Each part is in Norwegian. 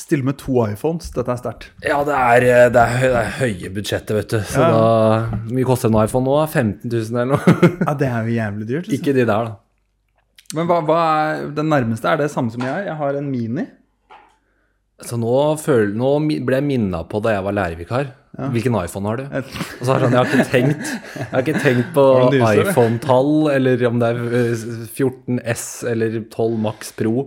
Stille med to iPhones. Dette er sterkt. Ja, det er, eh, det er, det er høye budsjettet, vet du. Så Ja. da mye koster en iPhone nå? 15 000 eller noe? Ja, det er jo jævlig dyrt. liksom. Ikke de der, da. Men hva, hva er den nærmeste? Er det samme som jeg? Jeg har en Mini. Så nå, føl, nå ble jeg minna på da jeg var lærervikar. Hvilken iPhone har du? Et- Og så har sånn, jeg har ikke tenkt, jeg har ikke tenkt på iPhone-tall, eller om det er eh, 14S eller 12 Max Pro.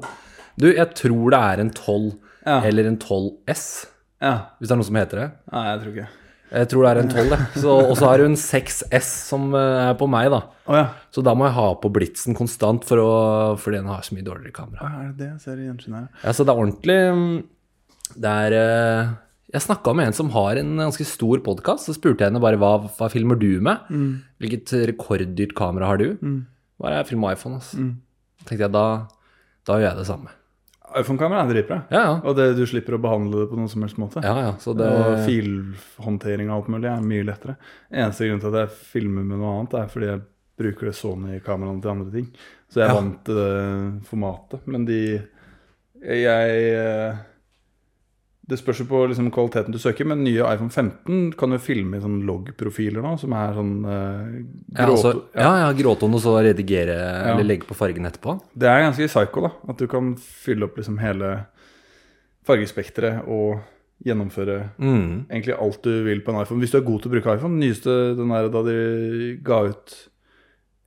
Du, jeg tror det er en 12 Ja. eller en 12S, Ja. hvis det er noe som heter det. Nei, jeg tror ikke. Jeg tror det er en 12, jeg. Og så har hun 6S som eh, er på meg, da. Oh, ja. Så da må jeg ha på blitsen konstant, for å, fordi den har så mye dårligere kamera. Ah, Er det det jeg ser i gjensyn her? Ja, så det er ordentlig mm, Det er eh, Jeg snakka med en som har en ganske stor podkast. Så spurte jeg henne bare hva, hva filmer du med? Hvilket rekorddyrt kamera har du? Bare jeg filmer iPhone. altså. Mm. tenkte jeg da Da gjør jeg det samme. iPhone-kamera er dritbra. Ja, ja. Og det, du slipper å behandle det på noen som helst måte. ja, ja så det, Og filhåndtering og alt mulig er mye lettere. Eneste grunn til at jeg filmer med noe annet, er fordi jeg bruker det Sony-kameraene til andre ting. Så jeg Ja. vant til det formatet. Men de Jeg eh, Det spørs jo på liksom kvaliteten du søker, men nye iPhone 15 kan jo filme i sånn logg-profiler nå, som er sånn eh, ja, gråt... altså, ja, ja, gråtone og så redigere Ja. eller legge på fargen etterpå. Det er ganske psycho, da. At du kan fylle opp liksom hele fargespekteret og gjennomføre Mm. egentlig alt du vil på en iPhone. Hvis du er god til å bruke iPhone. Nyeste den der da de ga ut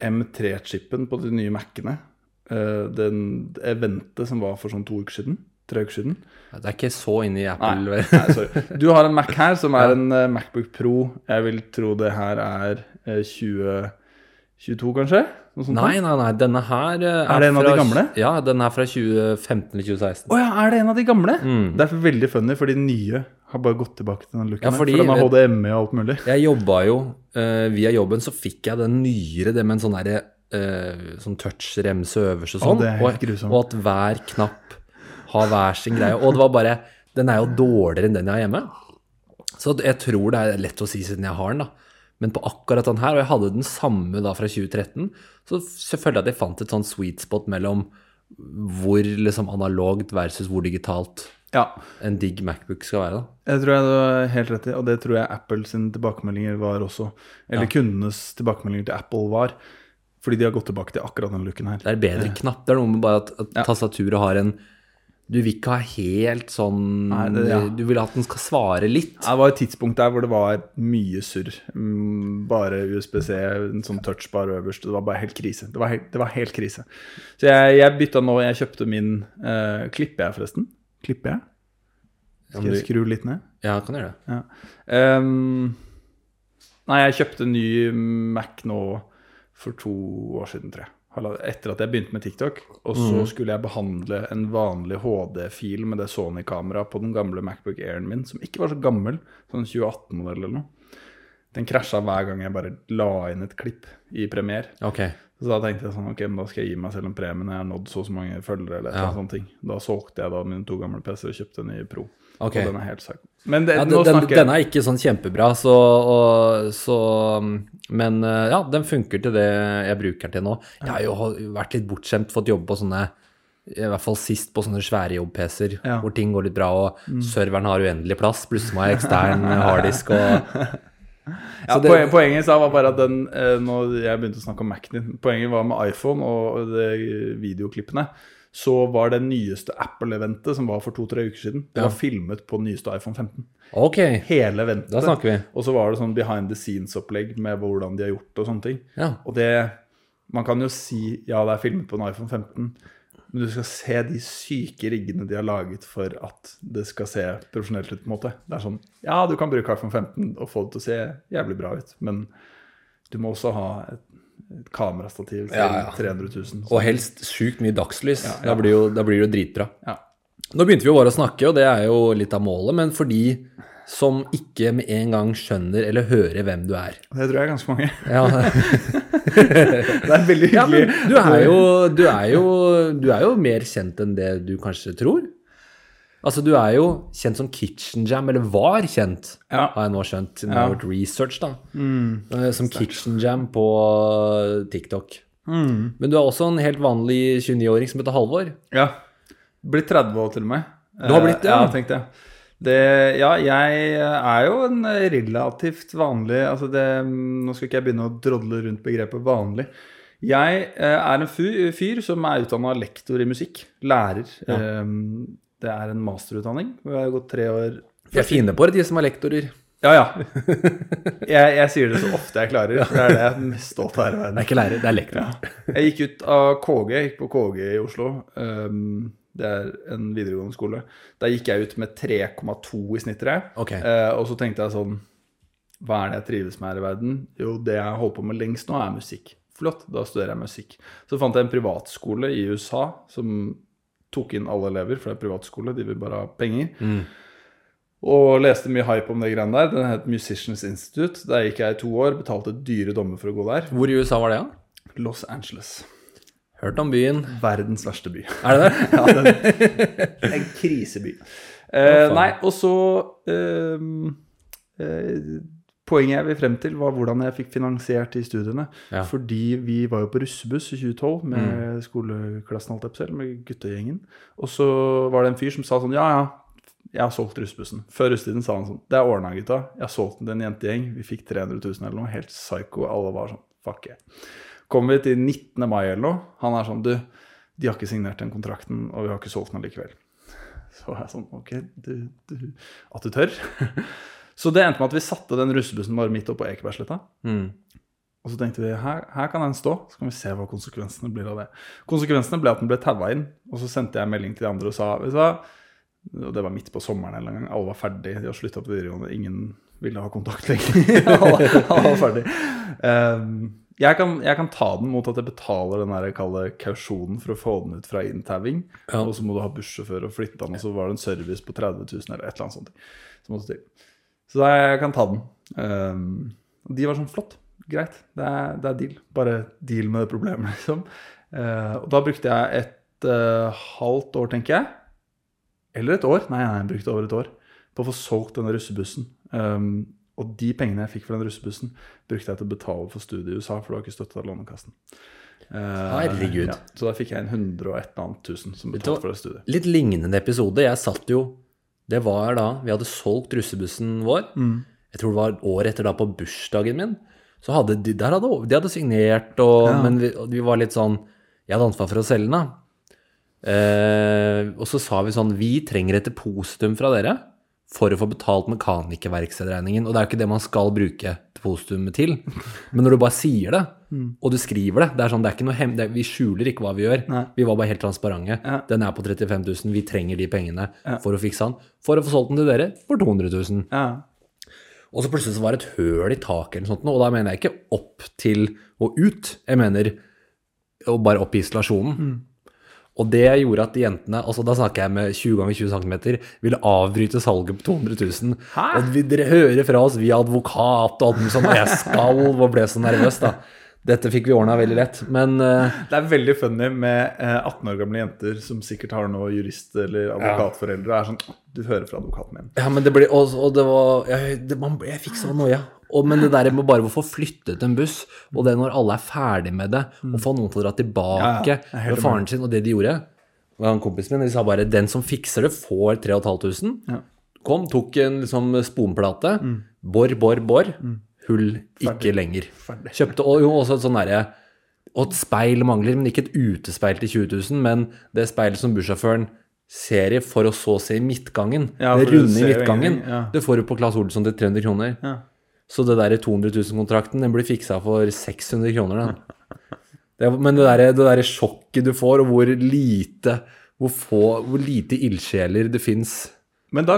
M3-chipen på de nye Mac-ene. Uh, Den eventet som var for sånn to uker siden. Tre uker siden. Det er ikke så inne i Apple. Nei, nei, sorry. Du har en Mac her som er en eh, Macbook Pro. Jeg vil tro det her er eh, 2022, kanskje? Noe sånt Nei, nei, nei. Denne her eh, Er det en av de gamle? Ja, den er fra 2015 eller 2016. Å ja, er det en av de gamle? Mm. Det er veldig funny, for de nye har bare gått tilbake til den looken. Ja, her, fordi- for den har HDMI og alt mulig. Jeg jobba jo uh, Via jobben så fikk jeg den nyere, det med en sånn derre uh, sånn touch-remse øverst og sånn. er og, og at hver knapp har hver sin greie. Og det var bare Den er jo dårligere enn den jeg har hjemme. Så jeg tror det er lett å si siden jeg har den, da. Men på akkurat den her, og jeg hadde den samme da fra 2013, så selvfølgelig at jeg fant et sånn sweet spot mellom hvor liksom analogt versus hvor digitalt Ja, en digg Macbook skal være. da. Jeg tror jeg du har helt rett i, og det tror jeg Apple sine tilbakemeldinger var også. Eller Ja. kundenes tilbakemeldinger til Apple var. Fordi de har gått tilbake til akkurat den looken her. Det er bedre knapp. Det er noe med bare at, at Ja. tastaturet har en Du vil ikke ha helt sånn Nei, det- ja. Du vil at den skal svare litt. Det var et tidspunkt der hvor det var mye surr. Mm, Bare USBC, en sånn touchbar øverst. Det var bare helt krise. Det var helt, det var helt krise. Så jeg, jeg bytta nå Jeg kjøpte min uh, Klipper jeg, forresten? Klipper jeg? Skal jeg skru litt ned? Ja, kan gjøre det. Ja. Um, nei, jeg kjøpte en ny Mac nå for to år siden, tror jeg. Etter at jeg begynte med TikTok. Og så skulle jeg behandle en vanlig HD-fil med det Sony-kameraet på den gamle Macbook Airen min, som ikke var så gammel, sånn 2018-modell eller noe. Den krasja hver gang jeg bare la inn et klipp i Premiere. Okay. Så da tenkte jeg sånn, ok, men da skal jeg gi meg selv en premie når jeg har nådd så og så mange følgere. eller eller Ja. annet sånt ting. Da solgte jeg da mine to gamle PC-er og kjøpte en ny Pro. Ok. Og den er helt psycho. Men det, Ja, den, den, snakker den er ikke sånn kjempebra, så, og, så Men eh, ja, den funker til det jeg bruker den til nå. Jeg har jo vært litt bortskjemt, fått jobbe på sånne i hvert fall sist på sånne svære jobb-PC-er Ja. Mm. hvor ting går litt bra, og serveren har uendelig plass. Plutselig må jeg ha ekstern harddisk og Ja, det- poen- Poenget sa var bare at den eh, Når jeg begynte å snakke om Mac-en din Poenget var med iPhone og de videoklippene. Så var det nyeste Apple-eventet, som var for to-tre uker siden, det Ja. var filmet på nyeste iPhone 15. Ok, Hele eventet. da snakker vi. Og så var det sånn behind the scenes-opplegg med hvordan de har gjort det og sånne ting. Ja. Og det Man kan jo si ja, det er filmet på en iPhone 15, men du skal se de syke riggene de har laget for at det skal se profesjonelt ut. på en måte. Det er sånn Ja, du kan bruke iPhone 15 og få det til å se jævlig bra ut, men du må også ha et, et kamerastativ til Ja, ja. 300 000. Og helst sjukt mye dagslys. Ja. Da, blir jo, da blir det jo dritbra. Ja. Nå begynte vi jo bare å snakke, og det er jo litt av målet, men for de som ikke med en gang skjønner eller hører hvem du er. Det tror jeg er ganske mange. Ja, Det er veldig hyggelig. du er, jo, du, er jo, du er jo mer kjent enn det du kanskje tror. Altså, du er jo kjent som Kitchen Jam, eller var kjent, Ja. har jeg nå skjønt, siden jeg har gjort research, da. Mm. som Som Kitchen Jam på TikTok. Mm. Men du er også en helt vanlig 29-åring som heter Halvor. Ja. Blitt 30 år til og med. Du har blitt det, ja? ja. Ja, tenkte jeg. Det, ja, jeg er jo en relativt vanlig altså det, Nå skal ikke jeg begynne å drodle rundt begrepet vanlig. Jeg eh, er en fyr, fyr som er utdanna lektor i musikk. Lærer. Eh, det er en masterutdanning. Jeg har gått tre år Jeg er fine på det, de som er lektorer. Ja, ja. Jeg, jeg sier det så ofte jeg klarer. Det er det jeg er mest stolt av her i verden. Det er ikke lærer, det er lektor. Jeg gikk ut av KG, jeg gikk på KG i Oslo. Um, det er en videregående skole. Da gikk jeg ut med 3,2 i snitt. Okay. Uh, og så tenkte jeg sånn Hva er det jeg trives med her i verden? Jo, det jeg holder på med lengst nå, er musikk. Flott, da studerer jeg musikk. Så fant jeg en privatskole i USA som tok inn alle elever, for det er privatskole, de vil bare ha penger. Mm. Og leste mye hype om det greiene der. Den het Musicians Institute. Der gikk jeg i to år, betalte dyre dommer for å gå der. Hvor i USA var det, da? Los Angeles. Hørt om byen. Verdens verste by. Er det det? Ja, den, en kriseby. Eh, nei, og så eh, eh, Poenget jeg vil frem til, var hvordan jeg fikk finansiert de studiene. Ja. Fordi vi var jo på russebuss i 2012 med skoleklassen, alt si, eller med guttegjengen. Og så var det en fyr som sa sånn Ja, ja, jeg har solgt russebussen. Før russetiden sa han sånn Det er ordna, gutta. Jeg har solgt den til en jentegjeng. Vi fikk 300 000 eller noe. Helt psycho. Alle var sånn Fuck yeah. Kommer vi til 19. mai eller noe. Han er sånn Du, de har ikke signert den kontrakten, og vi har ikke solgt den likevel. Så er jeg sånn Ok, du, du At du tør? Så det endte med at vi satte den russebussen bare midt oppå Ekebergsletta. Mm. Og så tenkte vi her, her kan den stå, så kan vi se hva konsekvensene blir av det. Konsekvensene ble at den ble taua inn, og så sendte jeg melding til de andre og sa du hva, og det var midt på sommeren en gang, alle var ferdig, de har slutta på videregående, ingen ville ha kontakt lenger. alle, alle var ferdig. Um, jeg, kan, jeg kan ta den mot at jeg betaler den der kalde kausjonen for å få den ut fra inntauing, Ja. og så må du ha bussjåfør og flytte den, og så var det en service på 30 000 eller et eller annet sånt. Så måtte til. Så da jeg kan ta den. Um, de var sånn flott, greit, det er, det er deal. Bare deal med det problemet, liksom. Uh, og da brukte jeg et uh, halvt år, tenker jeg. Eller et år. Nei, nei, jeg brukte over et år på å få solgt denne russebussen. Um, og de pengene jeg fikk for den russebussen, brukte jeg til å betale for studiet i USA, for det har ikke støtte av Lånekassen. Eh, Herregud. Ja, så da fikk jeg en 100 og et eller annet tusen som betalte for det studiet. Litt lignende episode. Jeg satt jo Det var da vi hadde solgt russebussen vår. Jeg tror det var året etter da på bursdagen min. Så hadde de, der hadde, de hadde signert, og, Ja. men vi, vi var litt sånn Jeg hadde ansvar for å selge den, da. Eh, og så sa vi sånn Vi trenger et depositum fra dere for å få betalt mekanikerverkstedregningen. Og det er jo ikke det man skal bruke depositumet til. Men når du bare sier det, og du skriver det Det er sånn, det er ikke noe hem det, Vi skjuler ikke hva vi gjør. Nei. Vi var bare helt transparente. Ja. Den er på 35 000, vi trenger de pengene for å fikse den. For å få solgt den til dere for 200 000. Ja. Og så plutselig så var det et høl i taket eller noe sånt, og da mener jeg ikke opp til og ut. Jeg mener og bare opp i isolasjonen. Og det gjorde at jentene, altså da snakker jeg med 20 ganger 20 cm, ville avbryte salget på 200 000. Hæ? Og vi, dere hører fra oss via advokat og alt mulig sånt, og jeg skalv og ble så nervøs, da. Dette fikk vi ordna veldig lett, men uh, Det er veldig funny med uh, 18 år gamle jenter som sikkert har noe jurist- eller advokatforeldre. og er sånn Du hører fra advokaten min. Ja, men det ble Og, og det var Jeg, det, man, jeg fikk så noia. Og, men det der med bare å få flyttet en buss, og det når alle er ferdig med det, og få noen til å dra tilbake Ja, med faren sin, og det de gjorde han kompisen min, De sa bare 'den som fikser det, får 3500'. Ja. Kom, tok en liksom sponplate. Bor, bor, bor. Hull ikke lenger. Kjøpte og jo også et sånn derre Og et speil mangler, men ikke et utespeil til 20 000, men det speilet som bussjåføren ser i for å så se i midtgangen. Ja, det runde i midtgangen. ja. Det får du på Claes Olsson til 300 kroner. Ja. Så det der 200 000-kontrakten, den blir fiksa for 600 kroner, den. Det, men det der, der sjokket du får, og hvor lite hvor, få, hvor lite ildsjeler det fins Men da,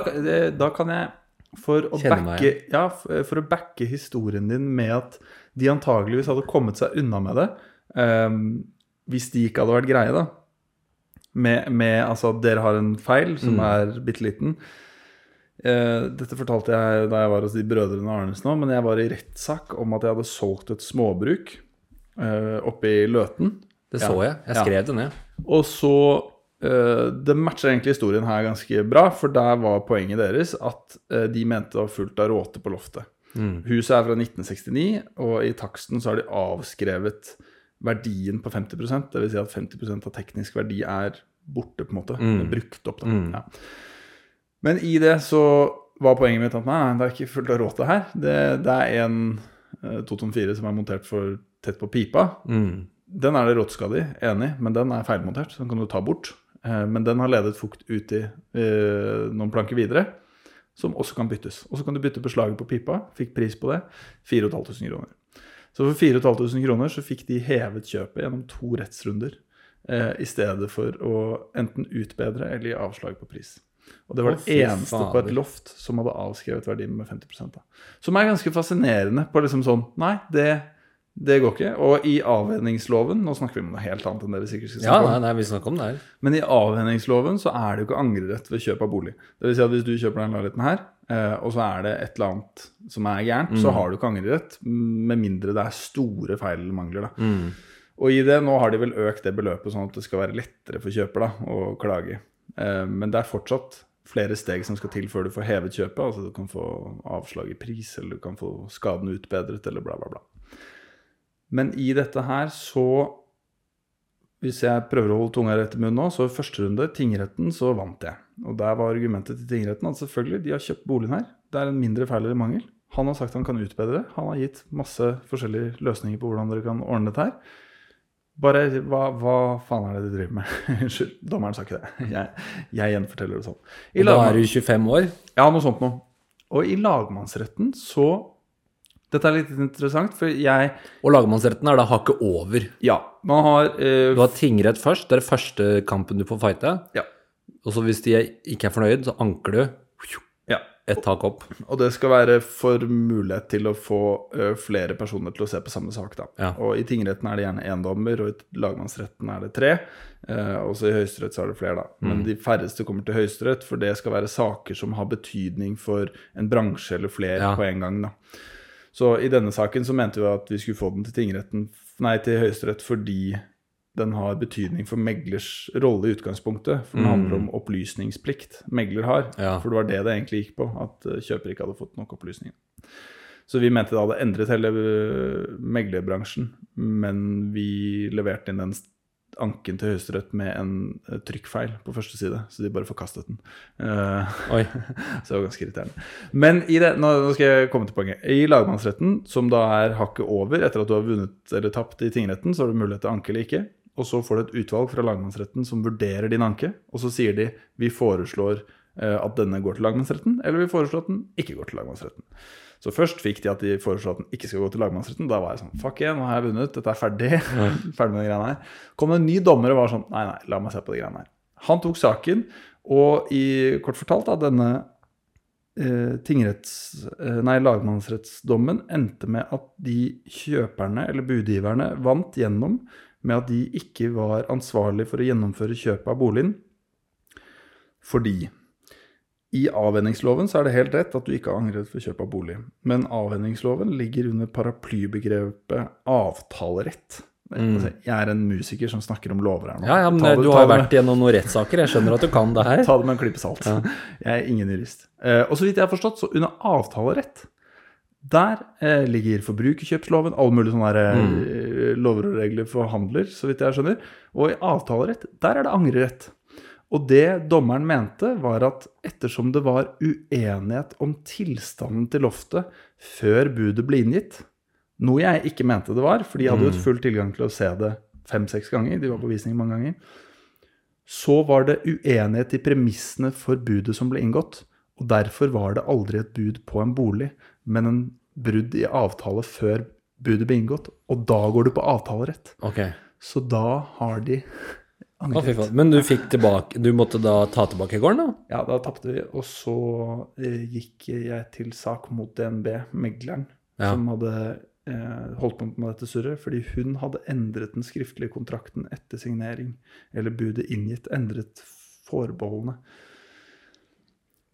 da kan jeg for å, backe, ja, for å backe historien din med at de antageligvis hadde kommet seg unna med det um, hvis de ikke hadde vært greie, da. Med, med altså at dere har en feil som er bitte liten. Uh, dette fortalte jeg da jeg var hos de brødrene Arnes nå, men jeg var i rettssak om at jeg hadde solgt et småbruk uh, oppe i Løten. Det Ja. så jeg. Jeg Ja. skrev det ned. Og så Det matcher egentlig historien her ganske bra, for der var poenget deres at eh, de mente det var fullt av råte på loftet. Huset er fra 1969, og i taksten så har de avskrevet verdien på 50% Dvs. Si at 50% av teknisk verdi er borte, på en måte. Brukt opp, da. Ja. Men i det så var poenget mitt at nei, det er ikke fullt av råte her. Det, det er en uh, 224 som er montert for tett på pipa. Mm. Den er det råteskade i, enig, men den er feilmontert, så den kan du ta bort. Eh, men den har ledet fukt ut i eh, noen planker videre, som også kan byttes. Og så kan du bytte beslaget på pipa. Fikk pris på det. 4500 kroner. Så for 4500 kroner så fikk de hevet kjøpet gjennom to rettsrunder. Eh, I stedet for å enten utbedre eller gi avslag på pris. Og det var det eneste på et loft som hadde avskrevet verdien med 50 da. Som er ganske fascinerende på liksom sånn Nei, det, det går ikke. Og i avhendingsloven Nå snakker vi om noe helt annet enn det vi sikkert skal snakke om. nei, nei, vi snakker om det her. Men i avhendingsloven så er det jo ikke angrerett ved kjøp av bolig. Det vil si at hvis du kjøper den leiligheten her, eh, og så er det et eller annet som er gærent, så har du ikke angrerett, med mindre det er store feil eller mangler. da. Og i det, nå har de vel økt det beløpet sånn at det skal være lettere for kjøper da, å klage. Eh, Men det er fortsatt flere steg som skal til før du får hevet kjøpet. Altså du kan få avslag i pris, eller du kan få skaden utbedret, eller bla, bla, bla. Men i dette her så Hvis jeg prøver å holde tunga rett i munnen nå, så i første runde, tingretten, så vant jeg. Og der var argumentet til tingretten at selvfølgelig, de har kjøpt boligen her. Det er en mindre feil eller mangel. Han har sagt han kan utbedre. Han har gitt masse forskjellige løsninger på hvordan dere kan ordne dette her. Bare hva, hva faen er det du driver med? Unnskyld, dommeren sa ikke det. Jeg, jeg gjenforteller det sånn. I Og da er du 25 år. ja, noe sånt noe. Og i lagmannsretten så Dette er litt interessant, for jeg Og lagmannsretten er da hakket over. Ja, man har eh, Du har tingrett først. Det er den første kampen du får fighte. Ja. Og så hvis de ikke er fornøyd, så anker du ja. et tak opp. Og det skal være for mulighet til å få uh, flere personer til å se på samme sak. Da. Ja. Og I tingretten er det gjerne én dommer, og i lagmannsretten er det tre. Og også i Høyesterett så er det flere, da. Men de færreste kommer til Høyesterett, for det skal være saker som har betydning for en bransje eller flere Ja. på en gang. da. Så i denne saken så mente vi at vi skulle få den til tingretten, nei, til Høyesterett fordi den har betydning for meglers rolle i utgangspunktet. For den handler om opplysningsplikt megler har. Ja. For det var det det egentlig gikk på, at eh, kjøper ikke hadde fått nok opplysninger. Så vi mente det hadde endret hele eh, meglerbransjen, men vi leverte inn den anken til Høyesterett med en eh, trykkfeil på første side, så de bare forkastet den. Uh, Oi. så det var ganske irriterende. Men i det, nå, nå skal jeg komme til poenget. I lagmannsretten, som da er hakket over etter at du har vunnet eller tapt i tingretten, så har du mulighet til å anke eller ikke. Og så får du et utvalg fra lagmannsretten som vurderer din anke, og så sier de vi foreslår eh, at denne går til lagmannsretten, eller vi foreslår at den ikke går til lagmannsretten. Så først fikk de at de foreslo at den ikke skal gå til lagmannsretten. Da var jeg sånn Fuck igjen, nå har jeg vunnet. Dette er ferdig. ferdig med de greiene her. Kom det en ny dommer og var sånn Nei, nei, la meg se på de greiene her. Han tok saken, og i kort fortalt, da, denne eh, tingretts... Eh, nei, lagmannsrettsdommen endte med at de kjøperne, eller budgiverne, vant gjennom med at de ikke var ansvarlig for å gjennomføre kjøpet av boligen, fordi i avhendingsloven så er det helt rett at du ikke har angret for kjøp av bolig. Men avhendingsloven ligger under paraplybegrepet avtalerett. Mm. Jeg er en musiker som snakker om lover her nå. Ja, ja, men det- du har det med- vært gjennom noen rettssaker. Jeg skjønner at du kan det her. Ta det med en klype salt. Jeg er ingen jurist. Eh, og så vidt jeg har forstått, så under avtalerett der eh, ligger forbrukerkjøpsloven, alle mulige sånne her, mm. lover og regler for handler, så vidt jeg skjønner. Og i avtalerett, der er det angrerett. Og det dommeren mente, var at ettersom det var uenighet om tilstanden til loftet før budet ble inngitt, noe jeg ikke mente det var, for de hadde jo et full tilgang til å se det fem-seks ganger, de var på visning mange ganger, så var det uenighet i premissene for budet som ble inngått. Og derfor var det aldri et bud på en bolig, men en brudd i avtale før budet ble inngått. Og da går du på avtalerett. Okay. Så da har de Å, angret. faen. Men du fikk tilbake Du måtte da ta tilbake gården, da? Ja, da tapte vi. Og så eh, gikk jeg til sak mot DNB, megleren, Ja. som hadde eh, holdt på med dette surret, fordi hun hadde endret den skriftlige kontrakten etter signering, eller budet inngitt, endret forbeholdene.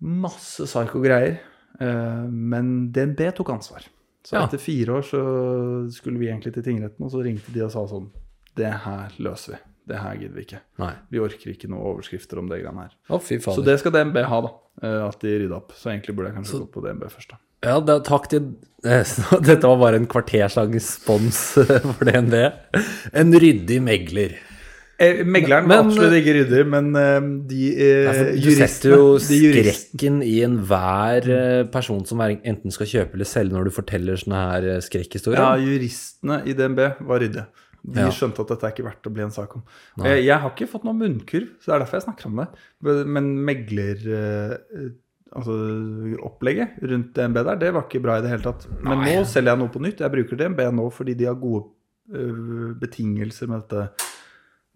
Masse psyko-greier, eh, men DNB tok ansvar. Så Ja. etter fire år så skulle vi egentlig til tingretten, og så ringte de og sa sånn Det her løser vi. Det her gidder vi ikke. Nei. Vi orker ikke noe overskrifter om det greiene her. Å, fy faen. Så det skal DNB ha, da. eh, At de rydda opp. Så egentlig burde jeg kanskje gått på DNB først, da. Ja, da, takk til eh, så Dette var bare en kvarterslang spons eh, for DNB. En ryddig megler. Eh, Megleren var Men- absolutt ikke ryddig, men eh, de eh, Altså, du juristene setter jo de jurist- skrekken i enhver eh, person som er, enten skal kjøpe eller selge når du forteller sånne her eh, skrekkhistorier. Ja, juristene i DNB var ryddige. De Ja. skjønte at dette er ikke verdt å bli en sak om. Jeg, jeg har ikke fått noen munnkurv, så det er derfor jeg snakker om det. Men megler... eh, Altså opplegget rundt DNB der, det var ikke bra i det hele tatt. Men nå selger jeg noe på nytt. Jeg bruker DNB nå fordi de har gode eh, betingelser med dette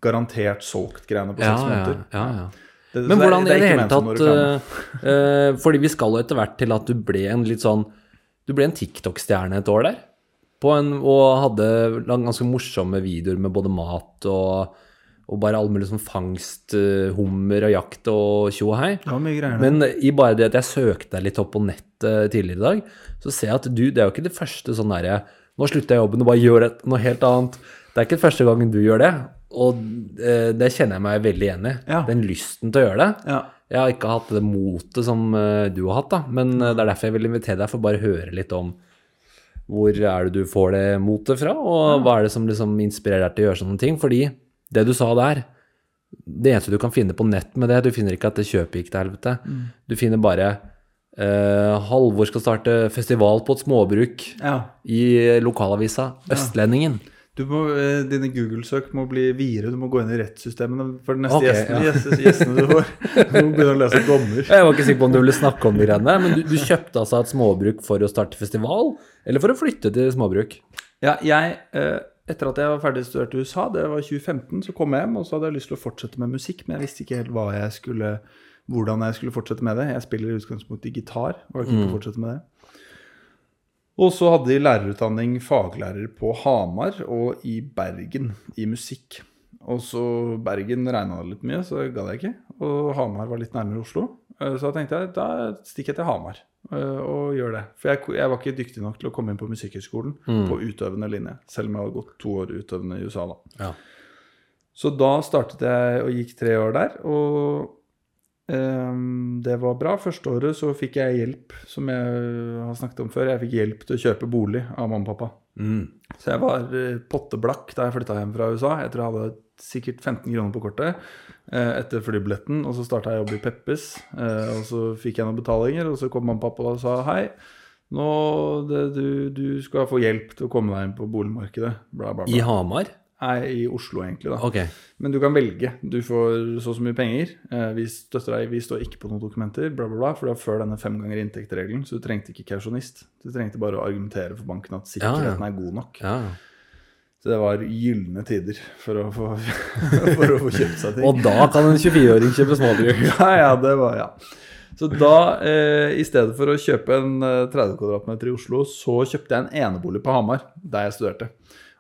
garantert solgt-greiene på ja, seks ja, måneder. ja, ja. Det- Men det er- hvordan det i er det hele tatt eh, Fordi vi skal jo etter hvert til at du ble en litt sånn Du ble en TikTok-stjerne et år der. På en, og hadde ganske morsomme videoer med både mat og, og bare all mulig sånn fangst, eh, hummer og jakt og tjo og hei. Det var mye greier. Men i bare det at jeg søkte deg litt opp på nettet tidligere i dag, så ser jeg at du Det er jo ikke det første sånn derre Nå slutter jeg jobben og bare gjør noe helt annet. Det er ikke første gangen du gjør det. Og eh, det kjenner jeg meg veldig igjen i. Ja. Den lysten til å gjøre det. ja. Jeg har ikke hatt det motet som eh, du har hatt, da. Men det er derfor jeg vil invitere deg for bare å høre litt om hvor er det du får det motet fra, og hva er det som liksom inspirerer deg til å gjøre sånne ting. Fordi det du sa der, det eneste du kan finne på nett med det, du finner ikke at det kjøpet gikk til helvete. Du finner bare eh, Halvor skal starte festival på et småbruk ja. i lokalavisa Østlendingen. Du må, eh, dine Google-søk må bli videre. Du må gå inn i rettssystemene for de neste okay, gjestene, ja. gjestene, gjestene du får. Du må begynne å lese dommer. Jeg var ikke sikker på om du ville snakke om de greiene men du, du kjøpte altså et småbruk for å starte festival, eller for å flytte til småbruk? Ja, jeg, eh, etter at jeg var ferdig studert i USA, det var 2015, så kom jeg hjem, og så hadde jeg lyst til å fortsette med musikk, men jeg visste ikke helt hva jeg skulle, hvordan jeg skulle fortsette med det. Jeg spiller i utgangspunktet gitar, og kunne ikke fortsette med det. Og så hadde de lærerutdanning faglærer på Hamar og i Bergen i musikk. Og så Bergen regna det litt mye, så gadd jeg ikke. Og Hamar var litt nærmere Oslo. Eh, Så da tenkte jeg da stikker jeg til Hamar eh, og gjør det. For jeg, jeg var ikke dyktig nok til å komme inn på Musikkhøgskolen på utøvende linje. Selv om jeg hadde gått to år utøvende i USA, da. Ja. Så da startet jeg og gikk tre år der, og ehm, det var bra. Første året så fikk jeg hjelp, som jeg har snakket om før. Jeg fikk hjelp til å kjøpe bolig av mamma og pappa. Så jeg var eh, potteblakk da jeg flytta hjem fra USA. Jeg tror jeg hadde sikkert 15 kroner på kortet eh, etter flybilletten. Og så starta jeg å jobbe i Peppes, eh, og så fikk jeg noen betalinger. Og så kom mamma og pappa og sa hei. Nå, det, du, du skal få hjelp til å komme deg inn på boligmarkedet. Bla, bla, bla. I Hamar? Nei, i Oslo, egentlig. da. Okay. Men du kan velge. Du får så og så mye penger. Eh, vi støtter deg, vi står ikke på noen dokumenter, bla, bla, bla. For det var før denne fem ganger inntekt-regelen, så du trengte ikke kausjonist. Du trengte bare å argumentere for banken at sikkerheten er god nok. Ja. Så det var gylne tider for å få, for å få kjøpt seg ting. Og da kan en 24-åring kjøpe småbruk. Ja, ja, det var, ja. Så da, eh, i stedet for å kjøpe en eh, 30 kvadratmeter i Oslo, så kjøpte jeg en enebolig på Hamar, der jeg studerte.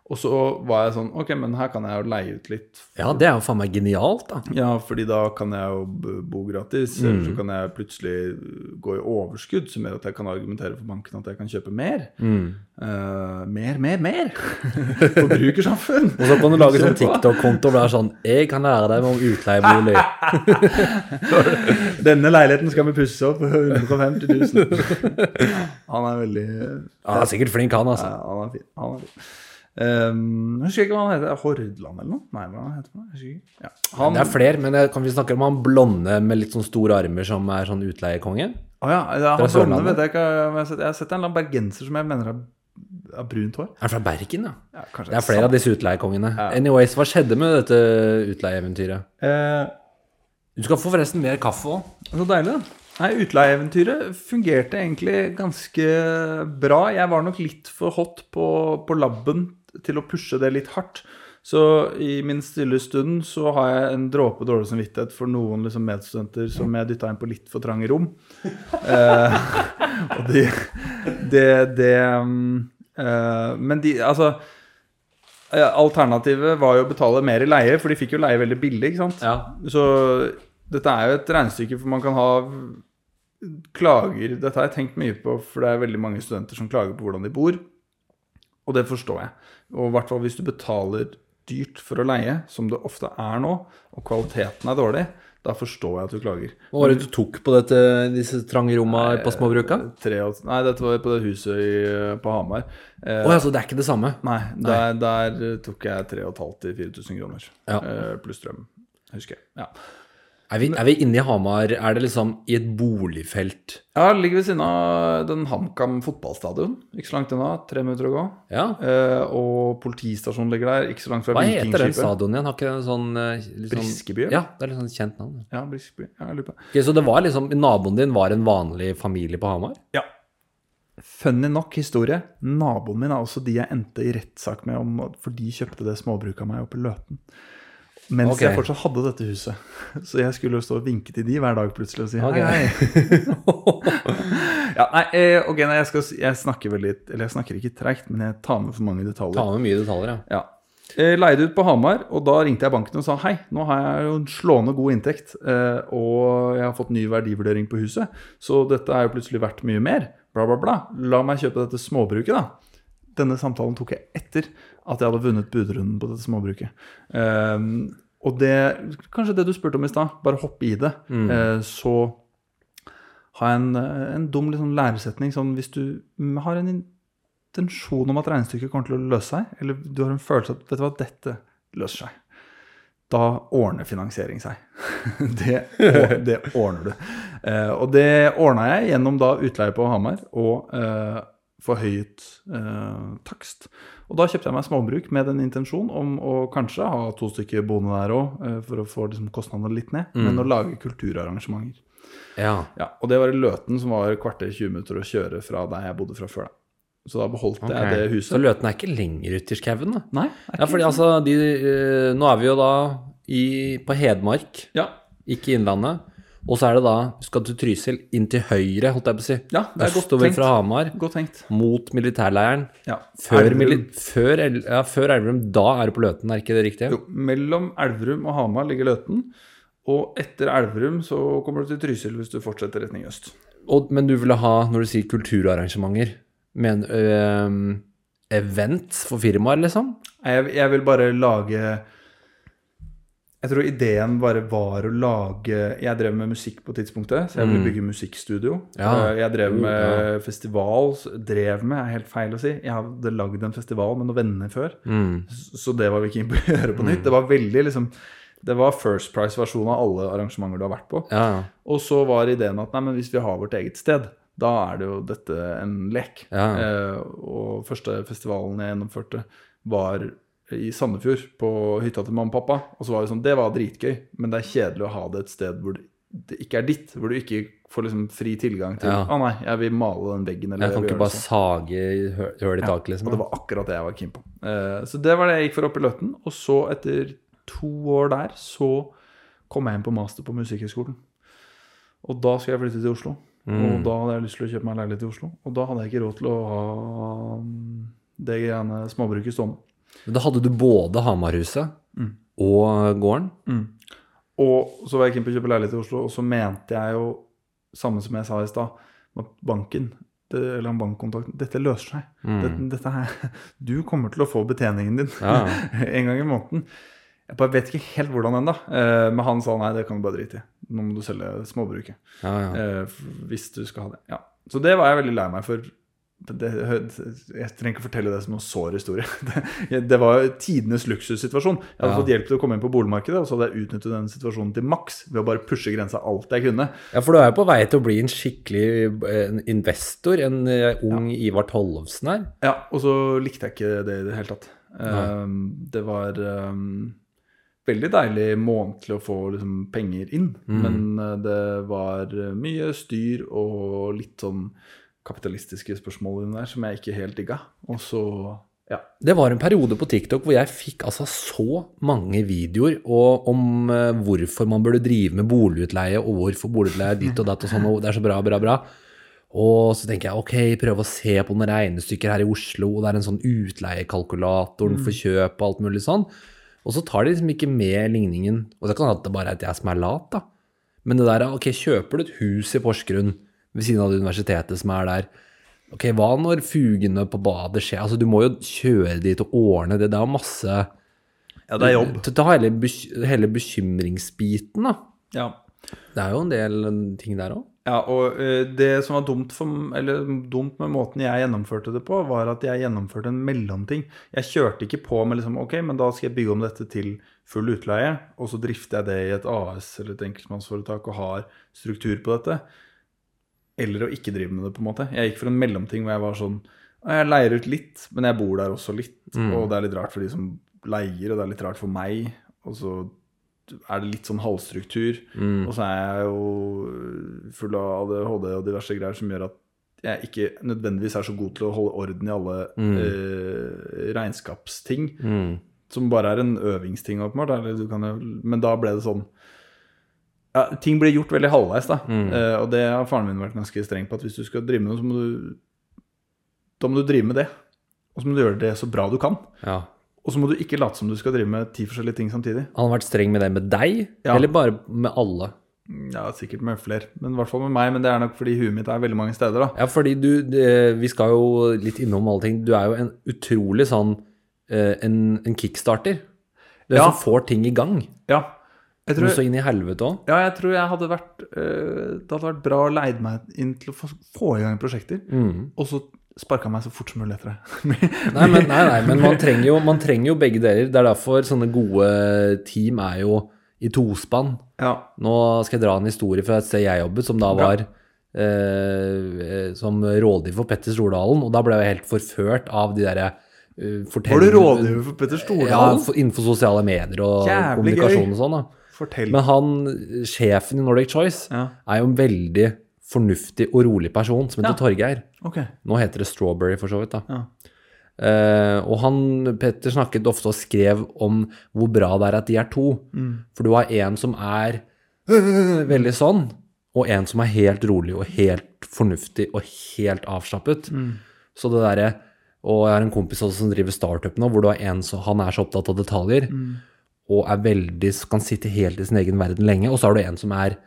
Og så var jeg sånn Ok, men her kan jeg jo leie ut litt Ja, det er jo faen meg genialt, da. Ja, fordi da kan jeg jo bo gratis. Eller så kan jeg plutselig gå i overskudd, som gjør at jeg kan argumentere for banken at jeg kan kjøpe mer. Eh, mer, mer, mer! Forbrukersamfunn! Og så kan du lage sånn TikTok-konto hvor det er sånn Jeg kan lære deg om utleiebolig. Denne leiligheten skal vi pusse opp for 150 000. Han er veldig han er sikkert flink, han, altså. Ja, han er fin. Han er fin. Um, jeg husker ikke hva han heter. Hordland eller noe? Nei, hva heter han? Jeg husker ikke. Ja. Han, Det er flere, men kan vi snakke om han blonde med litt sånn store armer som er sånn utleiekonge? Å ja, ja, han blonde vet jeg ikke. Jeg har sett, jeg har sett en eller annen bergenser som jeg mener har, brunt hår. Er fra Bergen, ja? Ja, Det er flere av disse utleiekongene. Ja. Anyways, hva skjedde med dette utleieeventyret? Eh, Du skal få forresten mer kaffe òg. så deilig. Nei, Utleieeventyret fungerte egentlig ganske bra. Jeg var nok litt for hot på, på labben til å pushe det litt hardt. Så i min stille stund så har jeg en dråpe dårlig samvittighet for noen liksom medstudenter som jeg dytta inn på litt for trange rom. Eh, og de Det, det mm, eh, Men de Altså Alternativet var jo å betale mer i leie, for de fikk jo leie veldig billig, ikke sant? Ja. Så dette er jo et regnestykke, for man kan ha klager Dette har jeg tenkt mye på, for det er veldig mange studenter som klager på hvordan de bor. Og det forstår jeg. Og i hvert fall hvis du betaler dyrt for å leie, som det ofte er nå, og kvaliteten er dårlig, Da forstår jeg at du klager. Hva var det du tok på dette, disse trange rommene på småbruka? Tre nei, dette var på det huset i, på Hamar. Eh, oh, ja, så det er ikke det samme? Nei, der, der tok jeg 3500 til 4000 kroner. Ja. Eh, pluss strøm, husker jeg. Ja. Er vi, er vi inne i Hamar? Er det liksom i et boligfelt? ja, det ligger ved siden av den HamKam fotballstadion. Ikke så langt unna, tre minutter å gå. Ja. Eh, og politistasjonen ligger der, ikke så langt fra Hva heter den stadionen stadion igjen? Har ikke den sånn, eh, sånn Briskeby? Ja, det er litt sånn kjent navn. ja. Briskeby. Ja, jeg lurer på. Ok, så det var liksom, naboen din var en vanlig familie på Hamar? Ja. Funny nok historie. Naboen min er også de jeg endte i rettssak med, om, for de kjøpte det småbruket av meg oppe i Løten. Mens okay. jeg fortsatt hadde dette huset. Så jeg skulle jo stå og vinke til de hver dag plutselig og si hei, hei. ja, nei, eh, ok, nei, jeg, skal, jeg snakker veldig Eller jeg snakker ikke treigt, men jeg tar med for mange detaljer. Ta med mye detaljer, ja. Ja. Eh, Leide ut på Hamar, og da ringte jeg banken og sa hei, nå har jeg jo en slående god inntekt, eh, og jeg har fått ny verdivurdering på huset, så dette er jo plutselig verdt mye mer. Bla, bla, bla. La meg kjøpe dette småbruket, da. Denne samtalen tok jeg etter at jeg hadde vunnet budrunden på dette småbruket. Um, og det Kanskje det du spurte om i stad, bare hoppe i det. Eh, så har jeg en, en dum liksom, læresetning sånn hvis du mm, har en intensjon om at regnestykket kommer til å løse seg, eller du har en følelse av at vet du hva, dette løser seg, da ordner finansiering seg. det, det ordner du. Eh, og det ordna jeg gjennom da utleie på Hamar og eh, forhøyet eh, takst. Og da kjøpte jeg meg småbruk med den intensjon om å kanskje ha to stykker boende der òg, eh, for å få liksom, kostnadene litt ned, men å lage kulturarrangementer. Ja. Ja, og det var i Løten, som var kvarter 20 minutter å kjøre fra der jeg bodde fra før. da. Så da beholdt okay. jeg det huset. Så Løten er ikke lenger ute i skauen, da? Nei, Ja, fordi altså, de, eh, nå er vi jo da i, på Hedmark, Ja, ikke Innlandet. Og så er det da, skal du Trysil, inn til høyre, holdt jeg på å si. Ja, det er godt tenkt. fra Hamar, godt tenkt. mot militærleiren. Ja. Før, mili før, El- ja, før Elverum, da er du på Løten, er ikke det riktig? Jo, mellom Elverum og Hamar ligger Løten. Og etter Elverum så kommer du til Trysil hvis du fortsetter retning øst. Og, men du ville ha, når du sier kulturarrangementer, men øh, events for firmaer, liksom? Jeg, jeg vil bare lage Jeg tror ideen bare var å lage Jeg drev med musikk på tidspunktet, så jeg ville bygge musikkstudio. Mm. Ja. Eh, Jeg drev med festival. Drev med, er helt feil å si. Jeg hadde lagd en festival med noen venner før. Mm. Så det var vi keen på å gjøre på nytt. Det var veldig liksom Det var First Price-versjonen av alle arrangementer du har vært på. Ja. Og så var ideen at nei, men hvis vi har vårt eget sted, da er det jo dette en lek. Ja. Eh, og første festivalen jeg gjennomførte, var i Sandefjord, på hytta til mamma og pappa. Og så var det sånn, det var dritgøy, men det er kjedelig å ha det et sted hvor det ikke er ditt. Hvor du ikke får liksom fri tilgang til Å Ja. nei, jeg vil male den veggen. Eller Jeg kan ikke bare sånn. sage hull i taket, liksom. Og det var akkurat det jeg var keen på. Uh, så det var det jeg gikk for opp i Løten. Og så, etter to år der, så kom jeg inn på master på Musikkhøgskolen. Og da skulle jeg flytte til Oslo. Og da hadde jeg lyst til å kjøpe meg leilighet i Oslo. Og da hadde jeg ikke råd til å ha mm, det greiene småbruket stående. Men Da hadde du både Hamarhuset og gården. Og så var jeg keen på å kjøpe leilighet i Oslo, og så mente jeg jo, samme som jeg sa i stad, at banken det, eller en bankkontakt Dette løser seg. Dette, dette her, du kommer til å få betjeningen din Ja. en gang i måneden. Jeg bare vet ikke helt hvordan ennå. Eh, men han sa nei, det kan du bare drite i. Nå må du selge småbruket. Ja, ja. Eh, hvis du skal ha det. Ja. Så det var jeg veldig lei meg for. Det, jeg trenger ikke fortelle det som noen sår historie. Det, det var tidenes luksussituasjon. Jeg hadde Ja. fått hjelp til å komme inn på boligmarkedet, og så hadde jeg utnyttet den situasjonen til maks ved å bare pushe grensa alt jeg kunne. ja, for du er jo på vei til å bli en skikkelig eh, en investor, en ung ung Ivar Tollefsen her. Ja, og så likte jeg ikke det i det hele tatt. Um, det var um, veldig deilig månedlig å få liksom, penger inn, men uh, det var mye styr og litt sånn kapitalistiske spørsmål dine der som jeg ikke helt digga. Og så ja. Det var en periode på TikTok hvor jeg fikk altså så mange videoer om eh, hvorfor man burde drive med boligutleie, og hvorfor boligutleie er ditt og datt og sånn, og det er så bra, bra, bra. Og så tenker jeg ok, prøve å se på noen regnestykker her i Oslo, og det er en sånn utleiekalkulator for kjøp og alt mulig sånn. Og så tar de liksom ikke med ligningen. Og det kan hende det bare er at jeg som er lat, da. Men det der, ok, kjøper du et hus i Porsgrunn ved siden av universitetet som er der, Ok, hva når fugene på badet skjer? Altså, du må jo kjøre dit og ordne det. Det er masse ja, det er jobb. Ta hele, hele bekymringsbiten, da. Ja. Det er jo en del ting der òg. Ja, og eh, det som var dumt, for, eller dumt med måten jeg gjennomførte det på, var at jeg gjennomførte en mellomting. Jeg kjørte ikke på med liksom Ok, men da skal jeg bygge om dette til full utleie, og så drifter jeg det i et AS eller et enkeltmannsforetak og har struktur på dette. Eller å ikke drive med det, på en måte. Jeg gikk for en mellomting hvor jeg var sånn Jeg leier ut litt, men jeg bor der også litt. Og det er litt rart for de som leier, og det er litt rart for meg. Og så er det litt sånn halvstruktur. Og så er jeg jo full av ADHD og diverse greier som gjør at jeg ikke nødvendigvis er så god til å holde orden i alle eh, regnskapsting. Som bare er en øvingsting, åpenbart. Men da ble det sånn ja, Ting ble gjort veldig halvveis, da. Eh, og det har faren min vært ganske streng på. At hvis du skal drive med noe, så må du Da må du drive med det. Og så må du gjøre det så bra du kan. Ja. Og så må du ikke late som du skal drive med ti forskjellige ting samtidig. Han har vært streng med det med deg, Ja. eller bare med alle? Ja, sikkert med flere, men i hvert fall med meg. Men det er nok fordi huet mitt er veldig mange steder, da. Ja, fordi du det, Vi skal jo litt innom alle ting. Du er jo en utrolig sånn eh, en, en kickstarter. Du Ja. som får ting i gang. Ja. Jeg tror, så inn i helvete òg. ja, jeg tror jeg hadde vært øh, Det hadde vært bra å leide meg inn til å få, få i gang prosjekter. Og så sparka meg så fort som mulig etter det. Nei, men, nei, nei, men man, trenger jo, man trenger jo begge deler. Det er derfor sånne gode team er jo i tospann. ja. Nå skal jeg dra en historie fra et sted jeg jobbet, som da var eh, som rådgiver for Petter Stordalen. Og da ble jeg helt forført av de derre uh, Var du rådgiver for Petter Ja, Stordalen? for, innenfor sosiale medier og Jævlig kommunikasjon gøy. og sånn. da. Fortell. Men han, sjefen i Nordic Choice, Ja. er jo en veldig fornuftig og rolig person som heter Ja. Torgeir. Okay. Nå heter det Strawberry, for så vidt. da. Ja. Uh, og han, Petter snakket ofte og skrev om hvor bra det er at de er to. Mm. For du har en som er øh, veldig sånn, og en som er helt rolig og helt fornuftig og helt avslappet. Mm. Så det derre Og jeg har en kompis også som driver startup nå, hvor du har en som han er så opptatt av detaljer, Mm. Og er veldig, kan sitte helt i sin egen verden lenge. Og så har du en som er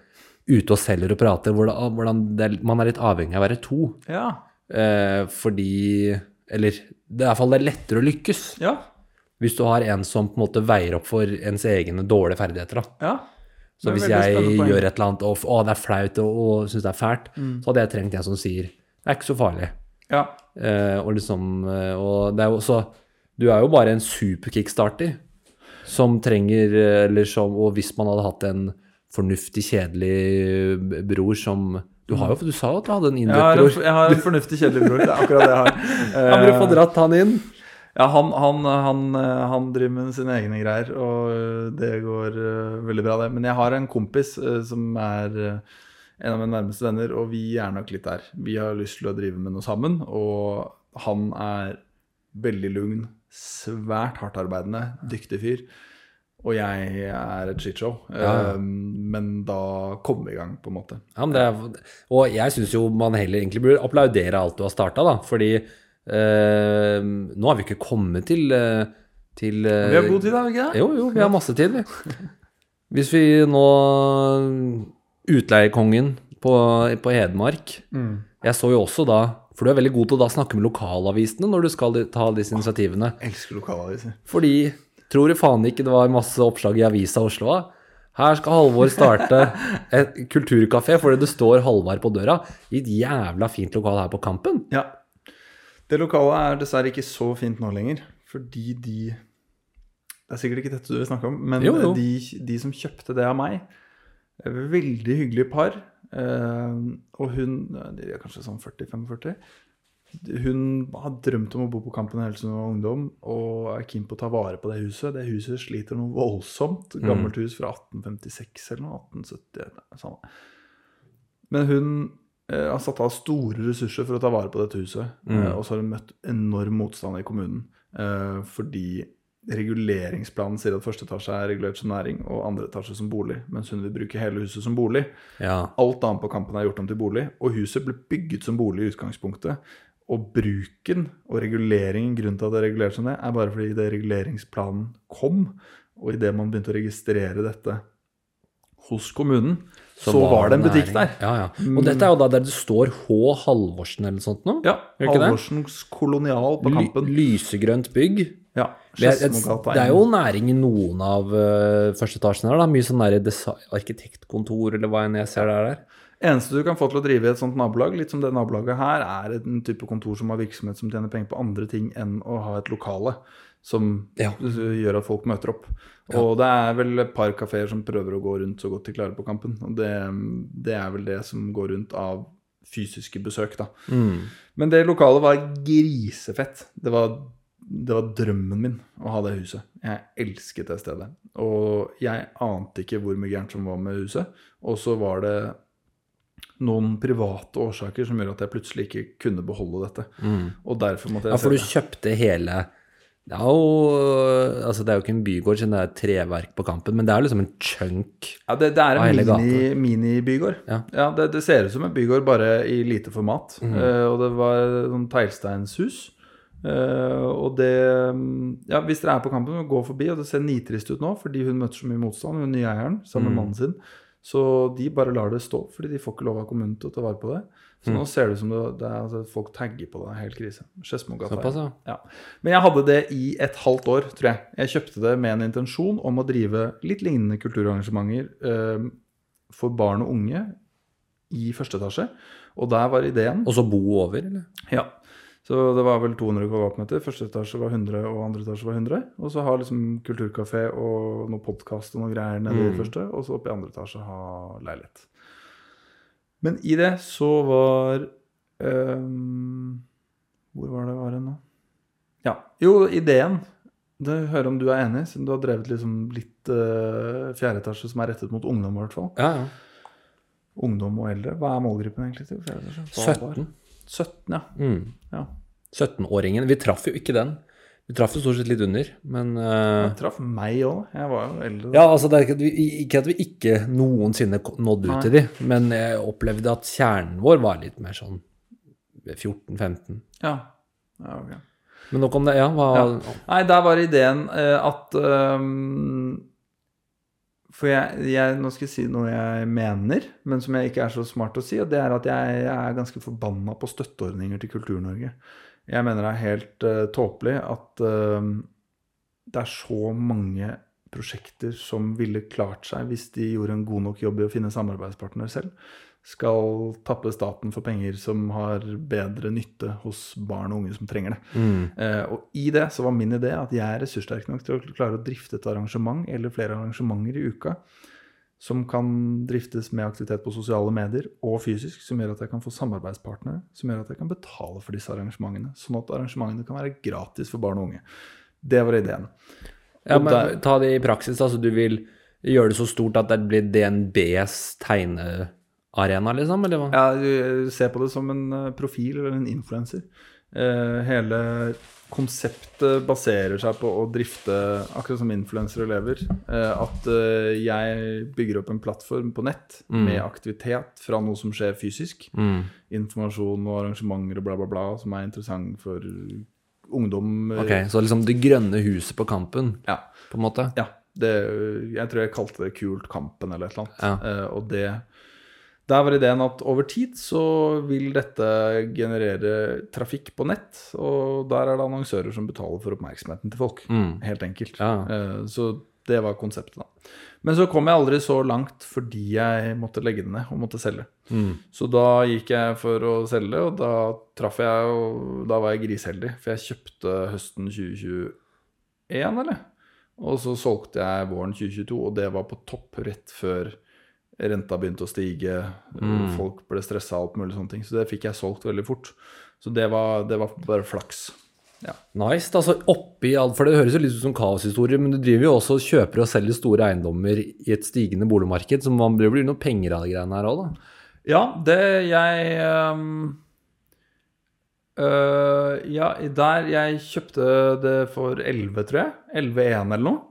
ute og selger og prater, hvor det, hvordan det, man er litt avhengig av å være to. Ja. Eh, fordi Eller det er iallfall er lettere å lykkes Ja. hvis du har en som på en måte veier opp for ens egne dårlige ferdigheter. ja. Så hvis jeg gjør et eller annet og å, det er flaut og, og syns det er fælt, Mm. så hadde jeg trengt en som sier det er ikke så farlig. Ja. Eh, og liksom eh, Og det er jo så Du er jo bare en super-kickstarter som trenger eh, Eller som Og hvis man hadde hatt en fornuftig, kjedelig bror som Du har jo Du sa jo at du hadde en Jeg en, bror. jeg har en fornuftig, kjedelig bror. Det er akkurat det jeg har. Har dere få Eh, dratt han inn? Ja, han, han, han, eh, han driver med sine egne greier, og eh, det går eh, veldig bra, det. Men jeg har en kompis eh, som er eh, en av mine nærmeste venner, og vi er nok litt der. Vi har lyst til å drive med noe sammen, og han er veldig lugn, svært hardtarbeidende, dyktig fyr. Og jeg er et shitshow. Ja. Eh, Men da kom vi i gang, på en måte. Ja, er, og jeg syns jo man heller egentlig burde applaudere alt du har starta, da. Fordi eh, nå har vi ikke kommet til, eh, til eh, Vi har god tid, har vi ikke det? Jo, jo, vi har masse tid, vi. Hvis vi nå Utleiekongen på, på Hedmark Mm. Jeg så jo også da For du er veldig god til å da snakke med lokalavisene når du skal ta disse initiativene. Jeg elsker lokalaviser. Fordi tror du faen ikke det var masse oppslag i avisa Oslo? da? Her skal Halvor starte et kulturkafé fordi det står Halvard på døra i et jævla fint lokal her på Kampen. Ja. Det lokalet er dessverre ikke så fint nå lenger, fordi de Det er sikkert ikke dette du vil snakke om, men Jo, jo. De, de som kjøpte det av meg, veldig hyggelig par. Eh, og hun De er kanskje sånn 40-45. Hun har drømt om å bo på Kampen hele siden hun var ungdom, og er keen på å ta vare på det huset. Det huset sliter noe voldsomt. Gammelt hus fra 1856 eller noe. 1870. sånn. Men hun eh, har satt av store ressurser for å ta vare på dette huset. Mm. Eh, og så har hun møtt enorm motstand i kommunen. Eh, fordi reguleringsplanen sier at første etasje er regulert som næring, og andre etasje som bolig. Mens hun vil bruke hele huset som bolig. Ja. Alt annet på Kampen er gjort om til bolig. Og huset ble bygget som bolig i utgangspunktet. Og bruken og reguleringen, grunnen til at det er regulert som det, er bare fordi det reguleringsplanen kom, og idet man begynte å registrere dette hos kommunen, så, var det en butikk der. Ja, ja. Og dette er jo da der det står H. Halvorsen eller sånt nå. Ja. Halvorsens kolonial på Ly Kampen. lysegrønt bygg. Ja. Det er, det er jo næring i noen av uh, første etasjene her, da. Mye sånn der arkitektkontor, eller hva enn jeg ser der. der. Eneste du kan få til å drive i et sånt nabolag, litt som det nabolaget her, er en type kontor som har virksomhet som tjener penger på andre ting enn å ha et lokale som Ja. gjør at folk møter opp. Og det er vel et par kafeer som prøver å gå rundt så godt de klarer på kampen. Og det, det er vel det som går rundt av fysiske besøk, da. Mm. Men det lokalet var grisefett. Det var, det var drømmen min å ha det huset. Jeg elsket det stedet. Og jeg ante ikke hvor mye gærent som var med huset. Og så var det noen private årsaker som gjorde at jeg plutselig ikke kunne beholde dette. Og derfor måtte jeg Mm. Ja, for du kjøpte hele det er, jo, altså det er jo ikke en bygård siden det er treverk på kampen, men det er liksom en chunk. Ja, det, det er en mini, minibygård. Ja. det, det ser ut som en bygård, bare i lite format. Mm. Uh, og det var noen teglsteinshus. Eh, og det Ja, hvis dere er på kampen, gå forbi. Og det ser nitrist ut nå, fordi hun møter så mye motstand, hun nye eieren, sammen med mannen sin. Så de bare lar det stå, fordi de får ikke lov av kommunen til å ta vare på det. Så mm. nå ser det ut som det, det er, altså, folk tagger på det. Helt krise. Såpass, ja. Ja. Men jeg hadde det i et halvt år, tror jeg. Jeg kjøpte det med en intensjon om å drive litt lignende kulturarrangementer uh, for barn og unge i første etasje. Og der var ideen Og så bo over, eller? Ja. Så det var vel 200 kvadratmeter. Første etasje var 100, og andre etasje var 100. Og så ha liksom kulturkafé og noe podkast og noe greier nede i Mm. første, og så oppe i andre etasje ha leilighet. Men i det så var um, Hvor var det var hen nå? Ja. Jo, ideen det, Hører om du er enig, siden du har drevet liksom litt uh, fjerde etasje som er rettet mot ungdom, i hvert fall. Ja, ja. Ungdom og eldre. Hva er målgruppen egentlig til fjerde etasje? Hva var- 17. 17, ja. Mm. ja. 17-åringen. Vi traff jo ikke den. Vi traff jo stort sett litt under, men uh, traff meg òg. Jeg var jo eldre. Ja, altså det er ikke at, vi, ikke at vi ikke noensinne nådde ut Nei. til de, men jeg opplevde at kjernen vår var litt mer sånn 14-15. Ja. ja ok. Men nok om det, ja. Hva, Ja. Nei, der var ideen uh, at ehm, For jeg, jeg Nå skal jeg si noe jeg mener, men som jeg ikke er så smart å si. Og det er at jeg, jeg er ganske forbanna på støtteordninger til Kultur-Norge. Jeg mener det er helt uh, tåpelig at uh, det er så mange prosjekter som ville klart seg hvis de gjorde en god nok jobb i å finne samarbeidspartner selv, skal tappe staten for penger som har bedre nytte hos barn og unge som trenger det. mm, Eh, og i det så var min idé at jeg er ressurssterk nok til å klare å drifte et arrangement eller flere arrangementer i uka som kan driftes med aktivitet på sosiale medier og fysisk, som gjør at jeg kan få samarbeidspartnere, som gjør at jeg kan betale for disse arrangementene, sånn at arrangementene kan være gratis for barn og unge. Det var ideen. ja, men der- ta det i praksis. Altså, du vil gjøre det så stort at det blir DNBs tegnearena, liksom? Eller hva? Ja, du ser på det som en eh, profil eller en influenser. Eh, hele konseptet baserer seg på å drifte, akkurat som influensere lever, eh, at eh, jeg bygger opp en plattform på nett Mm. med aktivitet fra noe som skjer fysisk. Mm. Informasjon og arrangementer og bla, bla, bla, som er interessant for ungdom. Ok, så liksom det grønne huset på kampen, Ja. på en måte? Ja. Det, jeg tror jeg kalte det Kult Kampen eller et eller annet. Ja. Og det Der var ideen at over tid så vil dette generere trafikk på nett, og der er det annonsører som betaler for oppmerksomheten til folk. Mm. Helt enkelt. Ja. Eh, så det var konseptet, da. Men så kom jeg aldri så langt fordi jeg måtte legge det ned og måtte selge. Mm. Så da gikk jeg for å selge, og da traff jeg og Da var jeg griseheldig, for jeg kjøpte høsten 2021, eller? Og så solgte jeg våren 2022, og det var på topp rett før renta begynte å stige. Mm. Folk ble stressa og alt mulig sånne ting. Så det fikk jeg solgt veldig fort. Så det var, det var bare flaks. Ja. Nice. Altså oppi alt, for Det høres jo litt ut som kaoshistorie, men du driver jo også og kjøper og selger store eiendommer i et stigende boligmarked, så man blir jo noe penger av de greiene her òg, da. Ja, det jeg um, øh, Ja, der jeg kjøpte det for 11, tror jeg. 11-1 eller noe.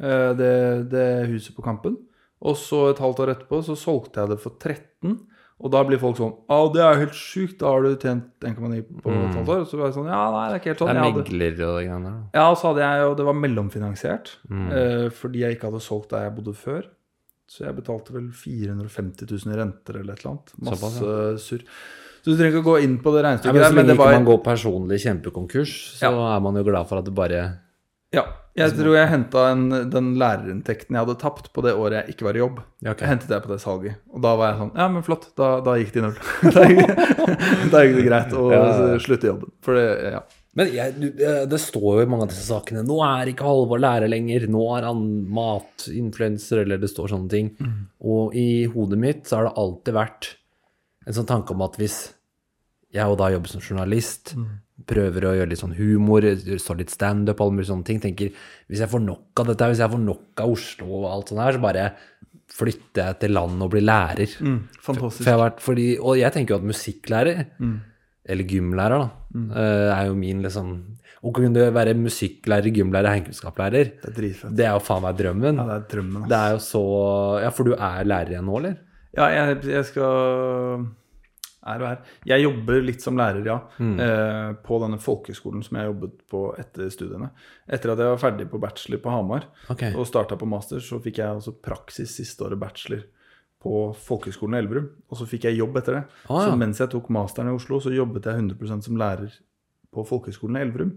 øh, det, det huset på Kampen. Og så et halvt år etterpå så solgte jeg det for 13. Og da blir folk sånn Å, det er jo helt sjukt, da har du tjent 1,9 på et halvt år. Så var jeg sånn Ja, nei, det er ikke helt sånn. Det er megler og de greiene der. ja, og så hadde jeg jo Det var mellomfinansiert. eh, fordi jeg ikke hadde solgt der jeg bodde før. Så jeg betalte vel 450 000 i renter eller et eller annet. Masse Såpass, surr. Så du trenger ikke å gå inn på det Ja, regnestykket men der, så men lenge ikke man går personlig kjempekonkurs, så Ja. er man jo glad for at det bare Ja. Jeg tror jeg henta den lærerinntekten jeg hadde tapt på det året jeg ikke var i jobb. Ja, ok. hentet jeg på det salget. Og da var jeg sånn Ja, men flott. Da, da gikk det i null. da, gikk, det greit å Ja, slutte jobben. For det, ja. Men jeg, du, det står jo i mange av disse sakene Nå er ikke Halvor lærer lenger, nå er han matinfluenser, eller det står sånne ting. Og i hodet mitt så har det alltid vært en sånn tanke om at hvis jeg og da jobber som journalist, prøver å gjøre litt sånn humor, står litt standup, alle mulige sånne ting, tenker hvis jeg får nok av dette, hvis jeg får nok av Oslo og alt sånt her, så bare flytter jeg til landet og blir lærer. Mm, Fantastisk. jeg har vært, fordi, og jeg tenker jo at musikklærer, eller gymlærer, da, mm. er jo min liksom Å kunne være musikklærer, gymlærer, heimkunnskapslærer, Det er det er jo faen meg drømmen. Ja, det er drømmen. Altså. Det er jo så Ja, for du er lærer igjen nå, eller? Ja, jeg, jeg skal Er og er. Jeg jobber litt som lærer, ja. Eh, på denne folkehøgskolen som jeg jobbet på etter studiene. Etter at jeg var ferdig på bachelor på Hamar okay. og starta på master, så fikk jeg også praksis siste året bachelor på folkehøgskolen i Elverum. Og så fikk jeg jobb etter det. Ah, ja. Så mens jeg tok masteren i Oslo, så jobbet jeg 100% som lærer på folkehøgskolen i Elverum.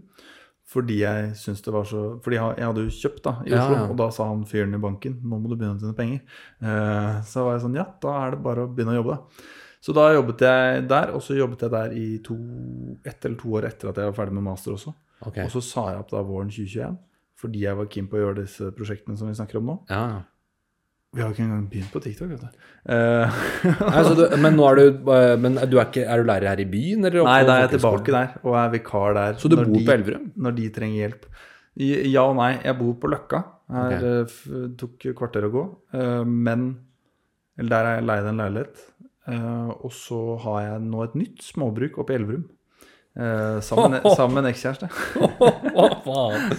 Fordi jeg syns det var så Fordi jeg hadde jo kjøpt da i Ja, Oslo, ja. og da sa han fyren i banken nå må du begynne å tjene penger. Eh, så var jeg sånn ja, da er det bare å begynne å jobbe, da. Så da jobbet jeg der, og så jobbet jeg der i to, ett eller to år etter at jeg var ferdig med master også. Okay. Og så sa jeg opp da våren 2021 fordi jeg var keen på å gjøre disse prosjektene som vi snakker om nå. Ja. Vi har jo ikke engang begynt på TikTok, vet du. Uh, altså, du, men nå er du eh, Men du er, ikke, er du lærer her i byen, eller? Nei, da er jeg tilbake der og er vikar der. Så du bor de- på Elverum? Når de trenger hjelp. Ja og nei. Jeg bor på Løkka. Her Ok. eh, tok kvarter å gå. Uh, Men Eller der har jeg leid en leilighet. Eh, Og så har jeg nå et nytt småbruk oppe i Elverum. Eh, Sammen, sammen med en ekskjæreste.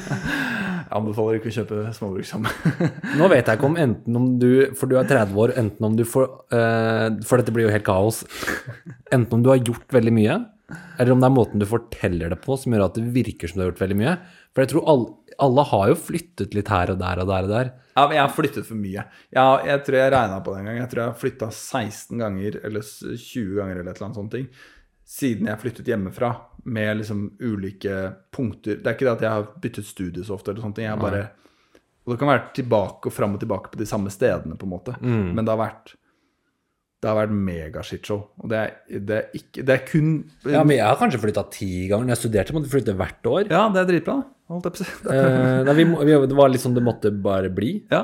Jeg anbefaler ikke å kjøpe småbruk sammen. Nå vet jeg ikke om enten om du For du er 30 år, enten om du får eh, For dette blir jo helt kaos. Enten om du har gjort veldig mye, eller om det er måten du forteller det på som gjør at det virker som du har gjort veldig mye. For jeg tror alle, alle har jo flyttet litt her og der og der og der. Ja, men jeg har flyttet for mye. Jeg, jeg tror jeg regna på det en gang. Jeg tror jeg har flytta 16 ganger eller 20 ganger eller et eller annet sånt ting. Siden jeg flyttet hjemmefra med liksom ulike punkter. Det er ikke det at jeg har byttet studie så ofte, eller sånne ting. Jeg bare Og det kan være tilbake og fram og tilbake på de samme stedene, på en måte. Men det har vært det har vært megashitshow. Og det er, det er ikke Det er kun Ja, men jeg har kanskje flytta ti ganger. Når jeg studerte, måtte jeg flytte hvert år. Ja, det er dritbra. Holdt jeg på å si. Eh, nei, vi, må- vi, det var litt sånn det måtte bare bli. Ja.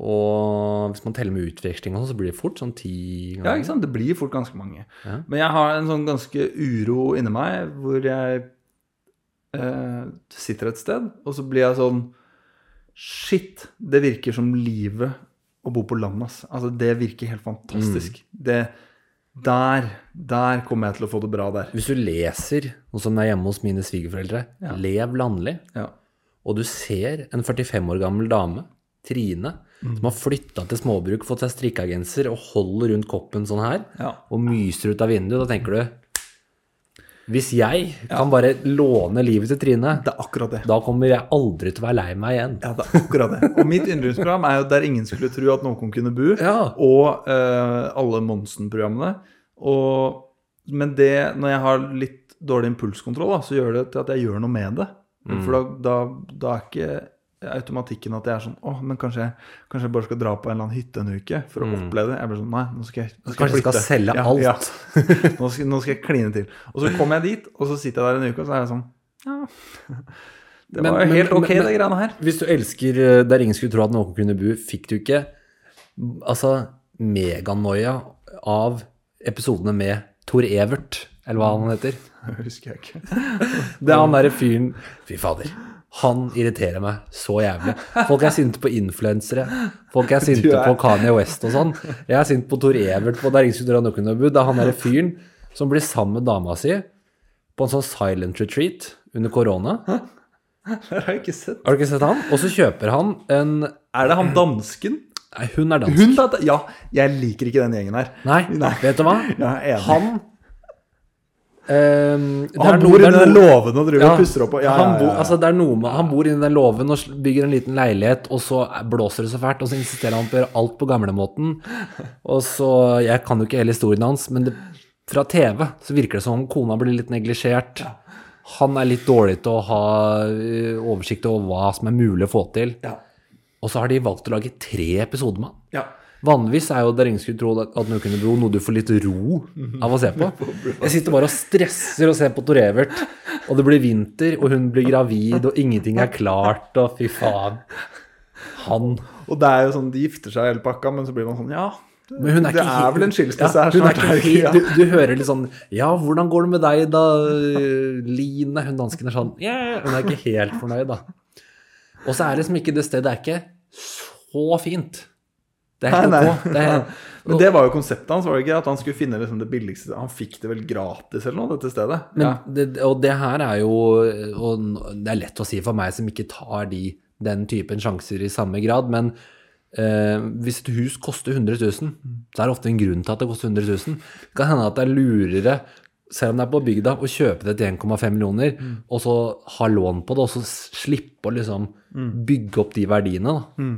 Og hvis man teller med utveksling og sånn, så blir det fort sånn ti Ja, ganger. ikke sant? Det blir fort ganske mange. Ja. Men jeg har en sånn ganske uro inni meg hvor jeg eh, sitter et sted, og så blir jeg sånn Shit, det virker som livet å bo på landet, ass. Altså, det virker helt fantastisk. Det Der, der kommer jeg til å få det bra der. Hvis du leser noe som er hjemme hos mine svigerforeldre, Ja. Lev landlig, Ja. og du ser en 45 år gammel dame, Trine, Mm. som har flytta til småbruk, fått seg strikkagenser og holder rundt koppen sånn her, Ja. og myser ut av vinduet, da tenker du Hvis jeg kan bare låne livet til Trine, Det er akkurat det. da kommer jeg aldri til å være lei meg igjen. Ja, det er akkurat det. Og mitt yndlingsprogram er jo Der ingen skulle tro at noen kunne bo. Ja. Og eh, alle Monsen-programmene. Og, men det, når jeg har litt dårlig impulskontroll, da, så gjør det til at jeg gjør noe med det. For da, da, da er ikke automatikken at jeg er sånn Å, men kanskje jeg, kanskje jeg bare skal dra på en eller annen hytte en uke for å oppleve det. Jeg blir sånn Nei, nå skal jeg, nå skal Kanskje jeg jeg skal selge alt. Ja. Nå, skal, nå skal jeg kline til. Og så kommer jeg dit, og så sitter jeg der en uke, og så er jeg sånn Ja. Det Men- var jo helt ok, men- det greiene her. Hvis du elsker eh, Der ingen skulle tro at noen kunne bo, fikk du ikke altså meganoia av episodene med Tor Evert, eller hva han heter? Det husker jeg ikke. Det er han derre fyren Fy fader. Han irriterer meg så jævlig. Folk er sinte på influensere. Folk er sinte er- på Kanye West og sånn. Jeg er sint på Tor Evert på Der ingen skulle tro at noen. Det er han derre fyren som blir sammen med dama si på en sånn silent retreat under korona. Det har jeg ikke sett. Har du ikke sett han? Og så kjøper han en Er det han dansken? Nei, hun er dansk. Hun. Ja, jeg liker ikke den gjengen her. Nei, Nei. vet du hva? Er. Han Og han bor inni den låven og driver Ja, og pusser opp. Ja, han, ja. altså, noe han bor inni den låven og bygger en liten leilighet, og så blåser det så fælt, og så insisterer han på å gjøre alt på gamlemåten. Og så Jeg kan jo ikke hele historien hans, men det, fra TV så virker det som om kona blir litt neglisjert. Han er litt dårlig til å ha eh, oversikt over hva som er mulig å få til. Ja. Og så har de valgt å lage tre episoder med han. Ja. Vanligvis er jo Der ingen skulle tro at noe kunne bro noe du får litt ro av å se på. Jeg sitter bare og stresser og ser på Tor Evert, og det blir vinter, og hun blir gravid, og ingenting er klart, og fy faen. Han Og det er jo sånn, de gifter seg hele pakka, men så blir man sånn, ja Men hun er Det ikke er vel en skilsmisse ja, her er er helt, du, du hører litt sånn Ja, hvordan går det med deg da, Line? Hun dansken er sånn yeah. Hun er ikke helt fornøyd, da. Og så er liksom ikke det stedet er ikke så fint. Det er helt Nei, nei. Det er, Men det var jo konseptet hans, var det ikke? At han skulle finne liksom det billigste Han fikk det vel gratis eller noe, dette stedet? Men ja. det, og det her er jo Og det er lett å si for meg som ikke tar de, den typen sjanser i samme grad, men eh, hvis et hus koster 100 000, så er det ofte en grunn til at det koster 100 000. Det kan hende at det er lurere, selv om det er på bygda, å kjøpe det til 1,5 millioner, og så ha lån på det, og så slippe å liksom bygge opp de verdiene. Da.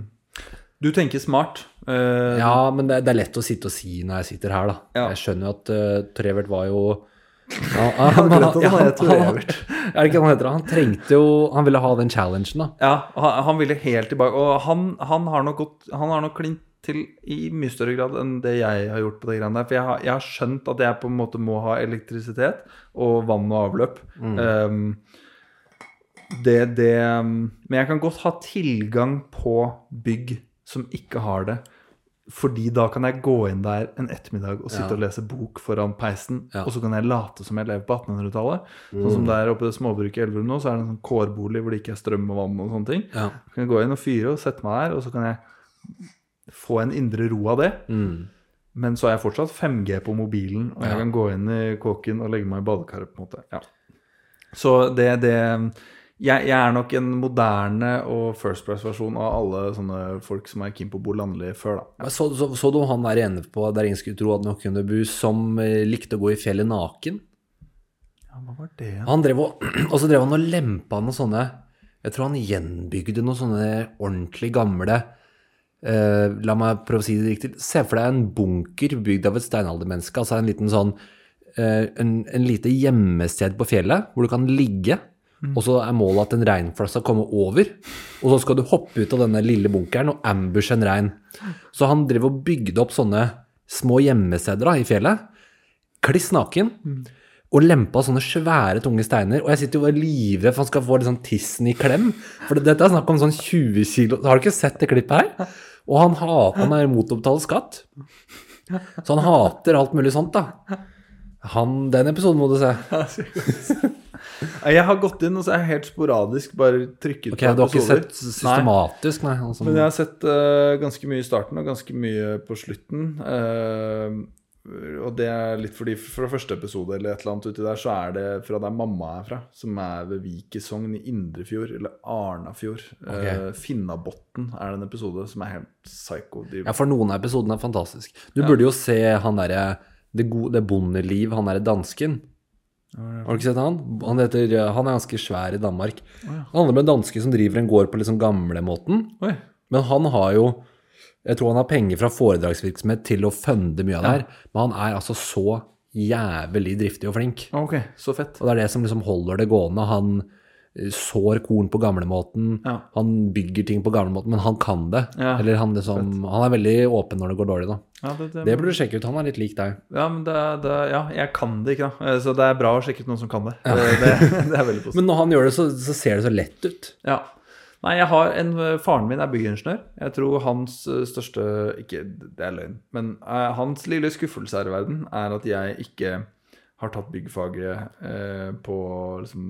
Du tenker smart. Eh, Ja, men det, det er lett å sitte og si når jeg sitter her, da. Ja. Jeg skjønner jo at uh, Trevert var jo ja, han, han han- han- Er det ikke han heter? Han trengte jo Han ville ha den challengen, da. Ja, han, ville helt tilbake. Og han, han har nok gått Han har nok klint til i mye større grad enn det jeg har gjort på det greiene der. For jeg har, jeg har skjønt at jeg på en måte må ha elektrisitet og vann og avløp. Um, det, det Men jeg kan godt ha tilgang på bygg som ikke har det. Fordi da kan jeg gå inn der en ettermiddag og sitte Ja. og lese bok foran peisen. Ja. Og så kan jeg late som jeg lever på 1800-tallet. Sånn som der oppe i småbruket i Elverum nå, så er det en sånn kårbolig hvor det ikke er strøm og vann og sånne ting. Ja. Så kan jeg gå inn og fyre og sette meg der, og så kan jeg få en indre ro av det. Mm. Men så er jeg fortsatt 5G på mobilen, og jeg kan gå inn i kåken og legge meg i badekaret, på en måte. Ja. Så det, det jeg, jeg er nok en moderne og First Price-versjon av alle sånne folk som er keen på å bo landlig før, da. Så, så, så du han der ene på Der ingen skulle tro at noen kunne bo, som eh, likte å gå i fjellet naken? Ja, hva var det? Han drev og, og så drev han og lempa noen sånne Jeg tror han gjenbygde noen sånne ordentlig gamle eh, La meg prøve å si det riktig. Se for deg en bunker bygd av et steinaldermenneske. Altså en liten sånn eh, en, en lite gjemmested på fjellet hvor du kan ligge. Og så er målet at en reinflass skal komme over. Og så skal du hoppe ut av denne lille bunkeren og ambushe en rein. Så han drev og bygde opp sånne små gjemmesteder i fjellet. Kliss naken. Og lempa sånne svære, tunge steiner. Og jeg sitter jo og er livredd for han skal få liksom tissen i klem. For dette er snakk om sånn 20 kilo Har du ikke sett det klippet her? Og han, hater, han er betale skatt. Så han hater alt mulig sånt, da. Han, den episoden må du se. Jeg har gått inn, og så er jeg helt sporadisk bare trykket Ok, Du har ikke sett systematisk, nei? altså. Men jeg har sett uh, ganske mye i starten og ganske mye på slutten. Uh, og det er litt fordi fra første episode eller et eller annet uti der, så er det fra der mamma er fra, som er ved Vik i Indrefjord, eller Arnafjord. Eh, Finnabotn er det en episode som er helt psycho. De, Ja, for noen av episodene er fantastisk. Du burde jo se han derre det, gode- det bondeliv, han derre dansken. Har du ikke sett han? Han, heter, han er ganske svær i Danmark. Han handler om en danske som driver en gård på liksom gamlemåten. Oi. Men han har jo Jeg tror han har penger fra foredragsvirksomhet til å funde mye av det her. Men han er altså så jævlig driftig og flink. Ok, så fett. Og det er det som liksom holder det gående. Han eh, sår korn på gamlemåten. Ja. Han bygger ting på gamlemåten, men han kan det. Ja, Eller han liksom Han er veldig åpen når det går dårlig, da. Ja, det, det, Det burde du sjekke ut. Han er litt lik deg. ja, men det, det, ja, jeg kan det ikke, da. Eh, Så det er bra å sjekke ut noen som kan det. Det, er veldig positivt. Men når han gjør det, så, så ser det så lett ut. Ja. Nei, jeg har en Faren min er byggingeniør. Jeg tror hans eh, største Ikke, det er løgn. Men eh, hans lille skuffelse her i verden er at jeg ikke har tatt byggfaget eh, på liksom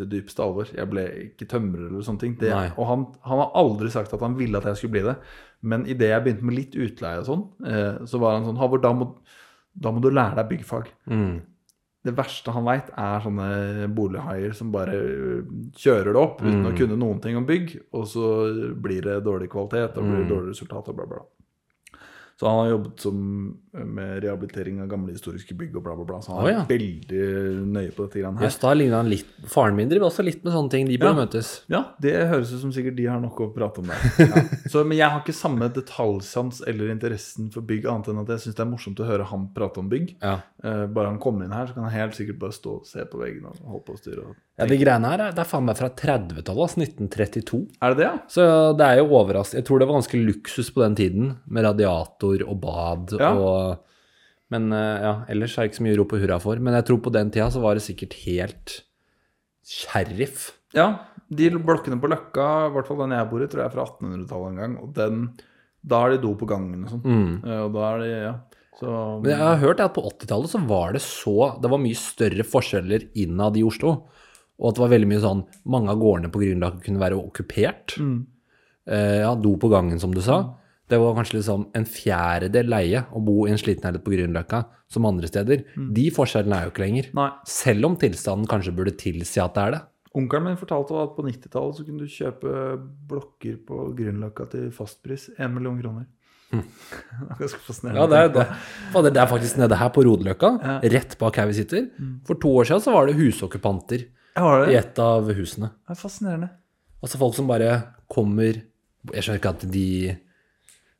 det dypeste alvor. Jeg ble ikke tømrer eller sånne ting. Det, og han, han har aldri sagt at han ville at jeg skulle bli det. Men idet jeg begynte med litt utleie og sånn, eh, så var han sånn Halvor, da, da må du lære deg byggfag. Det verste han veit, er sånne bolighaier som bare øh, kjører det opp uten å kunne noen ting om bygg, og så blir det dårlig kvalitet og blir det dårlig resultat og bla. bla. Så han har jobbet som, med rehabilitering av gamle historiske bygg og bla, bla, bla. Så han er ja. veldig nøye på dette greiene her. Yes, da ligner han litt Faren min driver også litt med sånne ting. De bør Ja. møtes. Ja, det høres ut som sikkert de har noe å prate om der. Ja. Så, men jeg har ikke samme detaljsans eller interessen for bygg, annet enn at jeg syns det er morsomt å høre han prate om bygg. Eh, bare han kommer inn her, så kan han helt sikkert bare stå og se på veggen og holde på å styre. Og... ja, de greiene her er- det er faen meg fra 30-tallet, altså 1932. Er det det, ja? Så det er jo overraskende. Jeg tror det var ganske luksus på den tiden, med radiator og bad og Men eh, ja, ellers er det ikke så mye å rope hurra for. Men jeg tror på den tida så var det sikkert helt sheriff. Ja, de blokkene på Løkka, i hvert fall den jeg bor i, tror jeg er fra 1800-tallet en gang. Og den, da er det do på gangen og sånn. Mm. Og da er det, ja. Så Men jeg har hørt at på 80-tallet så var det så Det var mye større forskjeller innad i Oslo. Og at det var veldig mye sånn Mange av gårdene på Grünerløkka kunne være okkupert. Eh, ja, do på gangen, som du sa. Det var kanskje liksom en fjerdedel leie å bo i en sliten leilighet på Grünerløkka som andre steder. De forskjellene er jo ikke lenger. Nei. Selv om tilstanden kanskje burde tilsi at det er det. Onkelen min fortalte at på 90-tallet så kunne du kjøpe blokker på Grünerløkka til fastpris. Én million kroner. Er fascinerende. Ja, det er, det. Det er faktisk nede her på Rodeløkka, Ja. rett bak her vi sitter. For to år siden så var det husokkupanter i et av husene. Det er fascinerende. Altså folk som bare kommer Jeg skjønner ikke at de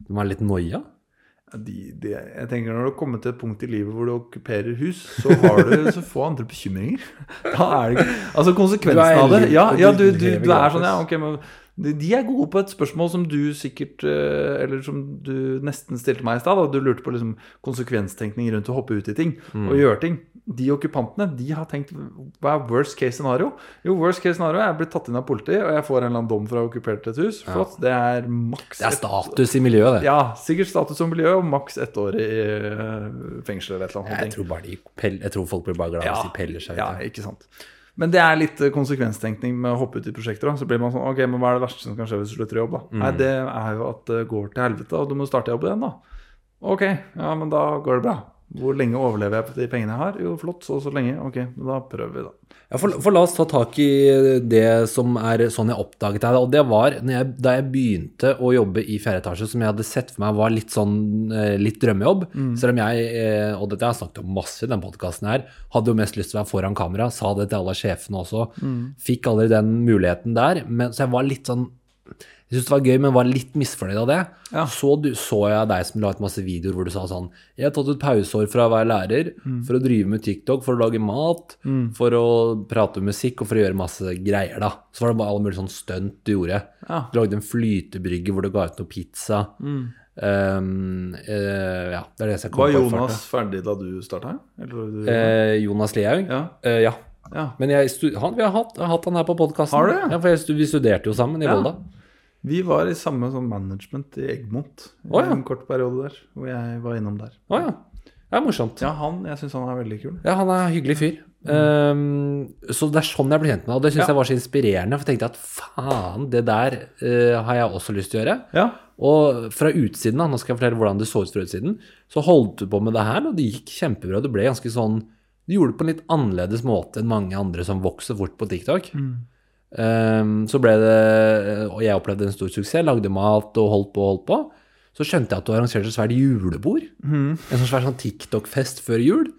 De ha litt noia. De, de, jeg tenker Når du har kommet til et punkt i livet hvor du okkuperer hus, så har du så få andre bekymringer. Da er det ikke Altså konsekvensen av det Ja, ja du du, du, du er sånn, ja, ok, men de, er gode på et spørsmål som du sikkert eh, Eller som du nesten stilte meg i stad. Du lurte på liksom konsekvenstenkning rundt å hoppe ut i ting Mm. og gjøre ting. De okkupantene de har tenkt hva er worst case scenario? Jo, worst case scenario er jeg blir tatt inn av politiet, og jeg får en eller annen dom for å ha okkupert et hus. Flott. Det er maks Det er status i miljøet, det. ja, sikkert status som miljø og maks ett år i eh, fengsel eller et eller annet. Jeg tror, bare de jeg tror folk blir bare glad hvis de peller seg ut. Ja, ikke sant. Men det er litt eh, konsekvenstenkning med å hoppe ut i prosjekter. Da. Så blir man sånn Ok, men hva er det verste som kan skje hvis du slutter jobb, da? Mm. Nei, det er jo at det går til helvete, og du må starte jobb igjen, da. Ok, ja, men da går det bra. Hvor lenge overlever jeg på de pengene jeg har? Jo, flott, så og så lenge. Ok, da prøver vi, da. Ja, for, for la oss ta tak i det som er sånn jeg oppdaget deg. Og det var når jeg, da jeg begynte å jobbe i fjerde etasje, som jeg hadde sett for meg var litt sånn eh, litt drømmejobb. Selv om jeg, eh, og dette har snakket om masse i den podkasten her, hadde jo mest lyst til å være foran kamera. Sa det til alle sjefene også. Fikk aldri den muligheten der. Men, så jeg var litt sånn jeg syntes det var gøy, men var litt misfornøyd av det. Ja. Så du, så jeg deg som la ut masse videoer hvor du sa sånn Jeg har tatt ut pauseår fra å være lærer for å drive med TikTok, for å lage mat, for å prate om musikk og for å gjøre masse greier, da. Så var det bare alle mulige sånn stunt du gjorde. Ja. Du lagde en flytebrygge hvor du ga ut noe pizza. Um, uh, ja, det er det jeg kom Var på. Var farta. Jonas ferdig da du starta? Eller du Eh, Jonas Lihaug? Ja. Uh, ja. ja. Men jeg han, vi har hatt, har hatt han her på podkasten. Har du? Ja, for jeg, vi studerte jo sammen i Ja. Volda. Vi var i samme sånn management i Egmont i oh, ja. en kort periode der, hvor jeg var innom der. Å ja. Det er morsomt. Ja, han, jeg syns han er veldig kul. Ja, han er en hyggelig fyr. Um, så det er sånn jeg ble kjent med. Og det syns Ja. jeg var så inspirerende. For jeg tenkte at faen, det der uh, har jeg også lyst til å gjøre. Ja. Og fra utsiden, da, nå skal jeg fortelle hvordan det så ut fra utsiden, så holdt du på med det her, og det gikk kjempebra. Du ble ganske sånn Du gjorde det på en litt annerledes måte enn mange andre som vokser fort på TikTok. Um, så ble det Og jeg opplevde en stor suksess. Lagde mat og holdt på og holdt på. Så skjønte jeg at du arrangerte et svært julebord. En sånn svær sånn TikTok-fest før jul.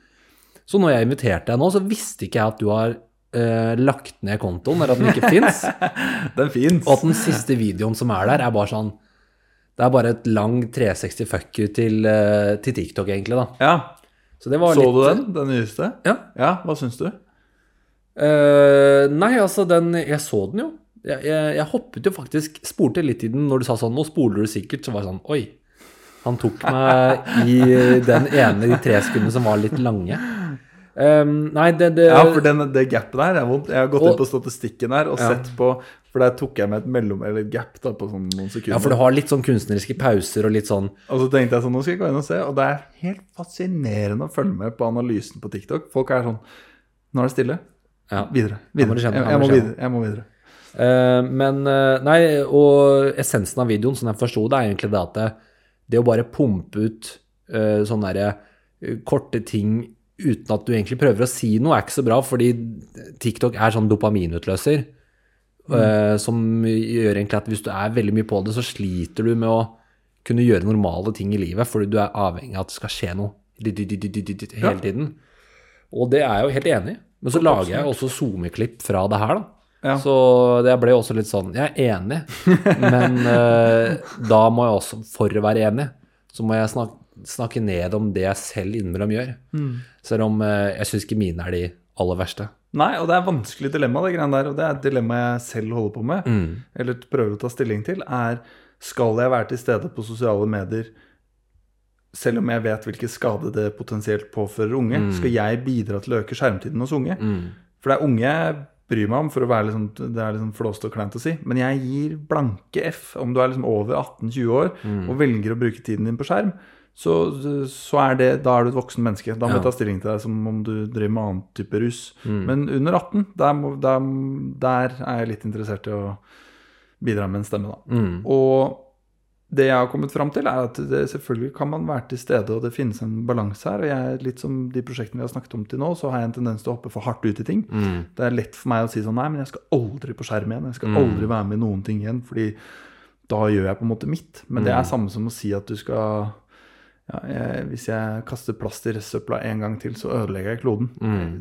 Så når jeg inviterte deg nå, så visste ikke jeg at du har eh, lagt ned kontoen, eller at den ikke fins. Den fins. Og at den siste videoen som er der, er bare sånn Det er bare et lang 360 fuck you til, eh, til TikTok, egentlig, da. Ja. Så det var Så litt du den? Den nyeste? Ja. Ja, hva syns du? Eh, nei, altså, den Jeg så den jo. Jeg, jeg, jeg hoppet jo faktisk Spolte litt i den når du sa sånn Nå spoler du sikkert. Så var det sånn Oi. Han tok meg i den ene de tre sekundene som var litt lange. Um, nei, det, det Ja, for den, det gapet der er vondt. Jeg har gått Og- inn på statistikken her og Ja. sett på For der tok jeg med et mellom, eller et gap da, på sånn noen sekunder. Ja, for du har litt sånn kunstneriske pauser og litt sånn Og så tenkte jeg sånn, nå skal jeg gå inn og se, og det er helt fascinerende å følge med på analysen på TikTok. Folk er sånn Nå er det stille. Ja. Videre. Videre. Jeg, Jeg, jeg, må videre. jeg må videre. Uh, men uh, Nei, og essensen av videoen, som jeg forsto det, er egentlig det at det, det å bare pumpe ut uh, sånne derre eh, korte ting uten at du egentlig prøver å si noe, er ikke så bra, fordi TikTok er sånn dopaminutløser. Mm. som gjør egentlig at hvis du er veldig mye på det, så sliter du med å kunne gjøre normale ting i livet, fordi du er avhengig av at det skal skje noe hele tiden. Og det er jeg jo helt enig i. Men så lager jeg også SoMe-klipp fra det her, da. Ja. Så det ble også litt sånn Jeg er enig, men uh, da må jeg også, for å være enig, så må jeg snakke, snakke ned om det jeg selv innimellom gjør. Mm. Selv om uh, jeg syns ikke mine er de aller verste. Nei, og det er vanskelig dilemma, det greiene der. Og det er et dilemma jeg selv holder på med, Mm. eller prøver å ta stilling til, er skal jeg være til stede på sosiale medier selv om jeg vet hvilken skade det potensielt påfører unge? Skal jeg bidra til å øke skjermtiden hos unge? Mm. For det er unge jeg bryr meg om, for å være sånn, det er litt sånn flåste og kleint å si. Men jeg gir blanke F om du er liksom over 18-20 år og velger å bruke tiden din på skjerm. Så, så er det, da er du et voksen menneske. Da må Ja. jeg ta stilling til deg som om du driver med annen type rus. Men under 18, der, må, der, der er jeg litt interessert i å bidra med en stemme, da. Mm. Og det jeg har kommet fram til, er at det, selvfølgelig kan man være til stede, og det finnes en balanse her. Og jeg, litt som de prosjektene vi har snakket om til nå, så har jeg en tendens til å hoppe for hardt ut i ting. Mm. Det er lett for meg å si sånn Nei, men jeg skal aldri på skjerm igjen. Jeg skal aldri være med i noen ting igjen. Fordi da gjør jeg på en måte mitt. Men det er samme som å si at du skal ja, jeg, Hvis jeg kaster plast i restsøpla en gang til, så ødelegger jeg kloden.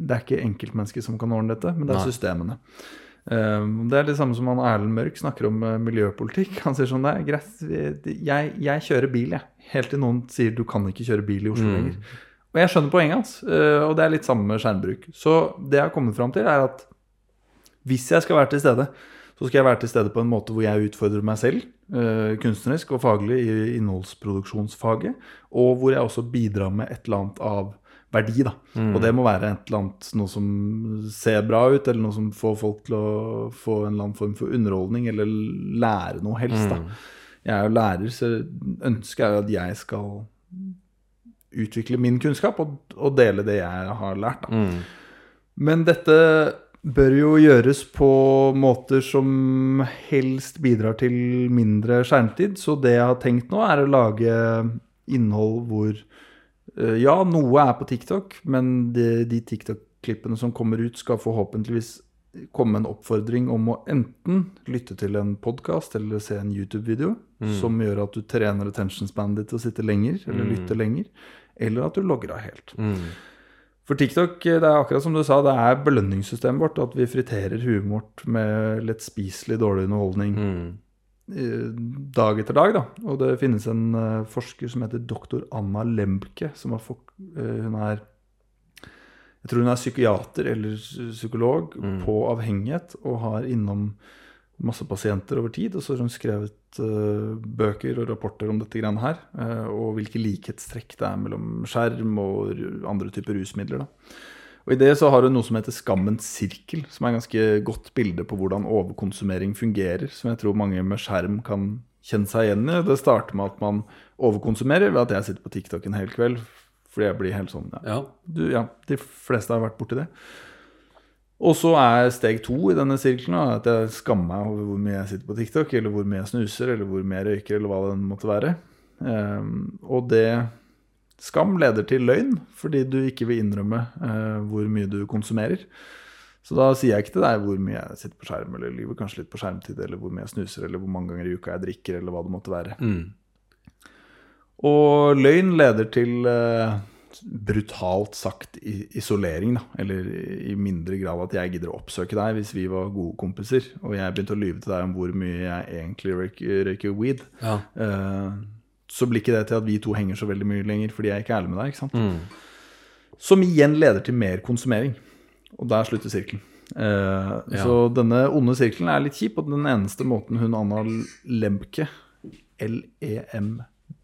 Det er ikke enkeltmennesker som kan ordne dette, men det er Nei. systemene. Um, det er det samme som han Erlend Mørk snakker om uh, miljøpolitikk. Han sier sånn Det er greit, jeg, jeg kjører bil, jeg. Helt til noen sier du kan ikke kjøre bil i Oslo lenger. Og jeg skjønner poenget hans, uh, og det er litt samme med skjermbruk. Så det jeg har kommet fram til, er at hvis jeg skal være til stede, så skal jeg være til stede på en måte hvor jeg utfordrer meg selv, eh, kunstnerisk og faglig i innholdsproduksjonsfaget, og hvor jeg også bidrar med et eller annet av verdi, da. Og det må være et eller annet noe som ser bra ut, eller noe som får folk til å få en eller annen form for underholdning, eller lære noe helst, da. Jeg er jo lærer, så ønsket er jo at jeg skal utvikle min kunnskap og, og dele det jeg har lært, da. Men dette bør jo gjøres på måter som helst bidrar til mindre skjermtid. Så det jeg har tenkt nå, er å lage innhold hvor Ja, noe er på TikTok, men de, de TikTok-klippene som kommer ut, skal forhåpentligvis komme en oppfordring om å enten lytte til en podkast eller se en YouTube-video som gjør at du trener attention spannet ditt til å sitte lenger eller lytte lenger, eller at du logger av helt. Mm. For TikTok, det er akkurat som du sa, det er belønningssystemet vårt. At vi friterer huet vårt med lettspiselig dårlig underholdning Mm. eh, dag etter dag. da. Og det finnes en uh, forsker som heter doktor Anna Lembke. som har fått, uh, Hun er jeg tror hun er psykiater eller psykolog på avhengighet og har innom masse pasienter over tid. Og så har hun skrevet uh, bøker og rapporter om dette greiene her. eh, og hvilke likhetstrekk det er mellom skjerm og andre typer rusmidler. da. Og I det så har hun noe som heter skammens sirkel, som er et ganske godt bilde på hvordan overkonsumering fungerer. Som jeg tror mange med skjerm kan kjenne seg igjen i. Det starter med at man overkonsumerer ved at jeg sitter på TikTok en hel kveld. Fordi jeg blir helt sånn ja, Ja. du, ja, de fleste har vært borti det. Og så er steg to i denne sirkelen at jeg skammer meg over hvor mye jeg sitter på TikTok, eller hvor mye jeg snuser, eller hvor mye jeg røyker, eller hva det måtte være. Um, og det Skam leder til løgn, fordi du ikke vil innrømme eh, hvor mye du konsumerer. Så da sier jeg ikke til deg hvor mye jeg sitter på skjerm, eller lyver kanskje litt på skjermtid, eller hvor mye jeg snuser, eller hvor mange ganger i uka jeg drikker, eller hva det måtte være. Mm. Og løgn leder til eh, brutalt sagt isolering, da. Eller i mindre grad at jeg gidder å oppsøke deg hvis vi var gode kompiser, og jeg begynte å lyve til deg om hvor mye jeg egentlig røyker, røyker weed. Ja. Eh, så blir ikke det til at vi to henger så veldig mye lenger fordi jeg ikke er ærlig med deg. ikke sant? Mm. Som igjen leder til mer konsumering. Og der slutter sirkelen. Eh, Ja. Så denne onde sirkelen er litt kjip, og den eneste måten hun Anna Lemke,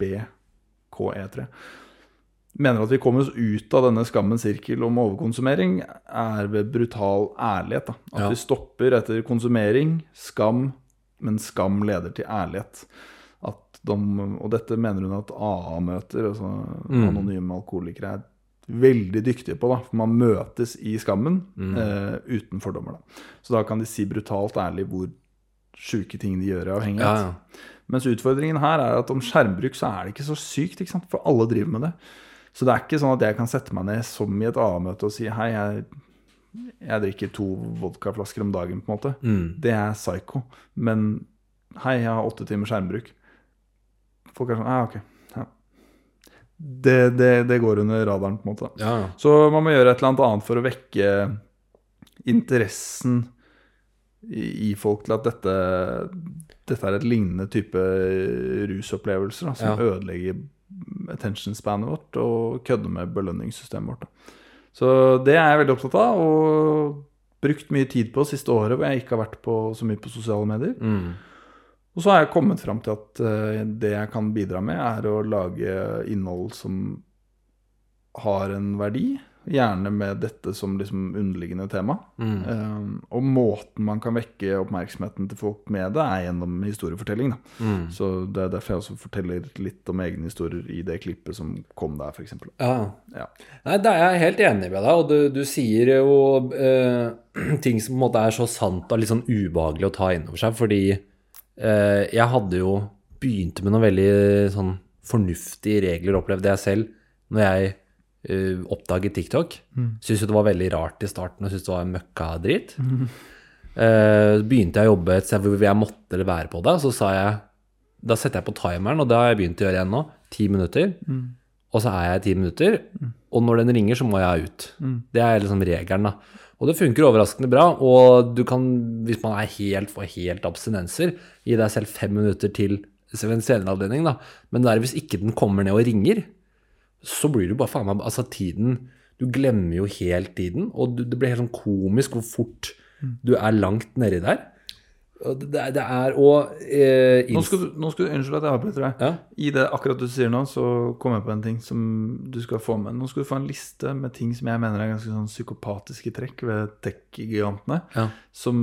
L-E-M-B-K-E-3, mener at vi kommer oss ut av denne skammens sirkel om overkonsumering, er ved brutal ærlighet. Da. At Ja. vi stopper etter konsumering, skam, men skam leder til ærlighet. At de, og dette mener hun at AA-møter, altså Mm. anonyme alkoholikere, er veldig dyktige på. da, For man møtes i skammen Mm. eh, uten fordommer. da. Så da kan de si brutalt ærlig hvor sjuke ting de gjør i avhengighet. Ja, ja. Mens utfordringen her er at om skjermbruk så er det ikke så sykt, ikke for alle driver med det. Så det er ikke sånn at jeg kan sette meg ned som i et AA-møte og si hei, jeg, jeg drikker to vodkaflasker om dagen, på en måte. Mm. Det er psycho. Men hei, jeg har åtte timer skjermbruk. Folk er sånn ah, ok. Ja. Det, det, det går under radaren, på en måte. Ja. Så man må gjøre et eller annet annet for å vekke interessen i, i folk til at dette, dette er et lignende type rusopplevelser da, som Ja. ødelegger attention spanet vårt og kødder med belønningssystemet vårt. Da. Så det er jeg veldig opptatt av, og brukt mye tid på siste året hvor jeg ikke har vært på så mye på sosiale medier. Mm. Og så har jeg kommet fram til at eh, det jeg kan bidra med, er å lage innhold som har en verdi. Gjerne med dette som liksom underliggende tema. Mm. Um, og måten man kan vekke oppmerksomheten til folk med det, er gjennom historiefortelling. Mm. Så det er derfor jeg også forteller litt om egne historier i det klippet som kom der, f.eks. Ja. Ja. Nei, det er jeg helt enig med deg, og du, du sier jo uh, ting som på en måte er så sant og litt sånn ubehagelig å ta inn over seg, fordi jeg hadde jo begynte med noen veldig sånn fornuftige regler, opplevde jeg selv, når jeg uh, oppdaget TikTok. Syns jo det var veldig rart i starten, og syntes det var møkkadrit. Eh, begynte jeg å jobbe et sted hvor jeg måtte være på det, så sa jeg Da setter jeg på timeren, og det har jeg begynt å gjøre igjen nå. Ti minutter. Og så er jeg i ti minutter, og når den ringer, så må jeg ut. Det er liksom regelen, da. Og det funker overraskende bra. Og du kan, hvis man er helt får helt abstinenser, gi deg selv fem minutter til en senere anledning, da. Men det er hvis ikke den kommer ned og ringer, så blir du bare faen meg Altså, tiden Du glemmer jo helt tiden, og du, det blir helt sånn komisk hvor fort du er langt nedi der. Det, det er og eh, Nå skal du, nå skal du Unnskyld at jeg avbryter deg. Ja. I det akkurat du sier nå, så kom jeg på en ting som du skal få med. Nå skal du få en liste med ting som jeg mener er ganske sånn psykopatiske trekk ved tech-gigantene. Ja. Som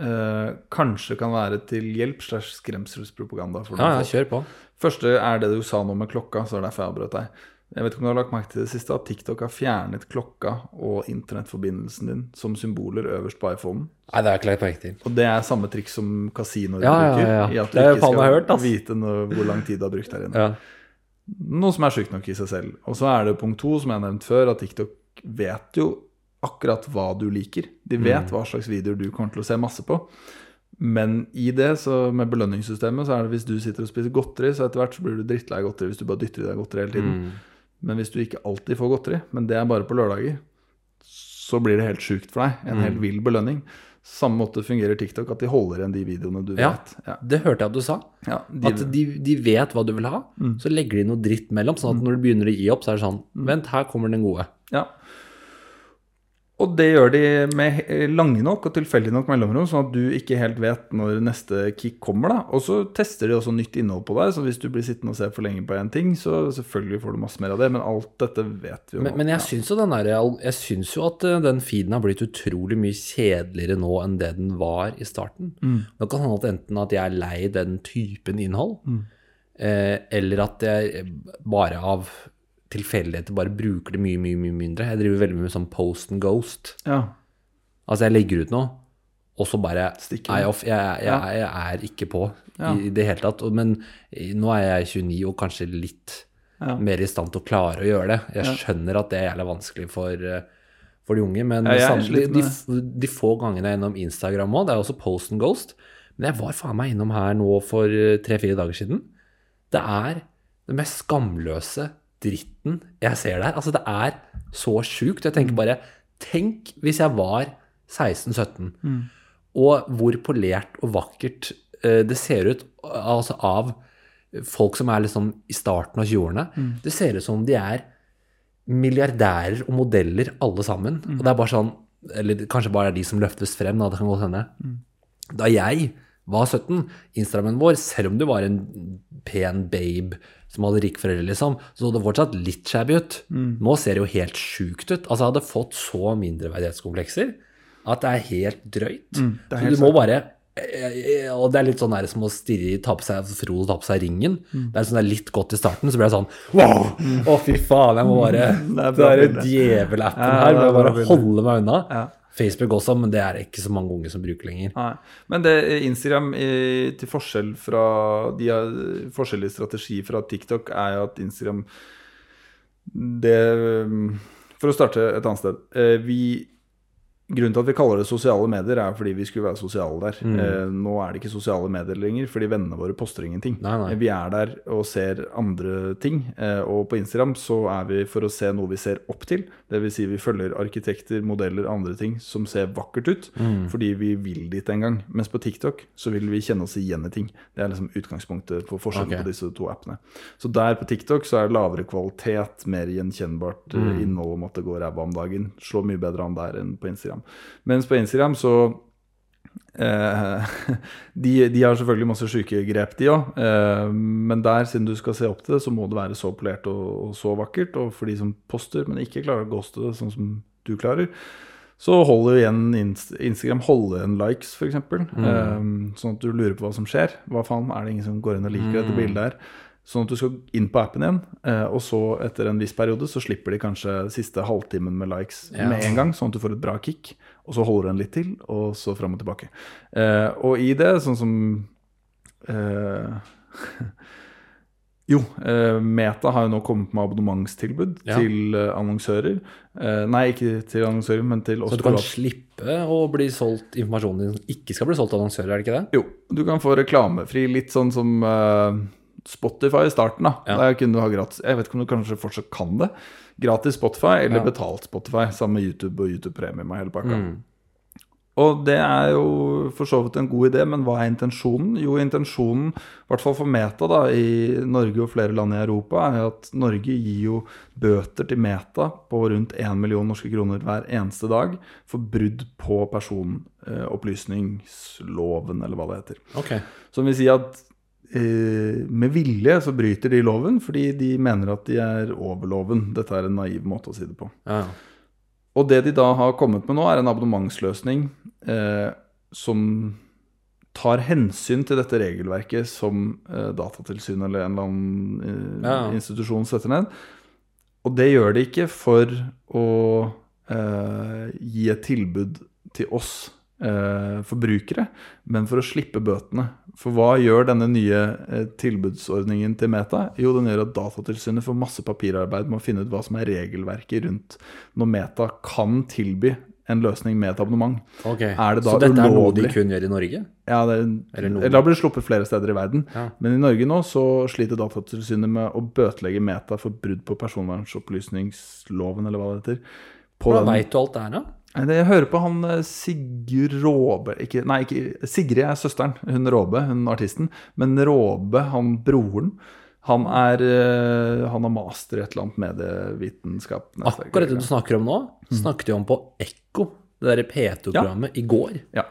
eh, kanskje kan være til hjelp slash skremselspropaganda. for Ja, ja, kjør på. Første er det du sa nå med klokka, så er det derfor jeg avbrøt deg. Jeg vet ikke om du har lagt merke til det siste, at TikTok har fjernet klokka og internettforbindelsen din som symboler øverst på iPhonen. Nei, det har jeg ikke lagt merke til. Og det er samme triks som kasinoer Ja, ja, bruker. ja. I at du Det ikke skal hørt, altså. vite noe, hvor lang tid du har brukt der inne. Ja. Noe som er sjukt nok i seg selv. Og så er det punkt to, som jeg har nevnt før, at TikTok vet jo akkurat hva du liker. De vet Mm. hva slags videoer du kommer til å se masse på. Men i det, så med belønningssystemet, så er det hvis du sitter og spiser godteri, så etter hvert så blir du drittlei godteri hvis du bare dytter i deg godteri hele tiden. Mm. Men hvis du ikke alltid får godteri, men det er bare på lørdager, så blir det helt sjukt for deg. En Mm. helt vill belønning. Samme måte fungerer TikTok, at de holder igjen de videoene du Ja. vet. Ja. Det hørte jeg at du sa. Ja, de, At de, de vet hva du vil ha, så legger de noe dritt mellom. Sånn at når du begynner å gi opp, så er det sånn Vent, her kommer den gode. Ja. Og det gjør de med lange nok og tilfeldig nok mellomrom, sånn at du ikke helt vet når neste kick kommer. da. Og så tester de også nytt innhold på deg, så hvis du blir sittende og se for lenge på én ting, så selvfølgelig får du masse mer av det, men alt dette vet vi jo Men, men jeg syns jo der, Jeg syns jo at eh, den feeden har blitt utrolig mye kjedeligere nå enn det den var i starten. Det kan hende at enten at jeg er lei den typen innhold, eh, eller at jeg bare av tilfeldigheter bare bruker det mye, mye, mye mindre. Jeg driver veldig mye med sånn post and ghost. Ja. Altså, jeg legger ut noe, og så bare Stikker er jeg, off, jeg, jeg, jeg er ikke på Ja. i, det hele tatt. Men nå er jeg 29 og kanskje litt Ja. mer i stand til å klare å gjøre det. Jeg skjønner at det er jævlig vanskelig for, eh, for de unge, men Ja, jeg de, de, de få gangene jeg er innom Instagram òg, det er også Post and Ghost, men jeg var faen meg innom her nå for eh, tre-fire dager siden. Det er det mest skamløse dritten jeg ser der. Altså, det er så sjukt. Jeg tenker bare Tenk hvis jeg var 16-17, og hvor polert og vakkert eh, det ser ut altså av folk som er liksom i starten av 20-årene. Det ser ut som de er milliardærer og modeller alle sammen. Og det er bare sånn Eller kanskje bare er de som løftes frem, da, det kan godt hende. Da jeg var 17, Instagrammen vår, selv om du var en pen babe som hadde rike foreldre, liksom, så så det fortsatt litt shabby ut. Nå ser det jo helt sjukt ut. Altså, jeg hadde fått så mindreverdighetskomplekser at det er helt drøyt. det er så helt du må bare Og det er litt sånn der som å stirre i ta på seg Frodo ta på seg ringen. Det er sånn det er litt godt i starten, så blir det sånn Wow! Å, fy faen, jeg må bare Det er Det er djevelappen Ja, her, må jeg bare holde meg unna. Ja. Facebook også, men det er ikke så mange unge som bruker lenger. Nei. Men det Instagram, i- til forskjell fra De har forskjellige strategier fra TikTok, er at Instagram Det For å starte et annet sted. eh, Vi Grunnen til at vi kaller det sosiale medier, er fordi vi skulle være sosiale der. Eh, nå er det ikke sosiale medier lenger, fordi vennene våre poster ingenting. Nei, nei. Eh, Vi er der og ser andre ting. Eh, og på Instagram så er vi for å se noe vi ser opp til. Dvs. Si vi følger arkitekter, modeller, andre ting som ser vakkert ut. Fordi vi vil dit en gang. Mens på TikTok så vil vi kjenne oss igjen i ting. Det er liksom utgangspunktet på forskjellen okay. på disse to appene. Så der på TikTok så er det lavere kvalitet, mer gjenkjennbart mm. innhold om at det går ræva om dagen. Slår mye bedre an der enn på Instagram. Mens på Instagram så eh, de, de har selvfølgelig masse syke grep, de òg. Eh, men der, siden du skal se opp til det, så må det være så polert og, og så vakkert. Og for de som poster, men ikke klarer å ghoste det sånn som du klarer, så holder igjen Inst Instagram holde en likes, f.eks. Mm. sånn at du lurer på hva som skjer. Hva faen, er det ingen som går inn og liker dette bildet her? Sånn at du skal inn på appen igjen, eh, og så etter en viss periode så slipper de kanskje siste halvtimen med likes Ja. med en gang, sånn at du får et bra kick. Og så holder du den litt til, og så fram og tilbake. Eh, og i det, sånn som eh, Jo, eh, Meta har jo nå kommet med abonnementstilbud Ja. til annonsører. Nei, ikke til annonsører, men til oss Så du kan slippe å bli solgt informasjonen din som ikke skal bli solgt til annonsører, er det ikke det? Jo, du kan få reklamefri, litt sånn som eh, Spotify i starten. da. Ja. Der kunne du ha gratis Jeg vet ikke om du kanskje fortsatt kan det. Gratis Spotify eller Ja. betalt Spotify, sammen med YouTube og YouTube Premium og hele pakka. Mm. Og det er jo for så vidt en god idé, men hva er intensjonen? Jo, intensjonen, i hvert fall for Meta da, i Norge og flere land i Europa, er at Norge gir jo bøter til Meta på rundt 1 million norske kroner hver eneste dag for brudd på personopplysningsloven, eller hva det heter. Okay. Som vil si at med vilje så bryter de loven fordi de mener at de er over loven. Dette er en naiv måte å si det på. Ja. Og det de da har kommet med nå, er en abonnementsløsning eh, som tar hensyn til dette regelverket som eh, Datatilsynet eller en eller annen eh, Ja. institusjon setter ned. Og det gjør de ikke for å eh, gi et tilbud til oss eh, forbrukere, men for å slippe bøtene. For hva gjør denne nye eh, tilbudsordningen til Meta? Jo, den gjør at Datatilsynet får masse papirarbeid med å finne ut hva som er regelverket rundt når Meta kan tilby en løsning med et abonnement. Okay. Er det Så dette er noe de kun gjør i Norge? Ja, det, Eller da blir det sluppet flere steder i verden. Ja. Men i Norge nå så sliter Datatilsynet med å bøtelegge Meta for brudd på personvernopplysningsloven, eller hva det heter. På Hvordan veit du alt det her, da? Jeg hører på han eh, Sigurd Råbe ikke, Nei, ikke, Sigrid er søsteren. Hun Råbe, hun artisten. Men Råbe, han broren, han er eh, Han har master i et eller annet medievitenskap. Akkurat det du snakker om nå, snakket vi om på Ekko, det derre P2-programmet, i går. Ja.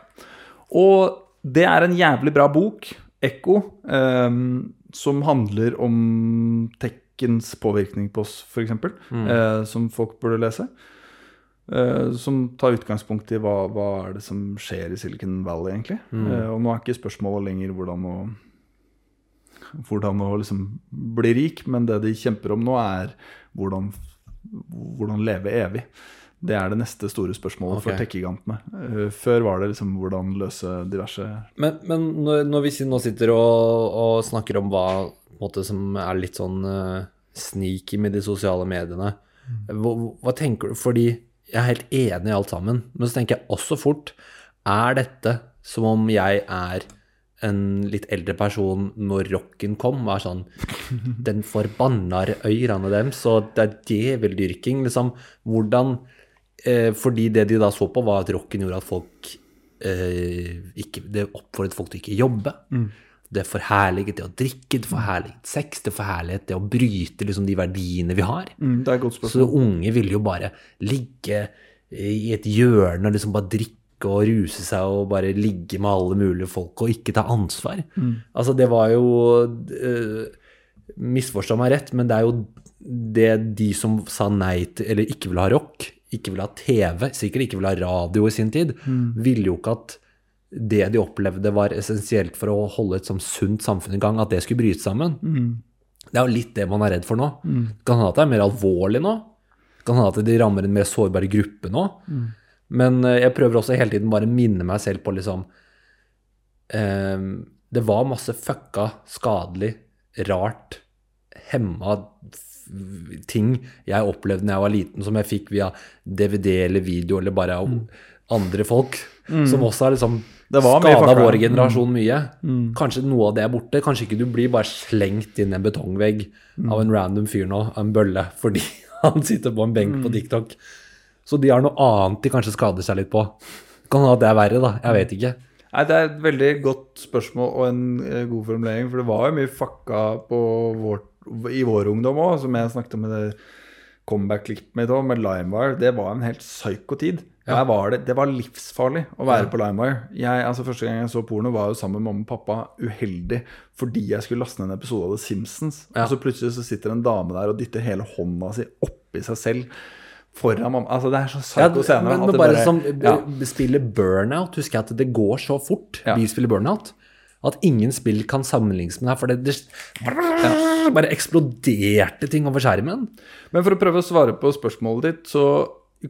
Og det er en jævlig bra bok, Ekko, ehm, som handler om tekkens påvirkning på oss, f.eks., eh, som folk burde lese. Eh, som tar utgangspunkt i hva, hva er det som skjer i Silicon Valley, egentlig. Eh, og nå er ikke spørsmålet lenger hvordan å hvordan å liksom bli rik, men det de kjemper om nå, er hvordan, hvordan leve evig. Det er det neste store spørsmålet for Ok. tech-gigantene. Eh, Før var det liksom hvordan løse diverse Men, men når, vi nå sitter og, og snakker om hva måte, som er litt sånn uh, sneaky med de sosiale mediene, hva, hva tenker du? Fordi jeg er helt enig i alt sammen, men så tenker jeg også fort Er dette som om jeg er en litt eldre person når rocken kom, var sånn Den forbanna øyrene deres, og det er djeveldyrking, liksom. Hvordan eh, Fordi det de da så på, var at rocken gjorde at folk eh, ikke, Det oppfordret folk til ikke jobbe. Det forherliget det å drikke, det forherliget sex, det forherliget det å bryte liksom, de verdiene vi har. mm, Det er godt spørsmål. Så unge ville jo bare ligge i et hjørne og liksom bare drikke og ruse seg og bare ligge med alle mulige folk og ikke ta ansvar. Altså, det var jo uh, Misforstå meg rett, men det er jo det de som sa nei til, eller ikke ville ha rock, ikke ville ha TV, sikkert ikke ville ha radio i sin tid, ville jo ikke at det de opplevde var essensielt for å holde et sånn sunt samfunn i gang, at det skulle bryte sammen. Det er jo litt det man er redd for nå. Det kan hende at det er mer alvorlig nå. Det kan hende at de rammer en mer sårbar gruppe nå. Men eh, jeg prøver også hele tiden bare minne meg selv på liksom eh, Det var masse fucka, skadelig, rart, hemma ting jeg opplevde da jeg var liten, som jeg fikk via DVD eller video, eller bare av andre folk, som også er liksom Det var skada vår generasjon mye. Kanskje noe av det er borte. Kanskje ikke du blir bare slengt inn i en betongvegg av en random fyr nå, en bølle, fordi han sitter på en benk på TikTok. Så de har noe annet de kanskje skader seg litt på. Kan hende at det er verre, da. Jeg vet ikke. Nei, Det er et veldig godt spørsmål og en eh, god formulering. For det var jo mye fucka på vår, i vår ungdom òg, som jeg snakket om i det comeback-klippet mitt òg, med LimeWire. Det var en helt psyko-tid. Der var det, det var livsfarlig å være på LimeWire. Jeg, altså Første gang jeg så porno, var jo sammen med mamma og pappa uheldig fordi jeg skulle laste ned en episode av The Simpsons. Ja. Og så plutselig så sitter en dame der og dytter hele hånda si oppi seg selv foran mamma. Altså Det er så Ja, psyko scene. men, men bare, bare som ja. spiller burnout, husker jeg at det går så fort. Ja. spiller burnout. At ingen spill kan sammenlignes med det her. For det, det bare eksploderte ting over skjermen. Men for å prøve å svare på spørsmålet ditt, så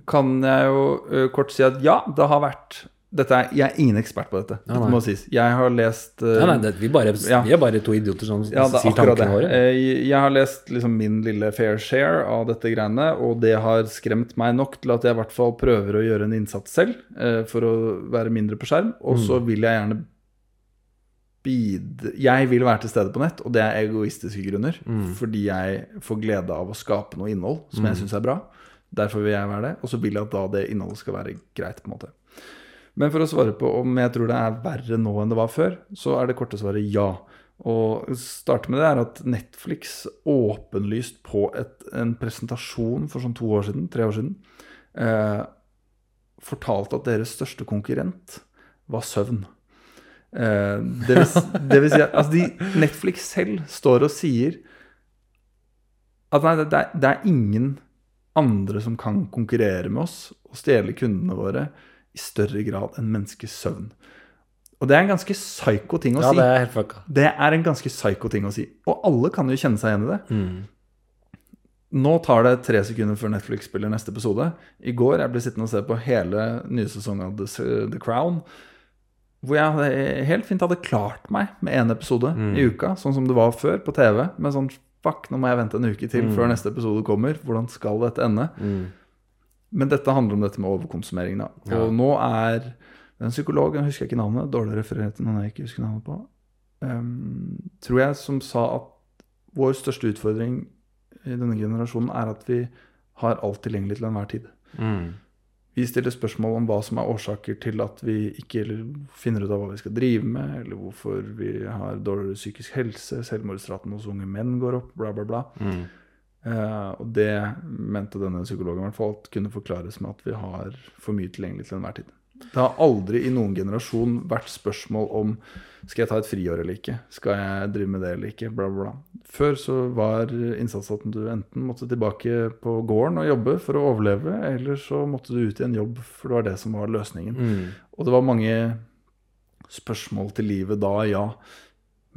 kan jeg jo kort si at ja, det har vært dette er, Jeg er ingen ekspert på dette, Ja, det må sies. Jeg har lest uh, Nei, nei, det, vi, bare, Ja. vi er bare to idioter som ja, det er sier tankene våre. Eh, Jeg har lest liksom min lille fair share av dette greiene, og det har skremt meg nok til at jeg i hvert fall prøver å gjøre en innsats selv uh, for å være mindre på skjerm. Og Mm. så vil jeg gjerne bid... Jeg vil være til stede på nett, og det er egoistiske grunner. Mm. Fordi jeg får glede av å skape noe innhold som jeg syns er bra. Derfor vil jeg være det. Og så vil jeg at da det innholdet skal være greit, på en måte. Men for å svare på om jeg tror det er verre nå enn det var før, så er det korte svaret ja. Og starte med det er at Netflix åpenlyst på et, en presentasjon for sånn to år siden, tre år siden, eh, fortalte at deres største konkurrent var søvn. Eh, det, vil, si at altså Netflix selv står og sier at nei, det, det er ingen andre som kan konkurrere med oss og stjele kundene våre i større grad enn menneskets søvn. Og det er en ganske psyko ting å Ja, si. det er helt fucka. Det er en ganske psyko ting å si. Og alle kan jo kjenne seg igjen i det. Nå tar det tre sekunder før Netflix spiller neste episode. I går jeg ble sittende og se på hele nye sesongen av The, Crown. Hvor jeg helt fint hadde klart meg med én episode i uka, sånn som det var før på TV. Med sånn fuck, nå må jeg vente en uke til før neste episode kommer. Hvordan skal dette ende? Men dette handler om dette med overkonsumering, da. Og nå er en psykolog, jeg husker ikke navnet, dårlig referert til noen jeg ikke husker navnet på, um, tror jeg, som sa at vår største utfordring i denne generasjonen er at vi har alt tilgjengelig til enhver tid. Vi stiller spørsmål om hva som er årsaker til at vi ikke finner ut av hva vi skal drive med, eller hvorfor vi har dårligere psykisk helse, selvmordsraten hos unge menn går opp, bla, bla, bla. Eh, og det mente denne psykologen i hvert fall at kunne forklares med at vi har for mye tilgjengelig til enhver tid. Det har aldri i noen generasjon vært spørsmål om skal jeg ta et friår eller ikke, skal jeg drive med det eller ikke, bla, bla. Før så var innsatsen at du enten måtte tilbake på gården og jobbe for å overleve, eller så måtte du ut i en jobb, for det var det som var løsningen. Og det var mange spørsmål til livet da, ja.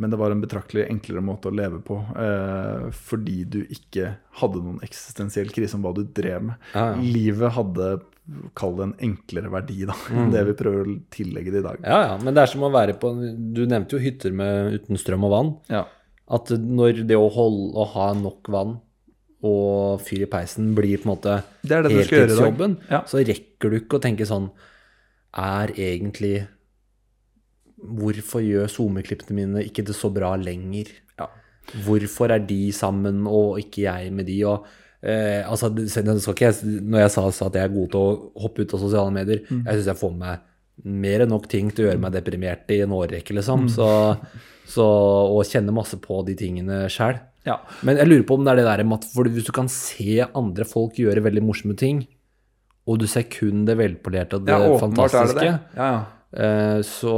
Men det var en betraktelig enklere måte å leve på, eh, fordi du ikke hadde noen eksistensiell krise om hva du drev med. Ja, ja. Livet hadde, kall det en enklere verdi, da, enn det vi prøver å tillegge det i dag. Ja, ja, men det er som å være på Du nevnte jo hytter med, uten strøm og vann. Ja. At når det å, holde, å ha nok vann og fyr i peisen blir på en måte Det det heltidsjobben, Ja. så rekker du ikke å tenke sånn Er egentlig Hvorfor gjør SoMe-klippene mine ikke det så bra lenger? Ja. Hvorfor er de sammen og ikke jeg med de? Og, eh, altså, ikke når jeg sa, sa at jeg er god til å hoppe ut av sosiale medier, Mm. jeg syns jeg får med mer enn nok ting til å gjøre meg deprimert i en årrekke, liksom. Mm. Så, så og kjenne masse på de tingene sjæl. Ja. Men jeg lurer på om det er det der med at hvis du kan se andre folk gjøre veldig morsomme ting, og du ser kun det velpolerte og det ja, er det det. Ja, ja. Så,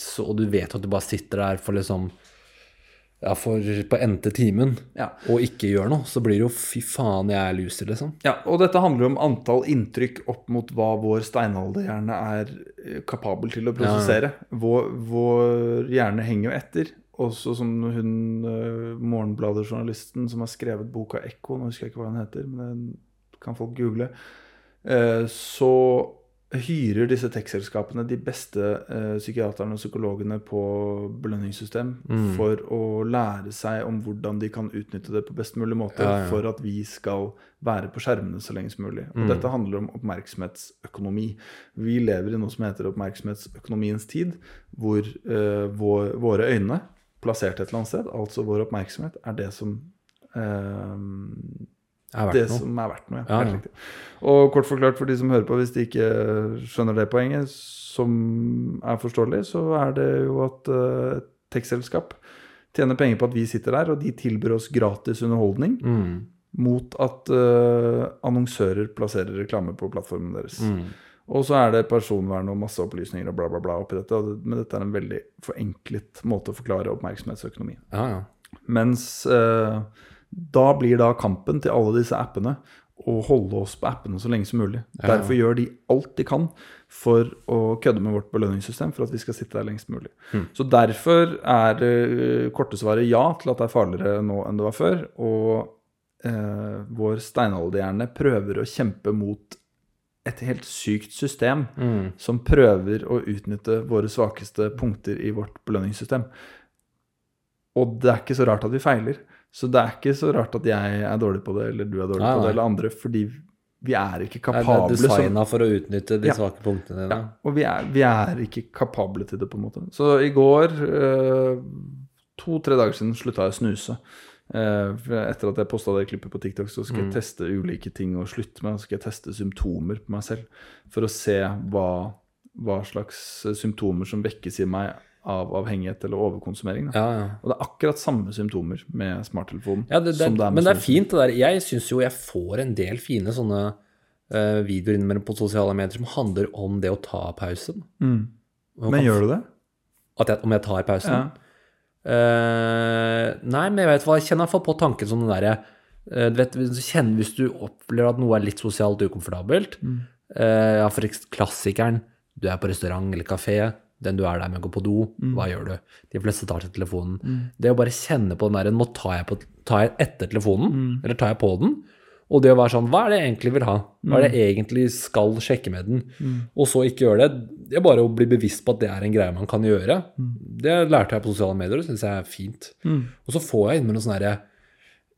så Og du vet at du bare sitter der for liksom ja, for på endte timen Ja. og ikke gjør noe, så blir det jo fy faen, jeg er loser, liksom. Ja, og dette handler jo om antall inntrykk opp mot hva vår steinalderhjerne er eh, kapabel til å prosessere. Vår, vår hjerne henger jo etter. Også som hun uh, Morgenbladet-journalisten som har skrevet boka 'Ekko', nå husker jeg ikke hva den heter, men den kan folk google. uh, så hyrer disse tech-selskapene de beste eh, psykiaterne og psykologene på belønningssystem Mm. for å lære seg om hvordan de kan utnytte det på best mulig måte Ja, ja. for at vi skal være på skjermene så lenge som mulig. Og Mm. dette handler om oppmerksomhetsøkonomi. Vi lever i noe som heter oppmerksomhetsøkonomiens tid, hvor eh, vår, våre øyne, plassert et eller annet sted, altså vår oppmerksomhet, er det som eh, det noe. som er verdt noe. Ja. Ja, ja. Og kort forklart for de som hører på, hvis de ikke skjønner det poenget, som er forståelig, så er det jo at uh, tekstselskap tjener penger på at vi sitter der, og de tilbyr oss gratis underholdning Mm. mot at uh, annonsører plasserer reklame på plattformen deres. Mm. Og så er det personvern og masse opplysninger og bla, bla, bla oppi dette. Men dette er en veldig forenklet måte å forklare oppmerksomhetsøkonomi. Ja, ja. Mens eh, da blir da kampen til alle disse appene å holde oss på appene så lenge som mulig. Ja. Derfor gjør de alt de kan for å kødde med vårt belønningssystem for at vi skal sitte der lengst mulig. Mm. Så derfor er uh, korte svaret ja til at det er farligere nå enn det var før. Og uh, vår steinalderhjerne prøver å kjempe mot et helt sykt system Mm. som prøver å utnytte våre svakeste punkter i vårt belønningssystem. Og det er ikke så rart at vi feiler. Så det er ikke så rart at jeg er dårlig på det, eller du er dårlig Nei, på det, eller andre, fordi vi er ikke kapable det er designa for å utnytte de Ja. svake punktene dine. ja, Og vi er, vi er ikke kapable til det, på en måte. Så i går, eh, to-tre dager siden, slutta jeg å snuse. Eh, etter at jeg posta det klippet på TikTok, så skal jeg teste ulike ting og slutte med. Så skal jeg teste symptomer på meg selv for å se hva, hva slags symptomer som vekkes i meg av avhengighet eller overkonsumering. Ja, ja. Og det er akkurat samme symptomer med smarttelefonen Ja, det, det, som det er med men det er fint det der. Jeg syns jo jeg får en del fine sånne uh, videoer innimellom på sosiale medier som handler om det å ta pausen. Mm. Men gjør du det? Jeg, om jeg tar pausen? Ja. Uh, nei, men jeg vet hva, jeg kjenner iallfall på tanken som den derre uh, du vet, hvis du kjenner, hvis du opplever at noe er litt sosialt ukomfortabelt Mm. uh, Ja, for klassikeren. Du er på restaurant eller kafé. Den du er der med, går på do. Mm. Hva gjør du? De fleste tar til telefonen. Det å bare kjenne på den der Nå tar jeg, på, tar jeg etter telefonen, Mm. eller tar jeg på den? Og det å være sånn Hva er det jeg egentlig vil ha? Hva er det Mm. jeg egentlig skal sjekke med den? Og så ikke gjøre det. Det er bare å bli bevisst på at det er en greie man kan gjøre. Det lærte jeg på sosiale medier, og det syns jeg er fint. Og så får jeg innimellom sånn herre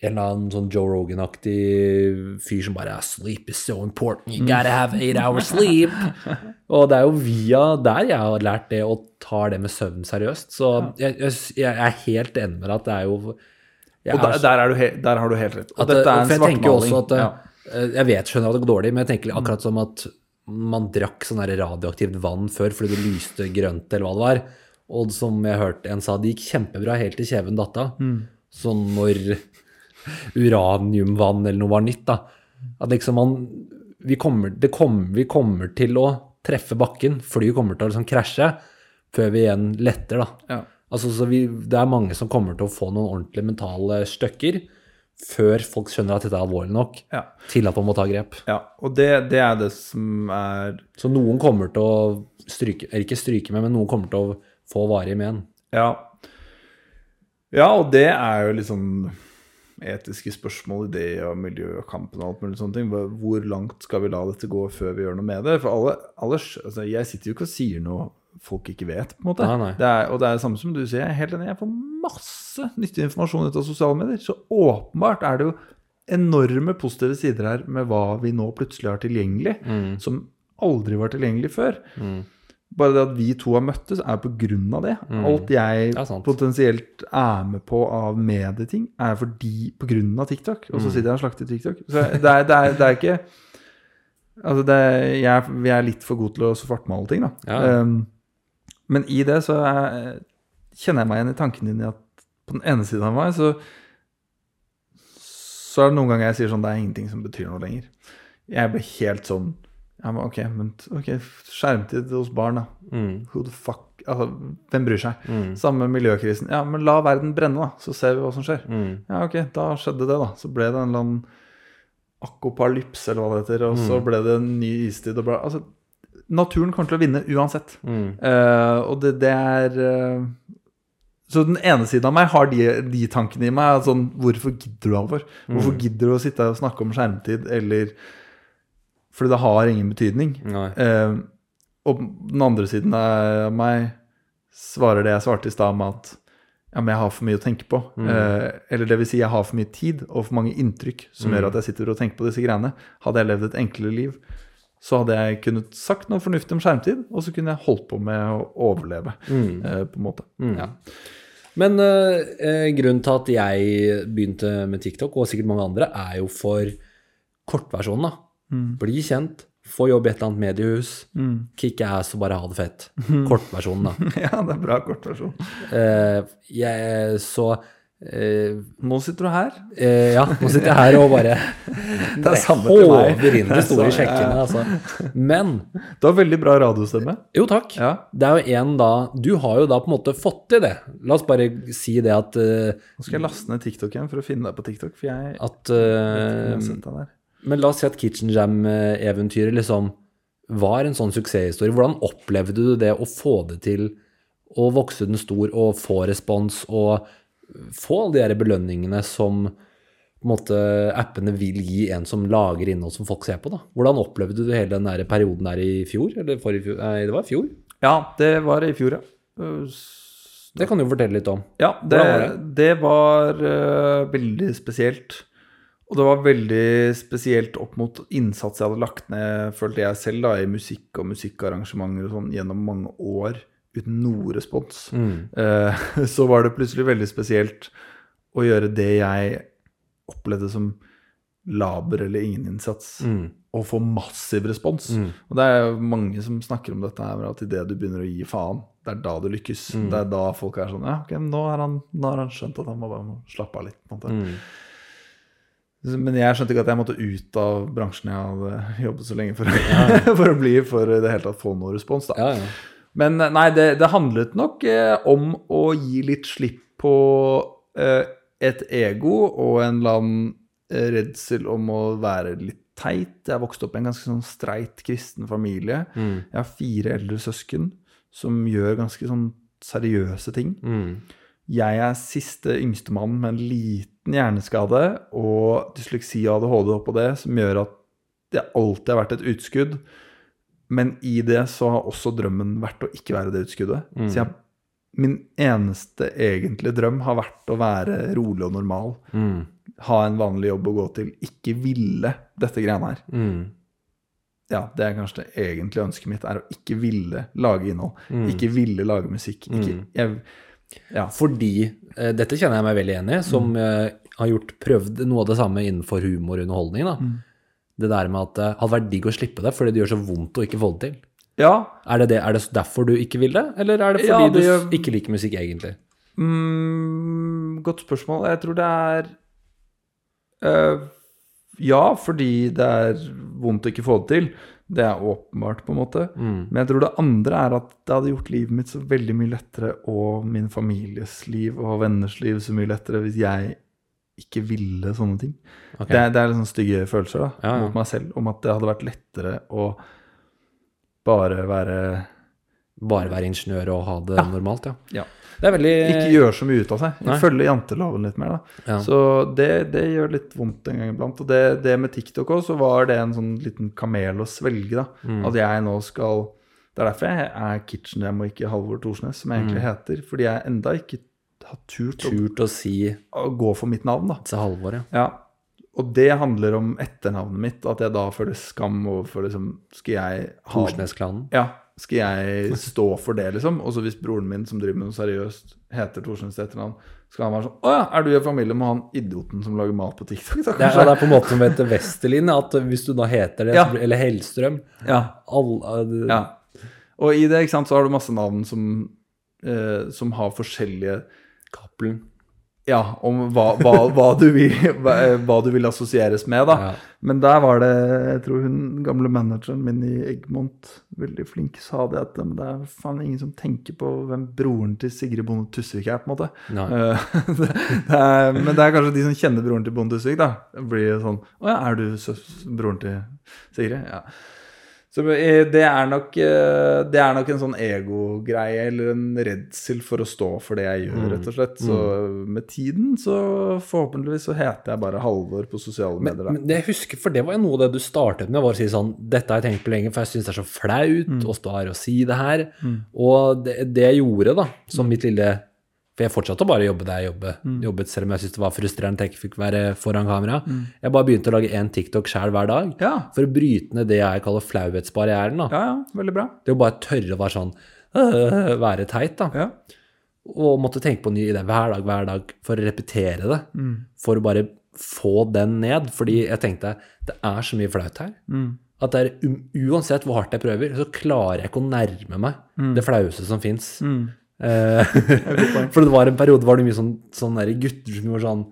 en eller annen sånn Joe Rogan-aktig fyr som bare Sleep is so important, you gotta have eight hours sleep. og det er jo via der jeg har lært det og tar det med søvn seriøst. Så jeg, jeg, jeg er helt enig med deg at det er jo jeg Og er der, der, er du he der har du helt rett. Og at, dette er en svartmaling. at Ja. eh, Jeg vet, skjønner at det går dårlig, men jeg tenker akkurat som at man drakk sånn radioaktivt vann før fordi det lyste grønt, eller hva det var. Og som jeg hørte en sa, det gikk kjempebra helt til kjeven datta. Sånn når uraniumvann eller noe var nytt, da. At liksom man vi kommer, det kommer, vi kommer til å treffe bakken. Flyet kommer til å liksom krasje før vi igjen letter, da. Ja. Altså, så vi, det er mange som kommer til å få noen ordentlige mentale støkker før folk skjønner at dette er alvorlig nok Ja. til at man må ta grep. ja. Og det, det er det som er Så noen kommer til å stryke, eller ikke stryke med, men noen kommer til å få varige men. Ja. Ja, og det er jo liksom etiske spørsmål i det og miljøkampen og alt mulig sånne ting. Hvor- langt skal vi la dette gå før vi gjør noe med det? For alle, alle altså Jeg sitter jo ikke og sier noe folk ikke vet, på en måte. Nei, nei. Det er, og det er det samme som du sier. Er helt enig. Jeg får masse nyttig informasjon ut av sosiale medier. Så åpenbart er det jo enorme positive sider her med hva vi nå plutselig har tilgjengelig, som aldri var tilgjengelig før. Bare det at vi to har møttes, er på grunn av det. Alt jeg Det er potensielt er med på av medieting, er fordi på grunn av TikTok. Og så sitter jeg og slakter TikTok. Så det er, det er, det er ikke Altså, det jeg, vi er litt for gode til å svartmale ting, da. Ja. Um, men i det så er, kjenner jeg meg igjen i tanken din i at på den ene siden av meg så så er det noen ganger jeg sier sånn Det er ingenting som betyr noe lenger. Jeg blir helt sånn ja, men ok, men ok, skjermtid hos barn, da. Mm. Who the fuck Altså, hvem bryr seg? Samme miljøkrisen. Ja, men la verden brenne, da, så ser vi hva som skjer. Mm. Ja, ok, da skjedde det, da. Så ble det en eller annen akopalypse, eller hva det heter, og så ble det en ny istid og bla. Altså, naturen kommer til å vinne uansett. Mm. Eh, og det, det er uh, Så den ene siden av meg har de, de tankene i meg. Sånn, hvorfor gidder du, Alvor? Hvorfor gidder du å sitte og snakke om skjermtid, eller Fordi det har ingen betydning. Eh, og den andre siden av meg svarer det jeg svarte i stad, med at ja, men jeg har for mye å tenke på. Eh, eller det vil si, jeg har for mye tid og for mange inntrykk som gjør at jeg sitter og tenker på disse greiene. Hadde jeg levd et enklere liv, så hadde jeg kunnet sagt noe fornuftig om skjermtid, og så kunne jeg holdt på med å overleve, eh, på en måte. Ja. Men eh, eh, grunnen til at jeg begynte med TikTok, og sikkert mange andre, er jo for kortversjonen. da. Bli kjent, få jobb i et eller annet mediehus, kicke ass og bare ha det fett. Kortversjonen, da. ja, det er bra kortversjon. Eh, jeg, så eh, Nå sitter du her. eh, Ja, nå sitter jeg her og bare Det er samme til meg. håver inn de store sjekkene. Altså. Men Du har veldig bra radiostemme. Jo, takk. Ja. Det er jo en da Du har jo da på en måte fått til det. La oss bare si det at, eh, Nå skal jeg laste ned TikTok igjen for å finne deg på TikTok, for jeg, at jeg eh, har sett deg der. Men la oss si at Kitchen Jam-eventyret liksom var en sånn suksesshistorie. Hvordan opplevde du det å få det til å vokse den stor og få respons og få alle de her belønningene som måte appene vil gi en som lager innhold som folk ser på? da? Hvordan opplevde du hele den der perioden der i fjor? Eller forrige fjor? Nei, det var i fjor. Ja, det var i fjor, ja. Det kan du fortelle litt om. Ja, det, var det var uh, veldig spesielt. Og det var veldig spesielt opp mot innsats jeg hadde lagt ned, følte jeg selv, da, i musikk og musikkarrangementer og sånn gjennom mange år uten noe respons. Eh, så var det plutselig veldig spesielt å gjøre det jeg opplevde som laber eller ingen innsats, og få massiv respons. Og det er mange som snakker om dette her, at idet du begynner å gi faen, det er da du lykkes. Det er da folk er sånn Ja, ok, nå har han, nå har han skjønt at han må bare slappe av litt. på en måte. Men jeg skjønte ikke at jeg måtte ut av bransjen jeg hadde jobbet så lenge for, for å bli, for i det hele tatt få noe respons. da. Ja, ja. Men eh, nei, det, det handlet nok eh, om å gi litt slipp på eh, et ego og en eller annen eh, redsel om å være litt teit. Jeg vokste opp i en ganske sånn streit kristen familie. Jeg har fire eldre søsken som gjør ganske sånn seriøse ting. Jeg er siste yngstemann med en liten hjerneskade og dysleksi og ADHD oppå det, som gjør at det alltid har vært et utskudd. Men i det så har også drømmen vært å ikke være det utskuddet. Så jeg, min eneste egentlige drøm har vært å være rolig og normal. Ha en vanlig jobb å gå til. Ikke ville dette greiene her. Ja, det er kanskje det egentlige ønsket mitt, er å ikke ville lage innhold. Ikke ville lage musikk. Ikke, jeg, ja. Fordi eh, Dette kjenner jeg meg veldig enig i, som eh, har gjort, prøvd noe av det samme innenfor humor og underholdning. Da. Det der med at det hadde vært digg å slippe det fordi det gjør så vondt å ikke få det til. ja, Er det, det, er det derfor du ikke vil det, eller er det fordi Ja, det du ikke liker musikk egentlig? Mm, godt spørsmål. Jeg tror det er uh, Ja, fordi det er vondt å ikke få det til. Det er åpenbart, på en måte. Men jeg tror det andre er at det hadde gjort livet mitt så veldig mye lettere, og min families liv og venners liv så mye lettere, hvis jeg ikke ville sånne ting. Okay. Det, det er liksom stygge følelser da, Ja, ja. mot meg selv, om at det hadde vært lettere å bare være Bare være ingeniør og ha det normalt, ja. Ja. Det er veldig Ikke gjøre så mye ut av seg. Følge janteloven litt mer, da. Ja. Så det, det gjør litt vondt en gang iblant. Og det, det med TikTok òg, så var det en sånn liten kamel å svelge, da. Mm. At jeg nå skal Det er derfor jeg er Kitchen Jam og ikke Halvor Thorsnes, som jeg egentlig heter. Fordi jeg enda ikke har turt å, Mm. turt å si å gå for mitt navn, da. til Halvor, ja. Ja. Og det handler om etternavnet mitt, at jeg da føler skam overfor liksom Skal jeg ha Thorsnes-klanen. Ja. Skal jeg stå for det, liksom? Og så hvis broren min, som driver med noe seriøst, heter Thorsnes eller etternavn, skal han være sånn Å ja, er du i familie med han idioten som lager mat på TikTok, da, Det er, det er på en måte som heter Westerlin, at hvis du da heter det, Ja. blir- eller Hellstrøm Ja. all, ja. Og i det, ikke sant, så har du masse navn som, eh, som har forskjellige Cappelen. Ja, om hva, hva, hva, du vil, hva, du vil assosieres med, da. Ja. Men der var det Jeg tror hun gamle manageren min i Egmont, veldig flink, sa det at men det er faen ingen som tenker på hvem broren til Sigrid Bonde Tusvik er, på en måte. Det, det er, men det er kanskje de som kjenner broren til Bonde Tusvik, da. Blir sånn Å ja, er du broren til Sigrid? Ja. Så eh, det er nok, eh, det er nok en sånn egogreie eller en redsel for å stå for det jeg gjør, rett og slett. Så med tiden så forhåpentligvis så heter jeg bare Halvor på sosiale medier. Men, Men det jeg husker, for det var jo noe av det du startet med, var å si sånn Dette har jeg tenkt på lenge, for jeg syns det er så flaut å stå her og si det her. Og det, det jeg gjorde, da, som mitt lille For jeg fortsatte å bare jobbe der jeg jobbe, jobbet, selv om jeg syntes det var frustrerende at jeg ikke fikk være foran kamera. Jeg bare begynte å lage én TikTok sjæl hver dag. Ja. For å bryte ned det jeg kaller flauhetsbarrieren. Ja, ja, veldig bra. Det å bare tørre å være sånn øh, Være teit, da. Ja. Og måtte tenke på en ny idé hver dag, hver dag, for å repetere det. Mm. For å bare få den ned. Fordi jeg tenkte det er så mye flaut her. Mm. At det er, uansett hvor hardt jeg prøver, så klarer jeg ikke å nærme meg Mm. det flaueste som fins. for det var en periode var det mye sånn, sånn der gutter som gjorde sånn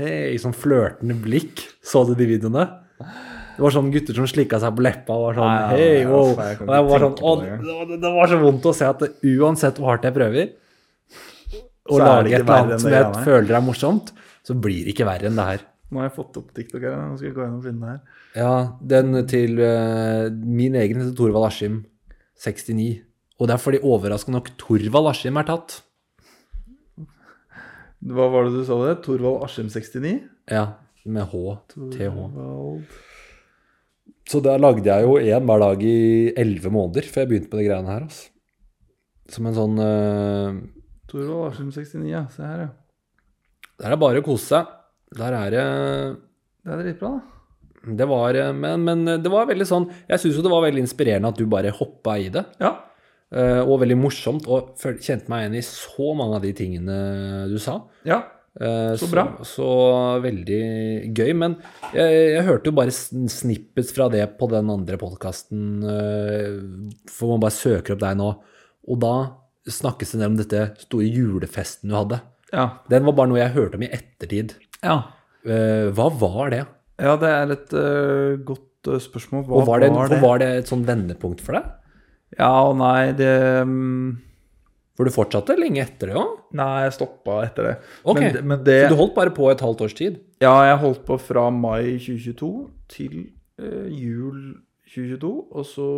Hei, sånn flørtende blikk. Så du de videoene? Det var sånn gutter som slikka seg på leppa og var sånn Hei, wow. Og jeg var sånn, å, det var- så vondt å se at det, uansett hvor hardt jeg prøver å lage et eller annet som jeg føler er morsomt, så blir det ikke verre enn det her. Nå har jeg fått opp TikTok her. Nå skal jeg gå inn og finne her. Ja, den til uh, min egen heter Torvald Askim 69. Og det er fordi overraskende nok Torvald Askim er tatt. Hva var det du sa det? Torvald Askim 69? Ja, med H. TH. Torvald Så der lagde jeg jo én hver dag i elleve måneder før jeg begynte med de greiene her. Altså. Som en sånn uh, Torvald Askim 69, ja. Se her, ja. Der er bare å kose seg. Der er det Det er dritbra, da. Det var eh, Men, men det var veldig sånn Jeg syns jo det var veldig inspirerende at du bare hoppa i det. Ja. Eh, Og veldig morsomt, og kjente meg igjen i så mange av de tingene du sa. ja. Eh, Så bra. Så, veldig gøy. Men jeg, jeg hørte jo bare snippets fra det på den andre podkasten, for man bare søker opp deg nå. Og da snakkes det om dette store julefesten du hadde. Ja. Den var bare noe jeg hørte om i ettertid. ja. Eh, hva var det? Ja, det er et uh, godt spørsmål. Hva Og var det, var det? var det et sånn vendepunkt for deg? Ja og nei, det mm, For du fortsatte lenge etter det òg? Nei, jeg stoppa etter det. Ok. Men, men det Så du holdt bare på et halvt års tid? Ja, jeg holdt på fra mai 2022 til eh, jul 2022. Og så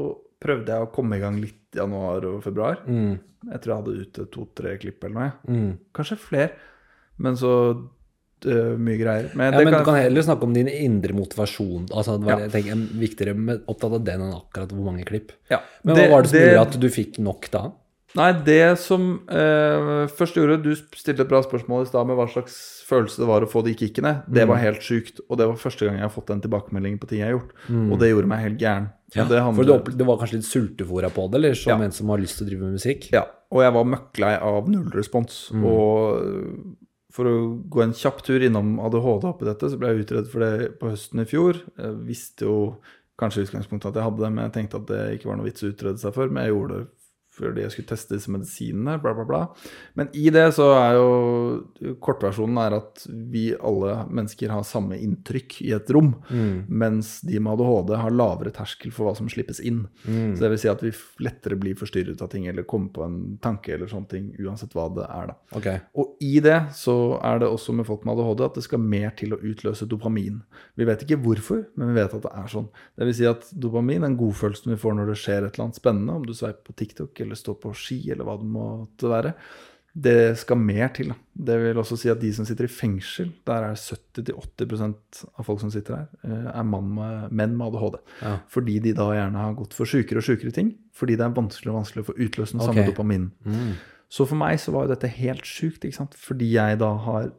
prøvde jeg å komme i gang litt i januar og februar. Mm. Jeg tror jeg hadde ute to-tre klipp eller noe. Mm. Kanskje flere. Men så mye greier. Men Ja, det men kan, du kan heller snakke om din indre motivasjon. Altså, det var, Ja. jeg tenker, er viktigere med, opptatt av den enn akkurat hvor mange klipp. ja. Men hva var det som gjorde at du fikk nok da? Nei, det som eh, først gjorde Du stilte et bra spørsmål i stad med hva slags følelse det var å få de kickene. Det var helt sjukt, og det var første gang jeg har fått en tilbakemelding på ting jeg har gjort. Og det gjorde meg helt gæren. Ja, det For handler- du, var kanskje litt sultefòra på det, eller som en som har lyst til å drive med musikk? Ja, og jeg var møkklei av null respons. Mm. Og for å gå en kjapp tur innom ADHD oppi dette, så ble jeg utredet for det på høsten i fjor. Jeg visste jo kanskje i utgangspunktet at jeg hadde det, men jeg tenkte at det ikke var noe vits å utrede seg for. Men jeg gjorde det fordi jeg skulle teste disse medisinene, bla, bla, bla. Men i det så er jo Kortversjonen er at vi alle mennesker har samme inntrykk i et rom, Mm. mens de med ADHD har lavere terskel for hva som slippes inn. Mm. Så det vil si at vi lettere blir forstyrret av ting, eller kommer på en tanke eller sånne ting, uansett hva det er, da. Okay. Og i det så er det også med folk med ADHD at det skal mer til å utløse dopamin. Vi vet ikke hvorfor, men vi vet at det er sånn. Det vil si at dopamin, den godfølelsen vi får når det skjer et eller annet spennende, om du sveiper på TikTok eller står på ski eller hva det måtte være, det skal mer til. da. Det vil også si at de som sitter i fengsel, der er 70-80% av folk som sitter her, eh, er med, menn med ADHD. Ja. Fordi de da gjerne har gått for sjukere og sjukere ting. Fordi det er vanskelig og vanskelig å få utløst den samme Ok. dopaminen. Mm. Så for meg så var jo dette helt sjukt, ikke sant? fordi jeg da har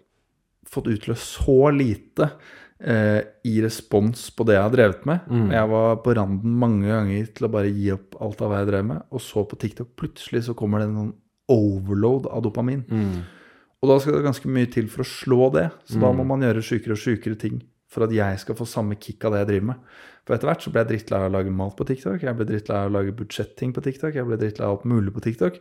fått utløst så lite i respons på det jeg har drevet med. Mm. Jeg var på randen mange ganger til å bare gi opp alt av hva jeg drev med, og så på TikTok plutselig så kommer det en sånn overload av dopamin. Mm. Og da skal det ganske mye til for å slå det, så da må man gjøre sjukere og sjukere ting for at jeg skal få samme kick av det jeg driver med. For etter hvert så ble jeg drittlei av å lage mat på TikTok, jeg ble drittlei av å lage budsjetting på TikTok, jeg ble drittlei av alt mulig på TikTok.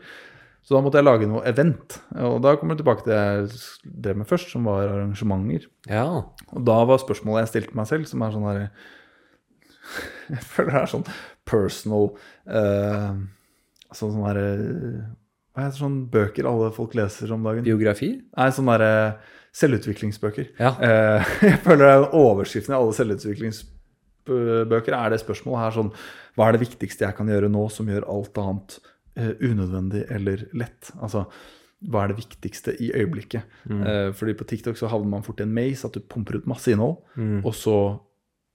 Så da måtte jeg lage noe event. Og da kommer jeg tilbake til det jeg drev med først, som var arrangementer. Ja. Og da var spørsmålet jeg stilte meg selv, som er sånn herre Jeg føler det er sånn personal uh, Sånn sånn herre Hva heter sånn bøker alle folk leser om dagen? Biografi? Nei, sånn derre selvutviklingsbøker. Ja. Uh, jeg føler det er overskriften i alle selvutviklingsbøker er det spørsmålet her sånn Hva er det viktigste jeg kan gjøre nå som gjør alt annet eh, unødvendig eller lett? Altså, hva er det viktigste i øyeblikket? Eh, fordi på TikTok så havner man fort i en maze, at du pumper ut masse innhold, og så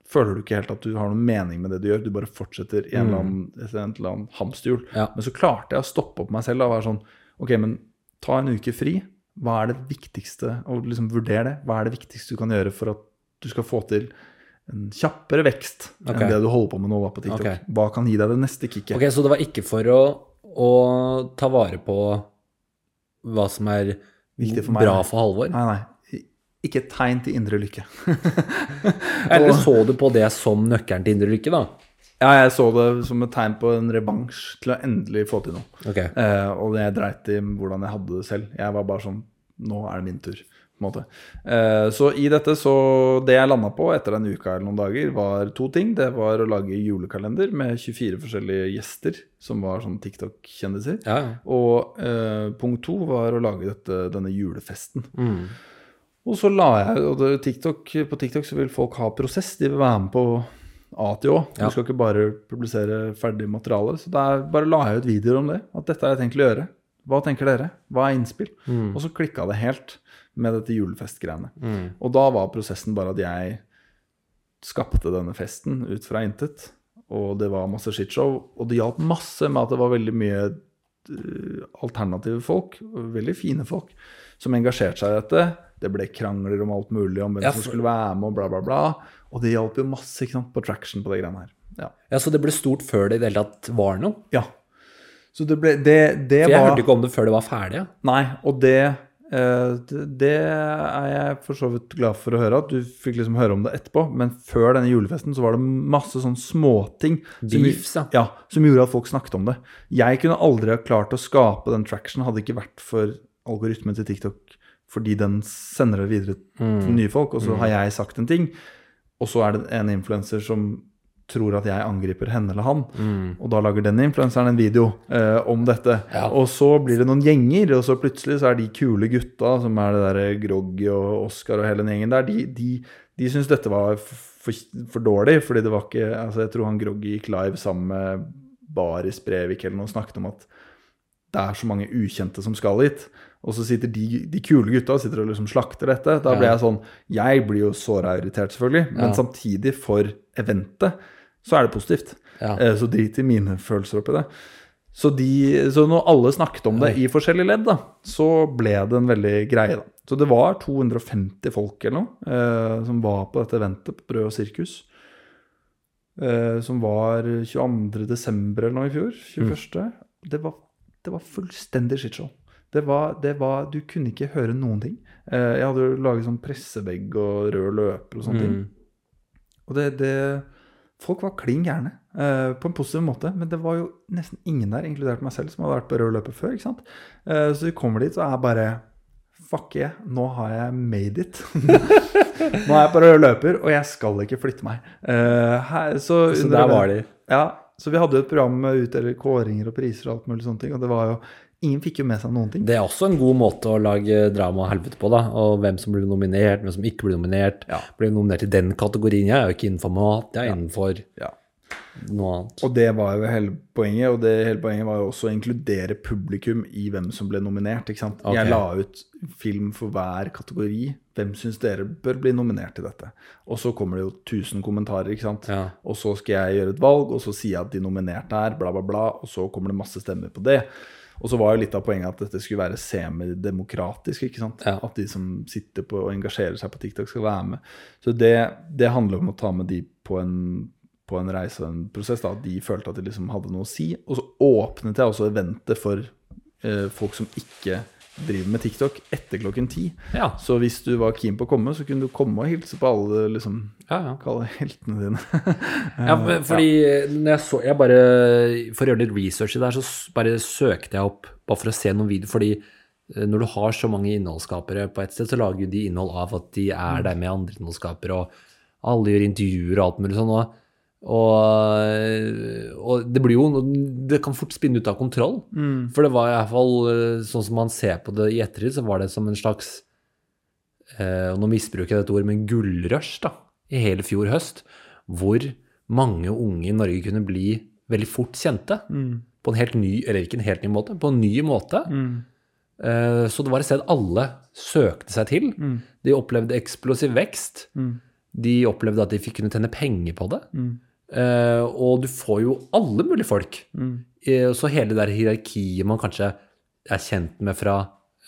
føler du ikke helt at du har noen mening med det du gjør. Du bare fortsetter i en eller annen, annen hamsterhjul. Ja. Men så klarte jeg å stoppe opp meg selv da, og være sånn Ok, men ta en uke fri. Hva er det viktigste? Og liksom vurdere det. Hva er det viktigste du kan gjøre for at du skal få til en kjappere vekst okay. enn det du holder på med nå da på TikTok? Okay. Hva kan gi deg det neste kicket? Ok, Så det var ikke for å, å ta vare på hva som er for meg, bra for Halvor? Nei, nei. Ikke et tegn til indre lykke. Eller så du på det som nøkkelen til indre lykke, da? Ja, jeg så det som et tegn på en revansj til å endelig få til noe. Ok. Eh, og jeg dreit i hvordan jeg hadde det selv. Jeg var bare sånn Nå er det min tur. Eh, så i dette, så Det jeg landa på etter en uke eller noen dager, var to ting. Det var å lage julekalender med 24 forskjellige gjester som var sånn TikTok-kjendiser. Ja. Og uh, punkt to var å lage dette, denne julefesten. Mm. Og så la jeg og det, TikTok, På TikTok så vil folk ha prosess. De vil være med på A til Å. Ja. Skal ikke bare publisere ferdig materiale. Så der bare la jeg ut videoer om det. At dette har jeg tenkt å gjøre. Hva tenker dere? Hva er innspill? Og så klikka det helt med dette julefestgreiene. Og da var prosessen bare at jeg skapte denne festen ut fra intet. Og det var masse shitshow. Og det hjalp masse med at det var veldig mye eh, alternative folk, veldig fine folk, som engasjerte seg i dette. Det ble krangler om alt mulig, om hvem Ja, som skulle være med, og bla, bla, bla. Og det hjalp jo masse ikke sant, på traction på de greiene her. Ja. ja, Så det ble stort før det i det hele tatt var noe? ja. Så det ble Det, det For jeg var hørte ikke om det før det var ferdig. Ja. Nei, og det, det Det er jeg for så vidt glad for å høre, at du fikk liksom høre om det etterpå. Men før denne julefesten så var det masse sånn småting som, Beefs, ja. ja, som gjorde at folk snakket om det. Jeg kunne aldri ha klart å skape den traction, hadde ikke vært for algoritmen til TikTok, fordi den sender det videre til nye folk, og så har jeg sagt en ting, og så er det en influenser som tror at jeg angriper henne eller han, og da lager den influenseren en video eh, om dette. Ja. Og så blir det noen gjenger, og så plutselig så er de kule gutta, som er det der Groggy og Oscar og hele den gjengen der, de, de, de syns dette var for, for dårlig, fordi det var ikke altså Jeg tror han Groggy gikk live sammen med Baris Brevik eller noe og snakket om at det er så mange ukjente som skal hit. Og så sitter de, de kule gutta sitter og liksom slakter dette. Da blir jeg sånn Jeg blir jo såra irritert, selvfølgelig, men samtidig, for eventet, så er det positivt. Eh, Så drit i mine følelser oppi det. Så, de, så når alle snakket om det i forskjellige ledd, da, så ble det en veldig greie. da. Så det var 250 folk eller noe eh, som var på dette eventet på Brød og sirkus. Eh, som var 22. desember eller noe i fjor. 21. Det, var, det var fullstendig shitshow. Det var, det var Du kunne ikke høre noen ting. Eh, jeg hadde jo laget sånn pressevegg og rød løper og sånne ting. Og det, det Folk var klin gærne, eh, på en positiv måte. Men det var jo nesten ingen der, inkludert meg selv, som hadde vært på rød løper før. ikke sant? Eh, så vi kommer dit og er bare Fuck yeah, nå har jeg made it. nå er jeg på rød løper, og jeg skal ikke flytte meg. Her, så Så der var de. Ja, så vi hadde jo et program med utdeler kåringer og priser og alt mulig sånne ting, og det var jo Ingen fikk jo med seg noen ting. Det er også en god måte å lage drama og helvete på, da. Og hvem som blir nominert, hvem som ikke blir nominert. Ja. Blir nominert i den kategorien. Jeg er jo ikke innenfor mat, jeg er innenfor Ja. noe annet. Og det var jo hele poenget, og det hele poenget var jo også å inkludere publikum i hvem som ble nominert. ikke sant? Okay. Jeg la ut film for hver kategori. Hvem syns dere bør bli nominert til dette? Og så kommer det jo 1000 kommentarer, ikke sant. Ja. Og så skal jeg gjøre et valg, og så sier jeg at de nominerte er, bla, bla, bla, og så kommer det masse stemmer på det. Og så var jo litt av poenget at dette skulle være semidemokratisk, ikke sant. Ja. At de som sitter på og engasjerer seg på TikTok, skal være med. Så det, det handler om å ta med de på en på en reise og en prosess, da, at de følte at de liksom hadde noe å si. Og så åpnet jeg også eventet for eh, folk som ikke driver med TikTok etter klokken ti. Ja. Så hvis du var keen på å komme, så kunne du komme og hilse på alle liksom, Ja, ja. kalle heltene dine. Ja, men fordi når jeg så Jeg bare For å gjøre litt research i det her, så bare søkte jeg opp bare for å se noen videoer. Fordi eh, når du har så mange innholdsskapere på et sted, så lager de innhold av at de er der med andre innholdsskapere, og alle gjør intervjuer og alt mulig sånn. Og, og, og det blir jo Det kan fort spinne ut av kontroll. For det var i hvert fall eh, sånn som man ser på det i ettertid, så var det som en slags eh, Og nå misbruker jeg dette ordet, men gullrush da, i hele fjor høst. hvor mange unge i Norge kunne bli veldig fort kjente. På en helt ny, eller ikke en helt ny måte, på en ny måte. Eh, Så det var et sted alle søkte seg til. De opplevde eksplosiv vekst. De opplevde at de fikk kunne tjene penger på det. Eh, og du får jo alle mulige folk. Eh, Så hele det der hierarkiet man kanskje er kjent med fra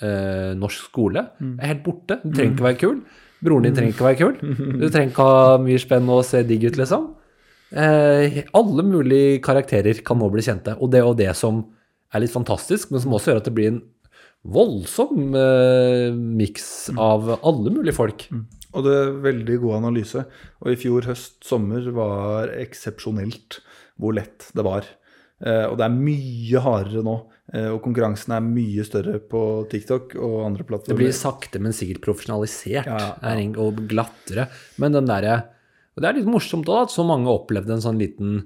eh, norsk skole, er helt borte. Du trenger ikke være kul. Broren din trenger ikke være kul. Du trenger ikke ha mye spenn og se digg ut, liksom. Eh, alle mulige karakterer kan nå bli kjente. Og det er jo det som er litt fantastisk, men som også gjør at det blir en voldsom eh, miks av alle mulige folk. Og det er veldig god analyse. Og i fjor høst, sommer, var eksepsjonelt hvor lett det var. Eh, og det er mye hardere nå. Eh, og konkurransen er mye større på TikTok og andre Det blir sakte, men sikkert profesjonalisert Ja, ja. og glattere. Men den derre Og det er litt morsomt òg, at så mange opplevde en sånn liten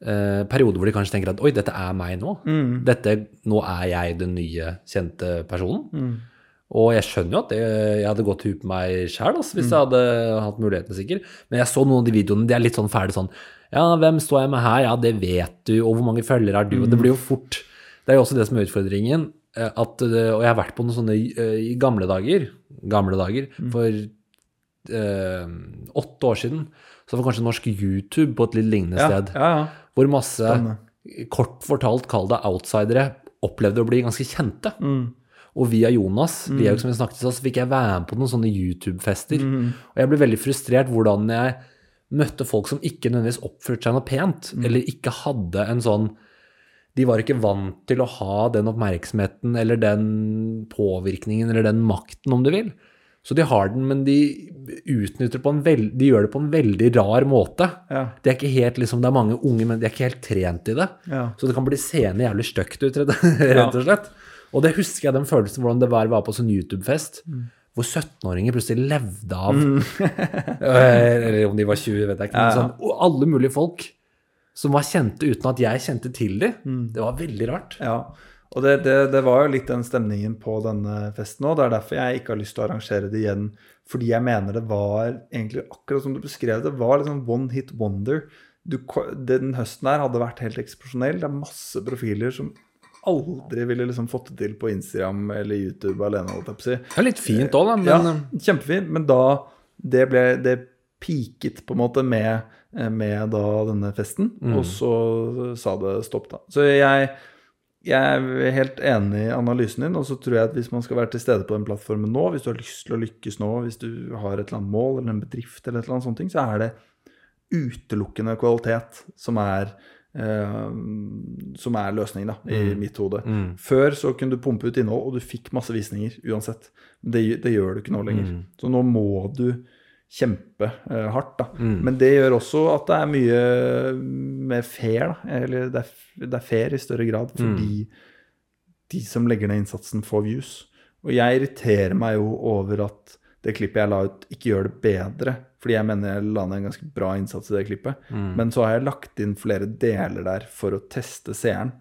eh, periode hvor de kanskje tenker at oi, dette er meg nå. Mm. Dette, nå er jeg den nye, kjente personen. Og jeg skjønner jo at det, jeg hadde gått ut på meg sjæl hvis jeg hadde hatt muligheten, sikkert. Men jeg så noen av de videoene, de er litt sånn ferdig sånn Ja, hvem står jeg med her? Ja, det vet du. Og hvor mange følgere har du? Og det blir jo fort Det er jo også det som er utfordringen. eh, At, og jeg har vært på noen sånne eh, i gamle dager, gamle dager, for eh, åtte år siden, så var kanskje norsk YouTube på et litt lignende Ja, sted. ja, ja. Hvor masse, Stemme. kort fortalt, kall det outsidere, opplevde å bli ganske kjente. Mm. Og via Jonas, Liaug som vi snakket til, så fikk jeg være med på noen sånne YouTube-fester. Mm. Og jeg ble veldig frustrert hvordan jeg møtte folk som ikke nødvendigvis oppførte seg noe pent, Mm. eller ikke hadde en sånn De var ikke vant til å ha den oppmerksomheten eller den påvirkningen eller den makten, om du vil. Så de har den, men de utnytter på en veld, de gjør det på en veldig rar måte. Ja. Det er ikke helt liksom, det er mange unge, men de er ikke helt trent i det. Ja. Så det kan bli seende jævlig stygt ut, rett og slett. Og det husker jeg den følelsen hvordan det var var på sånn YouTube-fest. Hvor 17-åringer plutselig levde av mm. Eller om de var 20, vet jeg ikke. Sånn, og alle mulige folk som var kjente uten at jeg kjente til dem. Det var veldig rart. Ja, og det, det, det var jo litt den stemningen på denne festen òg. Det er derfor jeg ikke har lyst til å arrangere det igjen. Fordi jeg mener det var egentlig akkurat som du beskrev det, var liksom one hit wonder. Du, den høsten her hadde vært helt eksplosjonell. Det er masse profiler som aldri ville liksom fått det til på Instagram eller YouTube alene. holdt. Det er litt fint òg, da. Men Ja, kjempefint. Men da det ble det peaket på en måte med, eh, med da denne festen, og så sa det stopp, da. Så jeg, jeg er helt enig i analysen din, og så tror jeg at hvis man skal være til stede på den plattformen nå, hvis du har lyst til å lykkes nå, hvis du har et eller annet mål eller en bedrift eller et eller annet sånt, så er det utelukkende kvalitet som er eh, som er løsningen, da, i mitt hode. Før så kunne du pumpe ut innhold, og du fikk masse visninger uansett. Det, det gjør du ikke nå lenger. Så nå må du kjempe uh, hardt, da. Men det gjør også at det er mye mer fair, da. Eller det er, det er fair i større grad, fordi de som legger ned innsatsen, får views. Og jeg irriterer meg jo over at det klippet jeg la ut, ikke gjør det bedre. Fordi jeg mener jeg la ned en ganske bra innsats i det klippet. Men så har jeg lagt inn flere deler der for å teste seeren.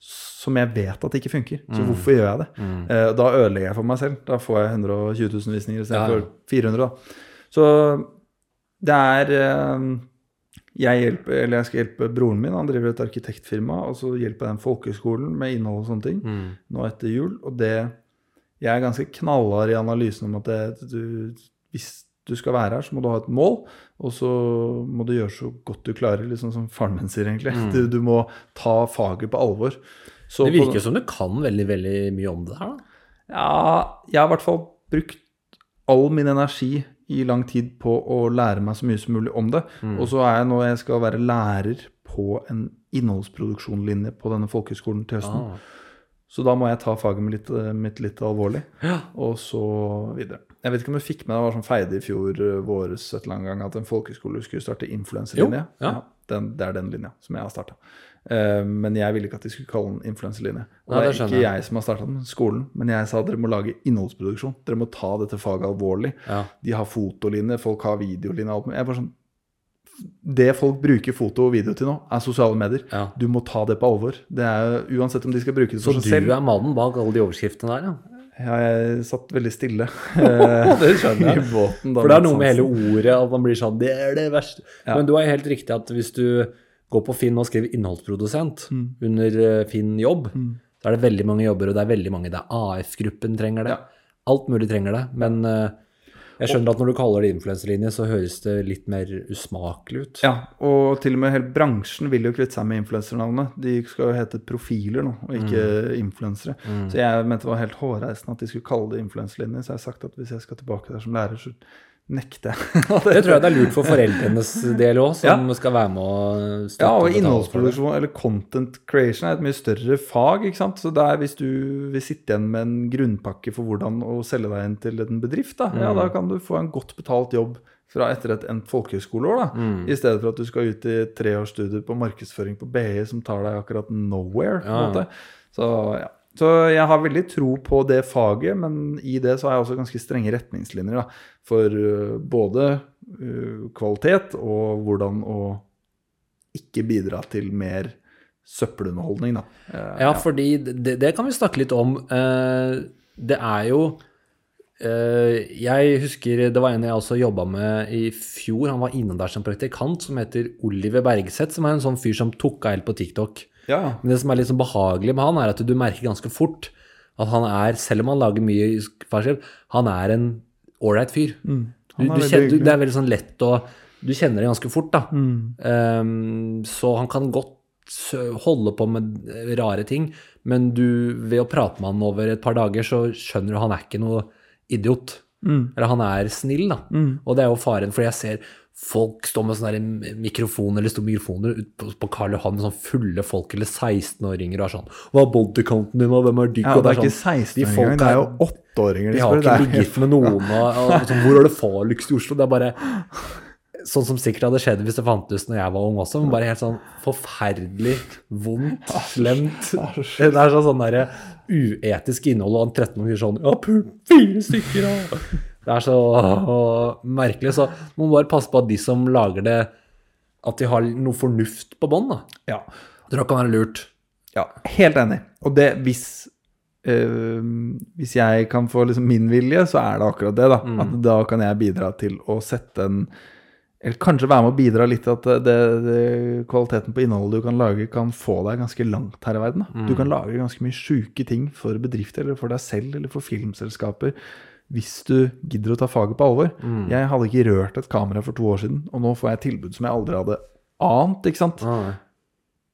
Som jeg vet at ikke funker. Så hvorfor gjør jeg det? Mm. da ødelegger jeg for meg selv. Da får jeg 120 000 visninger Ja, ja. istedenfor 400. da. Så det er eh, jeg, hjelper, eller jeg skal hjelpe broren min. Han driver et arkitektfirma. Og så hjelper jeg den folkehøgskolen med innhold og sånne ting nå etter jul. Og det Jeg er ganske knallhard i analysen om at det, du, hvis du skal være her, så må du ha et mål. Og så må du gjøre så godt du klarer, liksom som faren min sier, egentlig. Du, du må ta faget på alvor. Så det virker på, som du kan veldig veldig mye om det her, da. ja, jeg har i hvert fall brukt all min energi i lang tid på å lære meg så mye som mulig om det. Og så er jeg nå jeg skal være lærer på en innholdsproduksjonlinje på denne folkehøgskolen til høsten. Ah. Så da må jeg ta faget mitt litt, eh, mitt litt alvorlig, og så videre. Jeg vet ikke om du fikk med det var sånn feide i fjor eh, våres et eller annet gang at en folkeskole skulle starte influenserlinje. Ja. ja. det er den linja som jeg har starta. men jeg ville ikke at de skulle kalle den influenserlinje. Og Nei, det det er ikke jeg. som har starta den, skolen, men jeg sa dere må lage innholdsproduksjon. Dere må ta dette faget alvorlig. Ja. De har fotolinje, folk har videolinje, alt mulig. Jeg bare sånn Det folk bruker foto og video til nå, er sosiale medier. Ja. Du må ta det på alvor. Det er Uansett om de skal bruke det Så for du seg selv. er mannen bak alle de overskriftene der, ja? Jeg satt veldig stille Det skjønner jeg. i båten. da For det er noe med hele ordet at man blir sånn Det er det verste. Ja. Men du har helt riktig at hvis du går på Finn og skriver innholdsprodusent Mm. under eh, Finn jobb, så er det veldig mange jobber, og det er veldig mange. Det er AF-gruppen trenger det. Ja. Alt mulig trenger det. Men eh, jeg skjønner at når du kaller det influenserlinje, så høres det litt mer usmakelig ut. Ja, og til og med hele bransjen vil jo kvitte seg med influensernavnet. De skal jo hete profiler nå, og ikke Mm. influensere. Så jeg mente det var helt hårreisende at de skulle kalle det influenserlinje. Så jeg har sagt at hvis jeg skal tilbake der som lærer, så nekter jeg. Det tror jeg det er lurt for foreldrenes del òg, som skal være med å støtte Ja, og det. innholdsproduksjon, eller content creation, er et mye større fag. ikke sant? Så der hvis du vil sitte igjen med en grunnpakke for hvordan å selge deg inn til en bedrift, da, ja, Mm. da kan du få en godt betalt jobb fra etter et endt folkehøyskoleår, da, Mm. i stedet for at du skal ut i tre års studier på markedsføring på BI som tar deg akkurat nowhere. på en Ja. måte. Så ja. Så jeg har veldig tro på det faget, men i det så har jeg også ganske strenge retningslinjer da, for uh, både uh, kvalitet og hvordan å ikke bidra til mer søppelunderholdning, da. Eh, Ja, fordi det, det kan vi snakke litt om. Eh, Det er jo eh, Jeg husker det var en jeg også jobba med i fjor. Han var innom der som praktikant, som heter Oliver Bergseth, som er en sånn fyr som tok av helt på TikTok. Ja. Men det som er litt sånn behagelig med han, er at du merker ganske fort at han er, selv om han lager mye farskjell, han er en ålreit fyr. Mm. Er du kjenner, du, det er veldig sånn lett å Du kjenner det ganske fort, da. Mm. Um, så han kan godt holde på med rare ting, men du, ved å prate med han over et par dager, så skjønner du han er ikke noe idiot. Mm. Eller han er snill, da. Og det er jo faren, for jeg ser folk står med sånne mikrofoner eller mikrofoner ut på, på Karl Johan med sånn fulle folk eller 16-åringer og er sånn Hva er bodycounten din, og hvem er digg? ja, og det er ikke sånn, 16 engang, det er jo 8-åringer. de har ikke ligget med noen og, og sånn, Hvor er det farligst i Oslo? Det er bare Sånn som sikkert hadde skjedd hvis det fantes når jeg var ung også, men bare helt sånn forferdelig vondt, slemt. Det er sånn, sånn derre uetisk innhold, og han 13 sier sånn Ja, fire stykker, og Det er så åh, merkelig. Så man må bare passe på at de som lager det, at de har noe fornuft på bånn. Ja. Det tror det kan være lurt. Ja, helt enig. Og det hvis øh, Hvis jeg kan få liksom min vilje, så er det akkurat det. da. At da kan jeg bidra til å sette en Eller kanskje være med å bidra litt til at det, det, kvaliteten på innholdet du kan lage, kan få deg ganske langt her i verden. Mm. Du kan lage ganske mye sjuke ting for bedrifter, eller for deg selv, eller for filmselskaper. Hvis du gidder å ta faget på alvor. Jeg hadde ikke rørt et kamera for to år siden, og nå får jeg et tilbud som jeg aldri hadde ant. ikke sant? Ah,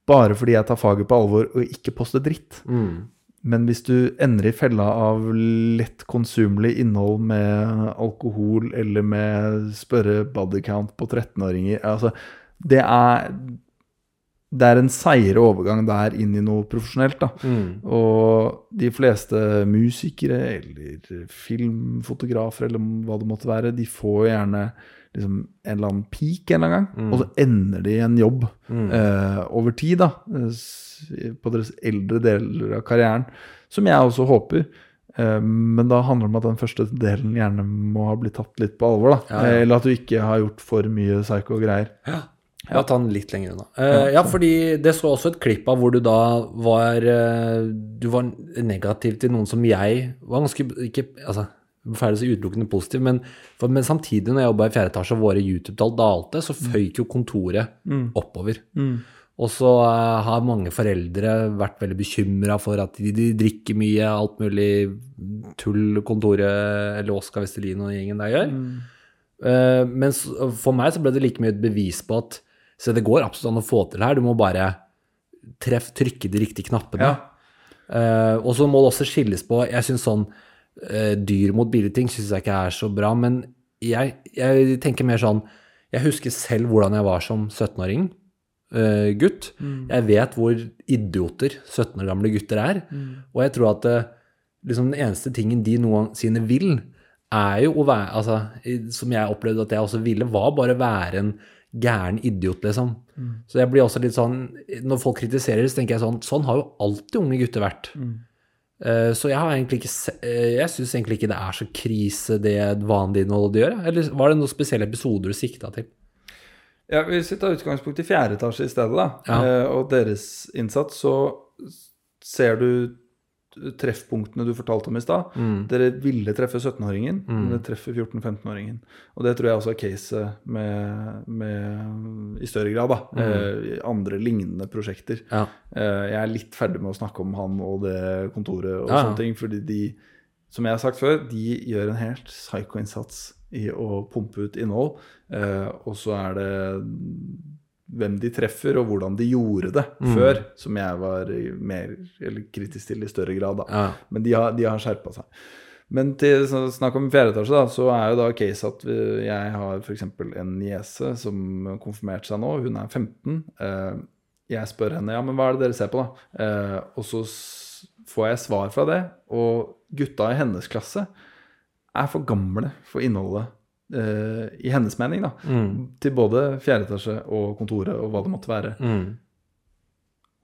Bare fordi jeg tar faget på alvor og ikke poster dritt. mm. Men hvis du ender i fella av lett konsumelig innhold med alkohol eller med spørre body count på 13-åringer altså, Det er Det er en seigere overgang der inn i noe profesjonelt, da. Mm. Og de fleste musikere eller filmfotografer eller hva det måtte være, de får gjerne liksom en eller annen peak en eller annen gang, og så ender de i en jobb eh, over tid, da, eh, på deres eldre deler av karrieren, som jeg også håper. Eh, men da handler det om at den første delen gjerne må ha blitt tatt litt på alvor, da. Ja, ja. Eller at du ikke har gjort for mye psycho-greier. Ja. La ta den litt lenger unna. Uh, ja, fordi det så også et klipp av hvor du da var uh, Du var negativ til noen som jeg var ganske ikke, altså, Ferdig så utelukkende positiv, men, for, men samtidig, når jeg jobba i fjerde etasje og våre YouTube-tall dalte, så føyk jo kontoret oppover. Og så uh, har mange foreldre vært veldig bekymra for at de, de drikker mye, alt mulig tull kontoret eller Oskar Vestelin og gjengen der gjør. Eh, men s- for meg så ble det like mye et bevis på at så det går absolutt an å få til her. Du må bare treff, trykke de riktige knappene. Eh, og så må det også skilles på Jeg syns sånn uh, dyr mot billige ting synes jeg ikke er så bra. Men jeg, jeg tenker mer sånn Jeg husker selv hvordan jeg var som 17-åring. Uh, gutt. Jeg vet hvor idioter 17 år gamle gutter er. Og jeg tror at eh, liksom den eneste tingen de noensinne vil, er jo å være altså, Som jeg opplevde at jeg også ville, var bare være en gæren idiot, liksom. Så jeg blir også litt sånn Når folk kritiserer, så tenker jeg sånn Sånn har jo alltid unge gutter vært. Eh, Så jeg har egentlig ikke eh, Jeg syns egentlig ikke det er så krise, det vanlige innholdet gjør. Eller var det noen spesielle episoder du sikta til? Ja, Hvis vi tar utgangspunkt i fjerde etasje i stedet, da, Ja. uh, og deres innsats, så ser du treffpunktene du fortalte om i stad. Dere ville treffe 17-åringen, men dere treffer 14-15-åringen. Og det tror jeg også er caset med, med i større grad, da. Eh, andre lignende prosjekter. Ja. Eh, jeg er litt ferdig med å snakke om han og det kontoret og Ja, ja. sånne ting, fordi de, som jeg har sagt før, de gjør en helt psycho-innsats i å pumpe ut innhold. Eh, og så er det hvem de treffer, og hvordan de gjorde det Mm. før, som jeg var mer eller kritisk til i større grad. da. Ja. Men de har, de har skjerpa seg. Men til snakk om fjerde etasje, da, så er jo da case at vi, jeg har f.eks. en niese som konfirmerte seg nå. Hun er 15. Eh, jeg spør henne ja, men hva er det dere ser på, da? Eh, og så får jeg svar fra det. Og gutta i hennes klasse er for gamle for innholdet. Eh, I hennes mening, da. Til både fjerde etasje og kontoret og hva det måtte være. Mm.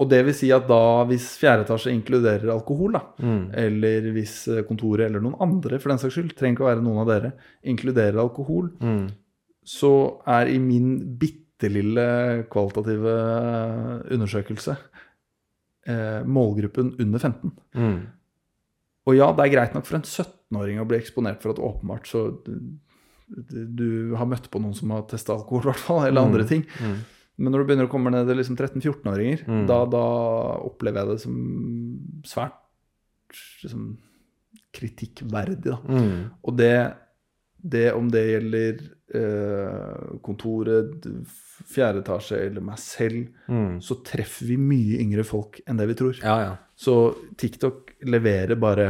Og det vil si at da, hvis fjerde etasje inkluderer alkohol, da, Mm. eller hvis eh, kontoret eller noen andre, for den saks skyld, trenger ikke å være noen av dere, inkluderer alkohol, Mm. så er i min bitte lille kvalitative undersøkelse eh, målgruppen under 15. Mm. Og ja, det er greit nok for en 17-åring å bli eksponert for at åpenbart så du, har møtt på noen som har testa alkohol, i hvert fall, eller andre ting. Mm. Men når du begynner å komme ned til liksom 13-14-åringer, Mm. da, da opplever jeg det som svært liksom, kritikkverdig. Da. Mm. Og det, det om det gjelder eh, kontoret, fjerde etasje eller meg selv, Mm. så treffer vi mye yngre folk enn det vi tror. Ja, ja. Så TikTok leverer bare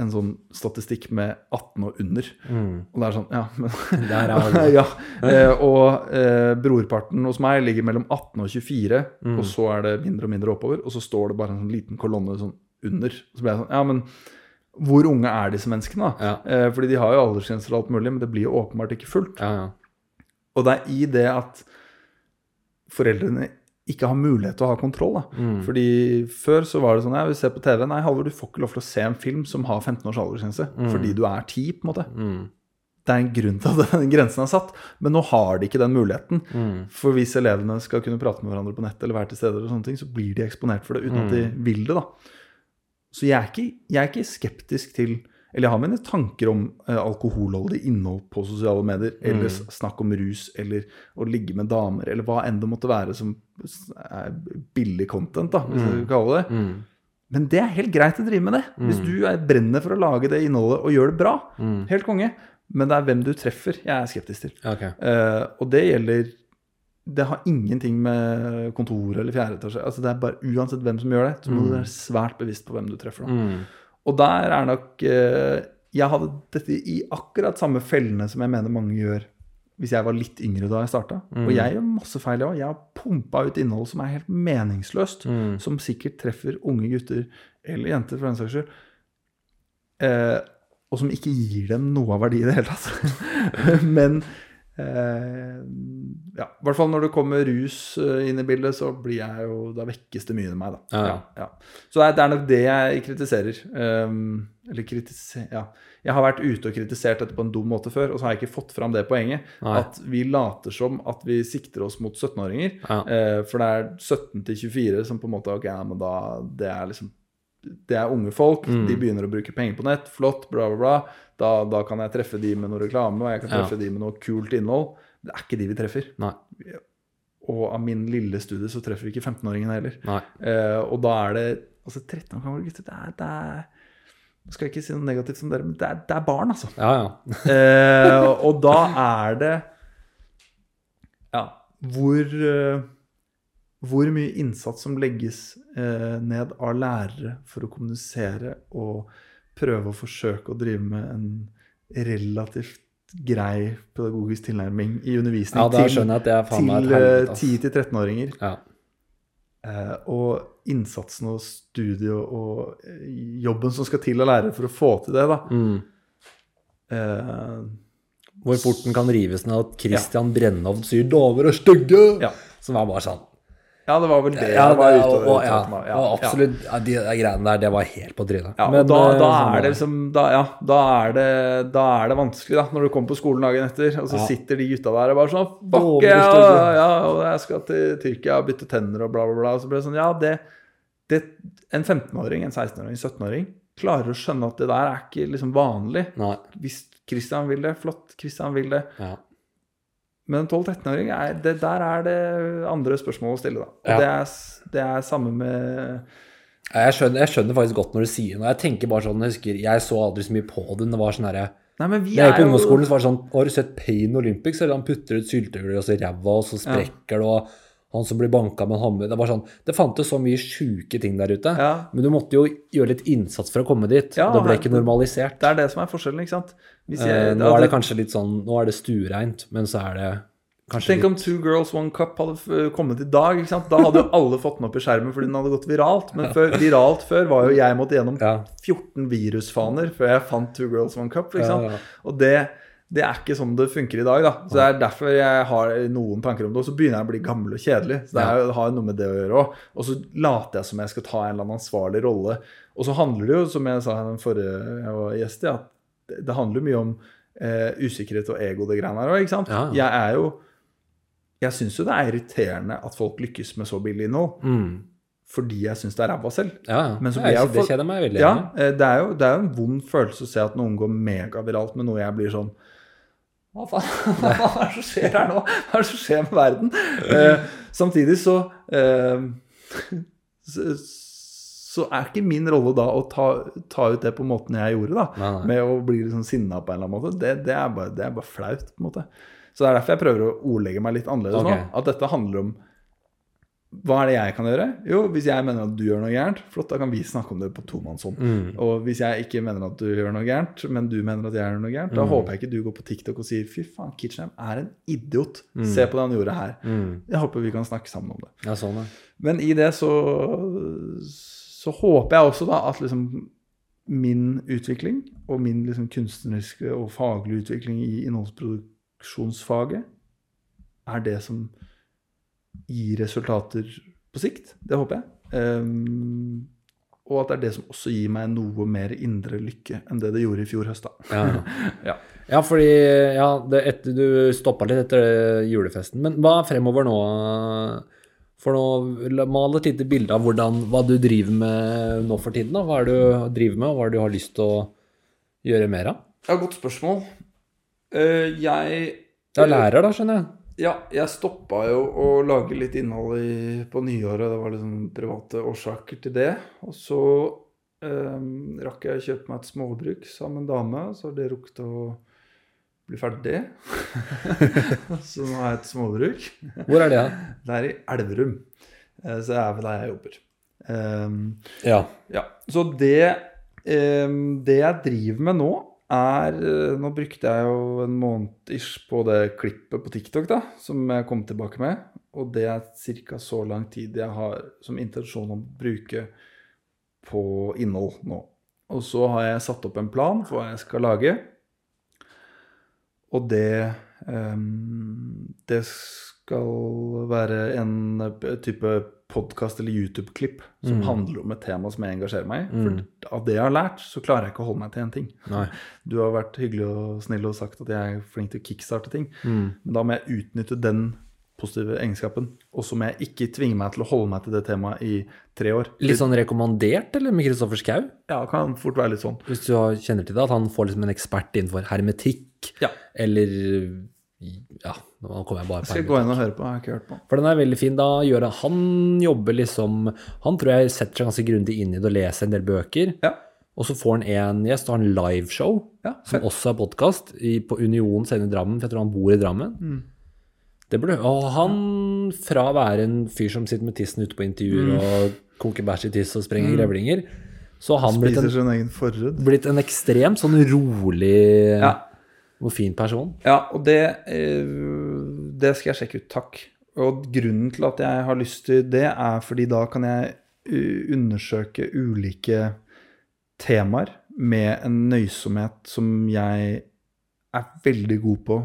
en sånn statistikk med 18 og under. Mm. Og det er sånn, ja, men Der er det. ja. Eh, og eh, brorparten hos meg ligger mellom 18 og 24, Mm. og så er det mindre og mindre oppover, og så står det bare en sånn liten kolonne sånn under. Så blir jeg sånn, ja, men hvor unge er disse menneskene, da? Ja. Eh, fordi de har jo aldersgrenser og alt mulig, men det blir jo åpenbart ikke fullt. Ja, ja. Og det er i det at foreldrene ikke har mulighet til å ha kontroll. Da. Mm. Fordi før så var det sånn, ja, vi ser på TV, nei, Halvor, du får ikke lov til å se en film som har 15 års aldersgrense, fordi du er 10, på en måte. Mm. Det er en grunn til at den grensen er satt, men nå har de ikke den muligheten. Mm. For hvis elevene skal kunne prate med hverandre på nett eller være til stede, og sånne ting, så blir de eksponert for det uten at de vil det. da. Så jeg er ikke, jeg er ikke skeptisk til Eller jeg har mine tanker om eh, alkoholholdig innhold på sosiale medier, eller mm. snakk om rus, eller å ligge med damer, eller hva enn det måtte være som er billig content, da, hvis mm. du kaller det. Mm. Men det er helt greit å drive med det. Hvis du er brenner for å lage det innholdet og gjør det bra. Mm. Helt konge. Men det er hvem du treffer jeg er skeptisk til. Okay. Eh, og det gjelder Det har ingenting med kontoret eller fjerde etasje altså det er bare Uansett hvem som gjør det, så må du være svært bevisst på hvem du treffer. Da. Mm. Og der er nok eh, Jeg hadde dette i akkurat samme fellene som jeg mener mange gjør hvis jeg var litt yngre da jeg starta. Og jeg gjør masse feil, jeg òg. Jeg har pumpa ut innhold som er helt meningsløst. Mm. Som sikkert treffer unge gutter, eller jenter for den saks skyld. Eh, og som ikke gir dem noe av verdi i det hele tatt. Men ja, i hvert fall når det kommer rus eh, inn i bildet, så blir jeg jo Da vekkes det mye i meg, da. Ja, ja. Så det er, det nok det jeg kritiserer. Um, eller kritiser, ja. Jeg har vært ute og kritisert dette på en dum måte før, og så har jeg ikke fått fram det poenget. Nei. At vi later som at vi sikter oss mot 17-åringer. Ja. Eh, for det er 17 til 24 som på en måte Ok, ja, men da Det er liksom Det er unge folk. Mm. De begynner å bruke penger på nett. Flott, bla, bla, bla. Da, da kan jeg treffe de med noe reklame, og jeg kan Ja. treffe de med noe kult innhold. Det er ikke de vi treffer. Nei. Og av min lille studie så treffer vi ikke 15-åringene heller. Eh, og da er det Altså 13 år gamle gutter, det er, det er Nå skal jeg ikke si noe negativt som dere, men det er, det er barn, altså. Ja, ja. Eh, og da er det Ja, hvor eh, Hvor mye innsats som legges eh, ned av lærere for å kommunisere og prøve å forsøke å drive med en relativt grei pedagogisk tilnærming i undervisning ja da til, jeg at det faen meg til et eh, helvete. ass. 10-13-åringer. Ja. Eh, og innsatsen og studiet og eh, jobben som skal til av lærere for å få til det, da. Mm. Eh, Hvor fort den kan rives ned at Christian ja. Brennovd syr dover og stygge'. Ja. Som er bare sånn. Ja, det var vel det Ja, jeg var ute og, og ja, ja, og absolutt. De, greiene der, det var helt på trynet. Ja, Men, da, eh, da sånn er det liksom da, ja, da, er det, da er det vanskelig, da, når du kommer på skolen dagen etter, og så sitter de gutta der og bare sånn Fuck ja, ja, og jeg skal til Tyrkia og bytte tenner og bla, bla, bla. Og så blir det sånn Ja, det, det En 15-åring, en 16-åring, en 17-åring klarer å skjønne at det der er ikke liksom vanlig. Nei. Hvis Christian vil det, flott. Christian vil det. Ja. Men en 12-13-åring, er- der er det andre spørsmål å stille, da. Ja. det, er, det er samme med Jeg skjønner, jeg skjønner faktisk godt når du sier noe. Jeg tenker bare sånn, jeg husker, jeg så aldri så mye på det. Det var sånn herre Nei, men vi jeg er på ungdomsskolen, så var det sånn Har du sett Pain Olympics? Eller han putter ut syltetøy og så ræva, og så sprekker det, og han som blir banka med en hammer Det var sånn Det fantes så mye sjuke ting der ute. Ja. Men du måtte jo gjøre litt innsats for å komme dit. Ja, og det ble ikke normalisert. Det er det som er forskjellen, ikke sant? Hvis Eh, nå er det kanskje litt sånn Nå er det stuereint, men så er det kanskje Tenk om Two Girls One Cup hadde kommet i dag. ikke sant? Da hadde jo alle fått den opp i skjermen fordi den hadde gått viralt. Men før, viralt før var jo jeg måtte gjennom 14 virusfaner før jeg fant Two Girls One Cup. ikke sant? Og det, det er ikke sånn det funker i dag. da. Så Det er derfor jeg har noen tanker om det. Og så begynner jeg å bli gammel og kjedelig. Så det, er, det har noe med det å gjøre òg. Og så later jeg som jeg skal ta en eller annen ansvarlig rolle. Og så handler det jo, som jeg sa den forrige jeg var gjest i, at det, handler mye om eh, usikkerhet og ego, det greiene her òg. ikke sant? Ja. Jeg er jo Jeg syns jo det er irriterende at folk lykkes med så billig nå. Mm. Fordi jeg syns det er ræva selv. Ja, ja. Men så blir jeg det kjeder meg veldig. Ja, eh, det er, jo, det er jo en vond følelse å se at noen går megaviralt med noe jeg blir sånn Hva faen hva er det som skjer her nå? Hva er det som skjer med verden? Eh, samtidig så, eh, så Så er ikke min rolle da å ta, ta ut det på måten jeg gjorde, da. Nei, nei. Med å bli liksom sinna på en eller annen måte. Det, det, er bare, det er bare flaut, på en måte. Så det er derfor jeg prøver å ordlegge meg litt annerledes okay. nå. At dette handler om hva er det jeg kan gjøre? Jo, hvis jeg mener at du gjør noe gærent, flott, da kan vi snakke om det på tomannshånd. Mm. Og hvis jeg ikke mener at du gjør noe gærent, men du mener at jeg gjør noe gærent, da Mm. håper jeg ikke du går på TikTok og sier fy faen, Kitchenham er en idiot. Se på det han gjorde her. Mm. Jeg håper vi kan snakke sammen om det. Ja, sånn, ja. Men i det så, så håper jeg også da at liksom min utvikling og min liksom kunstneriske og faglige utvikling i innholdsproduksjonsfaget er det som gir resultater på sikt. Det håper jeg. Ehm, og at det er det som også gir meg noe mer indre lykke enn det det gjorde i fjor høst. da. Ja, ja. Ja. fordi ja, det, etter, du stoppa litt etter julefesten. Men hva er fremover nå? For nå Mal et lite bilde av hvordan, hva du driver med nå for tiden. da. Hva er det du driver med, og hva er det du har lyst til å gjøre mer av? Ja, godt spørsmål. Uh, jeg Du er lærer, da, skjønner jeg. Ja, jeg stoppa jo å lage litt innhold i, på nyåret. Det var liksom private årsaker til det. Og så eh, rakk jeg å kjøpe meg et småbruk sammen med en dame, så det rukket å bli ferdig. så nå har jeg et småbruk. Hvor er det? Det er i Elverum. Eh, Så det er vel der jeg jobber. Eh, Ja. ja, så det, ehm, det jeg driver med nå, er eh, Nå brukte jeg jo en måned ish på det klippet på TikTok da, som jeg kom tilbake med. Og det er ca. så lang tid jeg har som intensjon å bruke på innhold nå. Og så har jeg satt opp en plan for hva jeg skal lage. Og det um, Det skal være en type podkast eller YouTube-klipp som Mm. handler om et tema som jeg engasjerer meg i. Mm. For av det jeg har lært, så klarer jeg ikke å holde meg til én ting. Nei. Du har vært hyggelig og snill og sagt at jeg er flink til å kickstarte ting. Mm. Men da må jeg utnytte den positive egenskapen. Og så må jeg ikke tvinge meg til å holde meg til det temaet i tre år. Litt sånn rekommandert, eller, med Kristoffer Schau? Ja, det kan fort være litt sånn. Hvis du kjenner til det, at han får liksom en ekspert innenfor hermetikk, Ja. eller Ja, nå kommer jeg bare på Skal jeg gå inn og høre på? Jeg har ikke hørt på. For den er veldig fin. Da gjør han Han jobber liksom Han tror jeg setter seg ganske grundig inn i det og leser en del bøker. Ja. Og så får han en gjest og har en liveshow, Ja, som også er podkast, på Union scene i Drammen, for jeg tror han bor i Drammen. Mm. Det burde, og han, fra å være en fyr som sitter med tissen ute på intervjuer og koker bæsj i tiss og sprenger grevlinger, så har han blitt en, blitt en ekstremt sånn rolig Ja. Og fin person. Ja, og det, eh, det skal jeg sjekke ut. Takk. Og grunnen til at jeg har lyst til det, er fordi da kan jeg uh, undersøke ulike temaer med en nøysomhet som jeg er veldig god på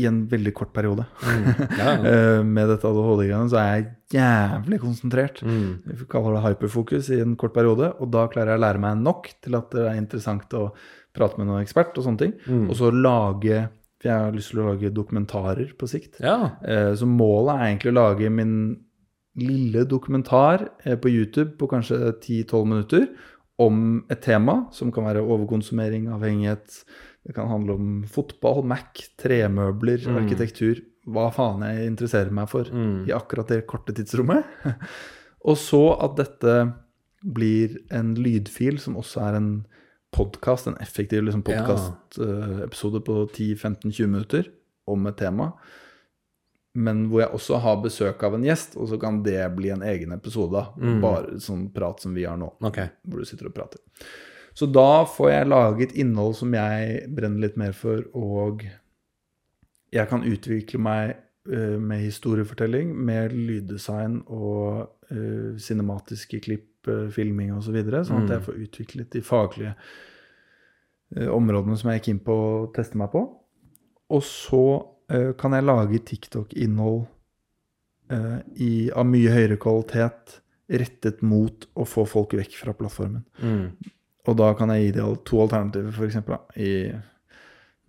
i en veldig kort periode. Ja, ja. Eh, med dette ADHD-greiene så er jeg jævlig konsentrert. Mm. Vi kaller det hyperfokus i en kort periode, og da klarer jeg å lære meg nok til at det er interessant å prate med noen ekspert og sånne ting. Mm. Og så lage For jeg har lyst til å lage dokumentarer på sikt. ja. Eh, Så målet er egentlig å lage min lille dokumentar eh, på YouTube på kanskje 10-12 minutter om et tema, som kan være overkonsumering, avhengighet. Det kan handle om fotball, Mac, tremøbler, arkitektur. Hva faen jeg interesserer meg for i akkurat det korte tidsrommet. Og så at dette blir en lydfil som også er en podkast, en effektiv liksom, podkastepisode på 10-15-20 minutter om et tema. Men hvor jeg også har besøk av en gjest, og så kan det bli en egen episode. Mm. Bare sånn prat som vi har nå okay. hvor du sitter og prater. Så da får jeg laget innhold som jeg brenner litt mer for, og jeg kan utvikle meg eh, med historiefortelling, med lyddesign og uh, cinematiske klipp, uh, filming osv., så videre, sånn at jeg får utviklet de faglige eh, områdene som jeg gikk inn på å teste meg på. Og så eh, kan jeg lage TikTok-innhold eh, av mye høyere kvalitet rettet mot å få folk vekk fra plattformen. Mm. Og da kan jeg gi dem to alternativer, f.eks. I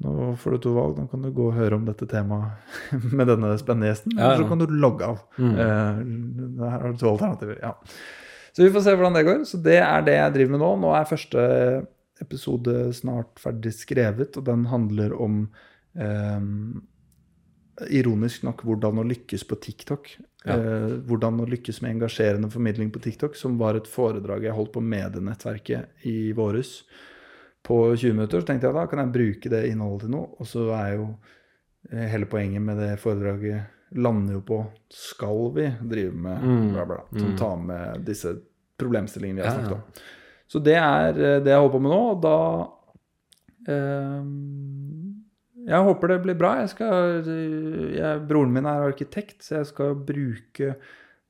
Nå får du to valg. Nå kan du gå og høre om dette temaet med denne spennende gjesten, Ja, eller så kan du logge av. Eh, her har du to alternativer. Ja. Så vi får se hvordan det går. Så det er det jeg driver med nå. Nå er første episode snart ferdig skrevet, og den handler om eh, Ironisk nok hvordan å lykkes på TikTok. Ja. Eh, hvordan å lykkes med engasjerende formidling på TikTok, som var et foredrag jeg holdt på Medienettverket i våres på 20 minutter. Så tenkte jeg da kan jeg bruke det innholdet til noe. Og så er jo eh, hele poenget med det foredraget lander jo på skal vi drive med Mm. bla, bla, som Mm. tar med disse problemstillingene vi har snakket ja. om. Så det er eh, det jeg holder på med nå, og da eh, Jeg håper det blir bra. Jeg skal, jeg, broren min er arkitekt, så jeg skal bruke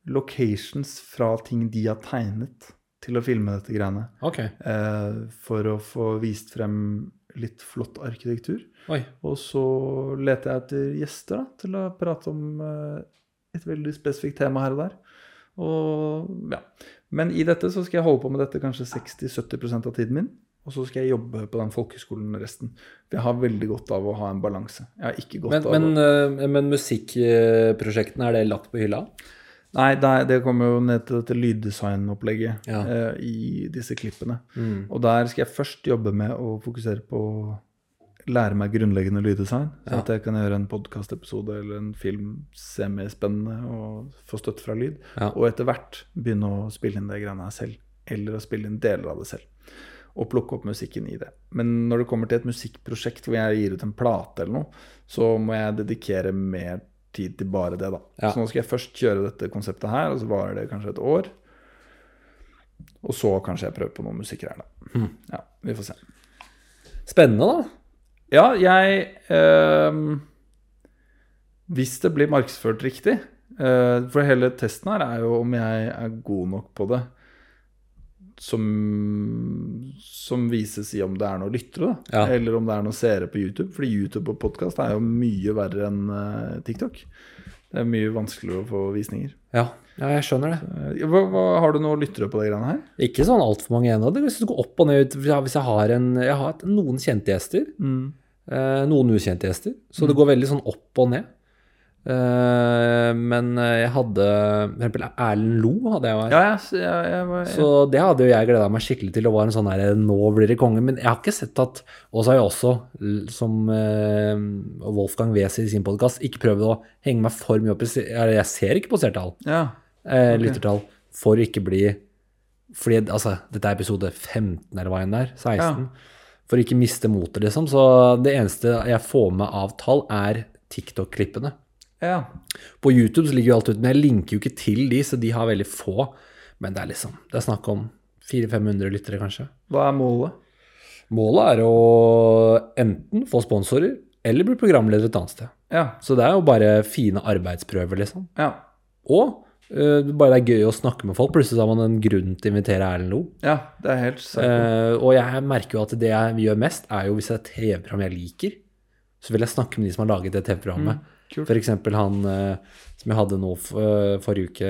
locations fra ting de har tegnet, til å filme dette greiene. Okay. Eh, for å få vist frem litt flott arkitektur. Oi. Og så leter jeg etter gjester da, til å prate om eh, et veldig spesifikt tema her og der. Og, ja. Men i dette så skal jeg holde på med dette kanskje 60-70% av tiden min. Og så skal jeg jobbe på den folkehøyskolen resten. For jeg har veldig godt av å ha en balanse. Jeg har ikke godt Men, av men, å eh, men musikkprosjektene, er det latt på hylla? Nei, det, er- det kommer jo ned til dette lyddesignopplegget Ja. eh, i disse klippene. Mm. Og der skal jeg først jobbe med å fokusere på lære meg grunnleggende lyddesign. Så Ja. at jeg kan gjøre en podkastepisode eller en film semispennende og få støtte fra lyd. Ja. Og etter hvert begynne å spille inn det greiene her selv. Eller å spille inn deler av det selv. Og plukke opp musikken i det. Men når det kommer til et musikkprosjekt hvor jeg gir ut en plate eller noe, så må jeg dedikere mer tid til bare det, da. Ja. Så nå skal jeg først kjøre dette konseptet her, og så varer det kanskje et år. Og så kanskje jeg prøver på noe musikk her, da. Mm. Ja, vi får se. Spennende, da. Ja, jeg eh, Hvis det blir markedsført riktig eh, For hele testen her er jo om jeg er god nok på det som, som vises i om det er noen lyttere. Ja. Eller om det er noen seere på YouTube. Fordi YouTube og podkast er jo mye verre enn eh, TikTok. Det er mye vanskeligere å få visninger. Ja, ja jeg skjønner det. Hva, hva, har du noen lyttere på de greiene her? Ikke sånn altfor mange ennå. Det går opp og ned. Hvis jeg- Hvis har, en, jeg har hatt noen kjente gjester, eh, noen ukjente gjester, så det går veldig sånn opp og ned. Eh, men jeg hadde For eksempel Erlend Lo hadde jeg vært. Ja, jeg, jeg, jeg, Så det hadde jo jeg gleda meg skikkelig til. Og var en sånn her Nå blir det konge. Men jeg har ikke sett at Og så har jeg også, som eh, Wolfgang Wes i sin podkast, ikke prøvd å henge meg for mye opp i Jeg ser ikke på seertall, ja. Okay. Lyttertall, for ikke bli Fordi altså, dette er episode 15 eller hva enn det er. 16. For å ikke miste motet, liksom. Så det eneste jeg får med av tall, er TikTok-klippene. ja. På YouTube så ligger jo alt ute, men jeg linker jo ikke til de, så de har veldig få. Men det er liksom, det er snakk om 400-500 lyttere, kanskje. Hva er målet? Målet er å enten få sponsorer, eller bli programleder et annet sted. Ja. Så det er jo bare fine arbeidsprøver, liksom. Ja. Og bare det er gøy å snakke med folk. Plutselig har man en grunn til å invitere Erlend Lo. ja det er helt sikkert. Eh, og jeg merker jo at det jeg gjør mest, er jo hvis det er et TV-program jeg liker, så vil jeg snakke med de som har laget det TV-programmet. Mm, For eksempel han eh, som jeg hadde nå for, eh, forrige uke,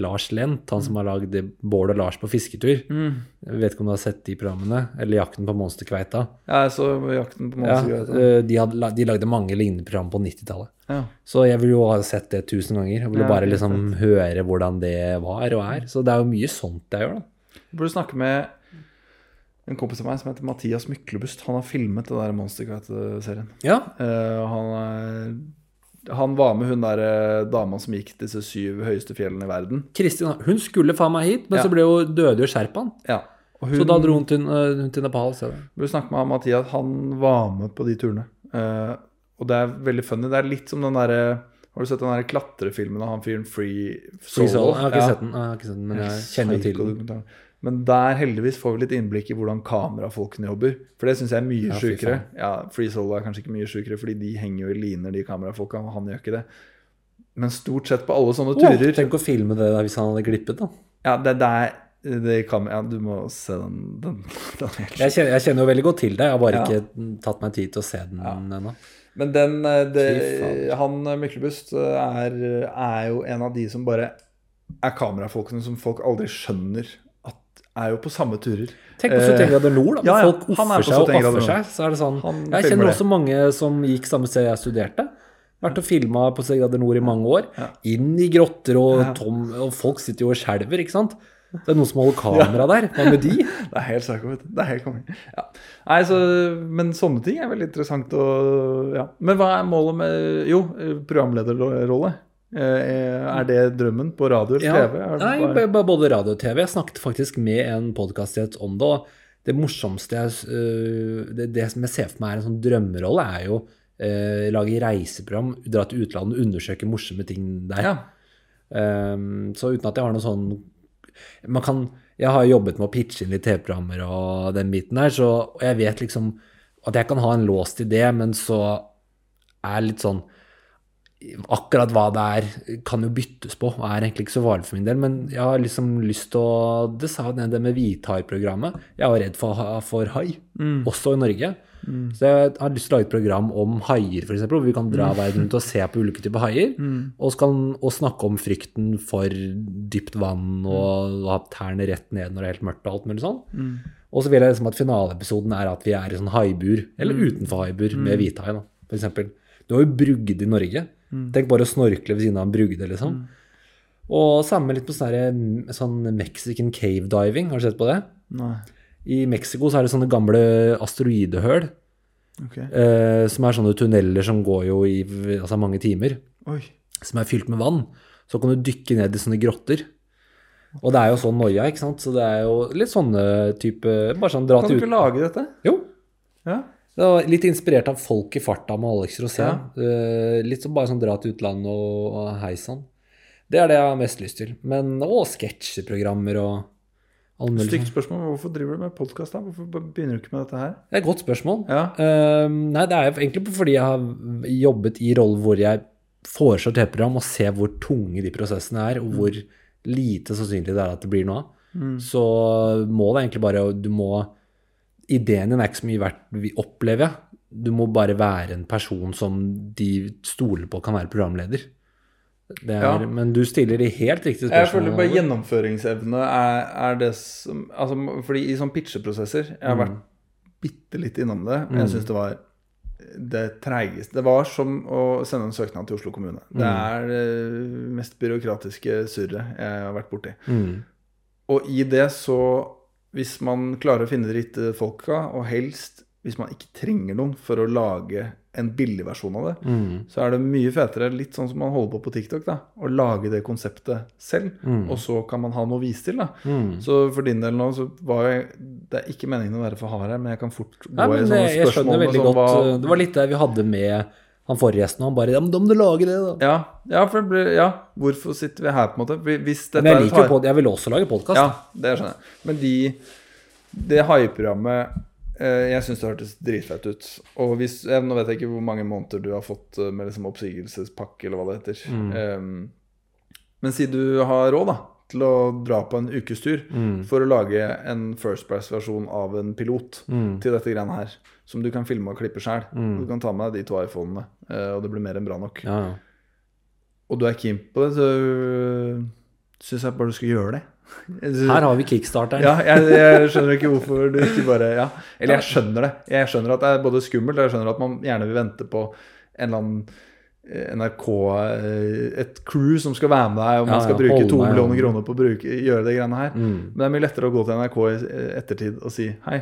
Lars Lent, han som har lagd Bård og Lars på fisketur. Mm. Jeg vet ikke om du har sett de programmene? Eller Jakten på monsterkveita. Ja, jeg så Jakten på Ja, monstergrøt. eh, de, hadde, de lagde mange lignende program på 90-tallet. Ja. Så jeg ville jo ha sett det tusen ganger. Jeg ville Ja, bare liksom høre hvordan det var og er. Så det er jo mye sånt jeg gjør, da. Du burde snakke med en kompis av meg som heter Mathias Myklebust. Han har filmet den der Monstercat-serien. Ja. Uh, han, er- han var med hun der eh, dama som gikk disse syv høyeste fjellene i verden. Kristin hun skulle faen meg hit, men Ja. så ble hun døde jo Sherpaen. Ja. Og hun, Så da dro hun til, hun til Nepal. Så. Vi snakket med Mathias, han var med på de turene. Eh, og det er veldig funny. Det er litt som den derre Har du sett den der klatrefilmen av han fyren Free Free Solo? Jeg har ikke sett den, jeg har ikke sett den men jeg kjenner jo til den. Men der heldigvis får vi litt innblikk i hvordan kamerafolkene jobber. For det syns jeg er mye Ja, sjukere. Ja, Free Solo er kanskje ikke mye sjukere, fordi de henger jo i liner, de kamerafolka, og han gjør ikke det. Men stort sett på alle sånne turer turer tenk å filme det der hvis han hadde glippet, da. Ja, det, det er det kan, Ja, du må se den. den, den Jeg kjenner, jeg kjenner jo veldig godt til det, jeg har bare Ja. ikke tatt meg tid til å se den ennå. Men den eh, det, Han eh, Myklebust eh, er, er jo en av de som bare er kamerafolkene som folk aldri skjønner er jo på samme turer. Tenk på 71 grader nord, da. Eh, ja, ja, Folk han er offer på seg og 71 grader offer seg. Så er det sånn Han Jeg kjenner det. også mange som gikk samme sted jeg studerte. Vært og filma på 71 grader nord i mange år. Inn i grotter, og, tom, og folk sitter jo og skjelver, ikke sant. Det er noen som holder kamera der. Hva med de? Det er helt psycho, vet du. Det er helt konge. Ja. Nei, så, men sånne ting er veldig interessant å ja. Men hva er målet med Jo, eh, programlederrolle. Eh, Er det drømmen på radio eller Ja, TV? Nei, bare- både radio og TV. Jeg snakket faktisk med en podkastgjest om det. og Det morsomste jeg, øh, det, det som jeg ser for meg er en sånn drømmerolle, er jo eh, lage reiseprogram, dra til utlandet og undersøke morsomme ting der. ja. Um, så uten at jeg har noe sånn man kan, Jeg har jobbet med å pitche inn litt TV-programmer og den biten der, så og jeg vet liksom at jeg kan ha en låst idé, men så er litt sånn Akkurat hva det er, kan jo byttes på, og er egentlig ikke så farlig for min del. Men jeg har liksom lyst til å Det sa jeg det med hvithai-programmet. Jeg var redd for, for hai, også i Norge. Så jeg har lyst til å lage et program om haier, f.eks., hvor vi kan dra verden rundt og se på ulike typer haier. Og, skal, og snakke om frykten for dypt vann og ha tærne rett ned når det er helt mørkt og alt mulig sånn. Og så vil jeg liksom at finaleepisoden er at vi er i sånn haibur, eller utenfor haibur, med hvithai, eksempel. Du har jo brugd i Norge. Tenk bare å snorkle ved siden av en brugde, liksom. Og samme litt på sånn sånn Mexican cave diving. Har du sett på det? Nei. I Mexico så er det sånne gamle asteroidehøl, Ok. eh, som er sånne tunneler som går jo i altså mange timer, Oi. som er fylt med vann. Så kan du dykke ned i sånne grotter. Og det er jo sånn noia, ikke sant? Så det er jo litt sånne type Bare sånn dra Kan du ikke lage dette? Jo. Ja. Det var litt inspirert av Folk i farta med Alex Rosén. Ja. Eh, litt som bare sånn dra til utlandet og, og hei sann. Det er det jeg har mest lyst til. Men òg sketsjeprogrammer og all mulig. Stygt sånn. spørsmål. Hvorfor driver du med podkast? Hvorfor begynner du ikke med dette her? Det er et godt spørsmål. Ja. Uh, nei, det er egentlig fordi jeg har jobbet i roller hvor jeg foreslår TV-program og ser hvor tunge de prosessene er, og hvor lite sannsynlig det er at det blir noe av. Så målet er egentlig bare Du må Ideen din er ikke så mye verdt, vi opplever jeg. Du må bare være en person som de stoler på kan være programleder. Det er, Ja. Men du stiller de helt riktige spørsmålene. Jeg føler bare gjennomføringsevne er, er det som altså, Fordi i sånne pitcheprosesser Jeg har vært bitte litt innom det, men jeg syns det var det treigeste Det var som å sende en søknad til Oslo kommune. Det er det mest byråkratiske surret jeg har vært borti. Mm. Og i det så Hvis man klarer å finne de riktige folka, og helst hvis man ikke trenger noen for å lage en billig versjon av det, Mm. så er det mye fetere, litt sånn som man holder på på TikTok, da, å lage det konseptet selv, og så kan man ha noe å vise til. da. Mm. Så for din del nå, så var jeg Det er ikke meningen å være for hard her, men jeg kan fort gå Nei, i sånne jeg, jeg spørsmål skjønner veldig sånn, godt hva- Det var litt det vi hadde med han forresten han bare Ja, men da må du lage det, da. ja, ja, for det ja, hvorfor sitter vi her, på en måte? Hvis dette Men jeg er liker har- jeg vil også lage podkast. Ja, det skjønner jeg. Men de, det haiprogrammet eh, Jeg syns det hørtes dritfett ut. Og hvis, jeg, Nå vet jeg ikke hvor mange måneder du har fått eh, med liksom oppsigelsespakke, eller hva det heter. Eh, men si du har råd da, til å dra på en ukestur for å lage en First Price-versjon av en pilot til dette greiene her. Som du kan filme og klippe sjøl. Du kan ta med deg de to iPhonene, eh, og det blir mer enn bra nok. Ja, ja. Og du er keen på det, så syns jeg bare du skal gjøre det. Synes- Her har vi kickstarteren. ja, jeg, jeg skjønner ikke hvorfor du ikke bare Ja. Eller jeg skjønner det. Jeg skjønner at det er både skummelt, og jeg skjønner at man gjerne vil vente på en eller annen eh, NRK eh, Et crew som skal være med deg, og man Ja, skal bruke to millioner kroner på å bruke, gjøre det greiene her. Mm. Men det er mye lettere å gå til NRK i ettertid og si hei,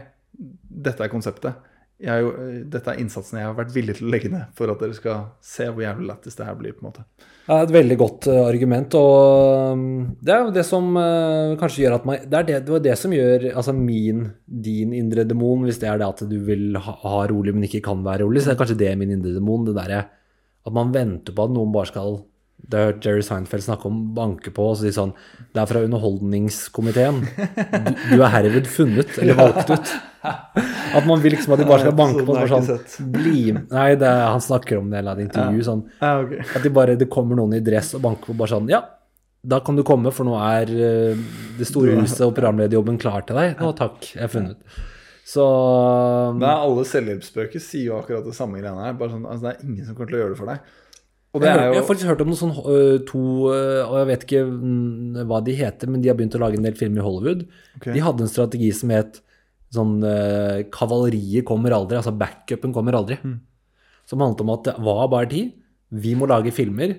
dette er konseptet. Jo, dette er innsatsen jeg har vært villig til å legge ned for at dere skal se hvor jævlig lættis det her blir. på en måte. Det er et veldig godt eh, argument, og um, det er jo det som eh, kanskje gjør at man Det er det, det det som gjør altså min, din indre demon, hvis det er det at du vil ha, ha rolig, men ikke kan være rolig, så er kanskje det min indre demon. Det derre at man venter på at noen bare skal Det har jeg hørt Jerry Seinfeld snakke om banke på og si sånn Det er fra Underholdningskomiteen. Du, du er herved funnet, eller valgt ut. At man vil liksom at de bare skal banke på Sånn sånn. Bli Nei, det, er- han snakker om det i et intervju. sånn at de bare, det kommer noen i dress og banker på bare sånn Ja, da kan du komme, for nå er eh, det store huset og programlederjobben klar til deg. Nå takk, jeg er funnet. Så Men alle selvhjelpsbøker sier jo akkurat det samme greiene her. Bare sånn, altså, det er ingen som kommer til å gjøre det for deg. Og jeg, har- jeg har faktisk hørt om noen sånn øh, to øh, Og jeg vet ikke hva de heter, men de har begynt å lage en del filmer i Hollywood. Okay. De hadde en strategi som het sånn øh, Kavaleriet kommer aldri, altså backupen kommer aldri. Mm. Som handlet om at det var bare tid. Vi må lage filmer.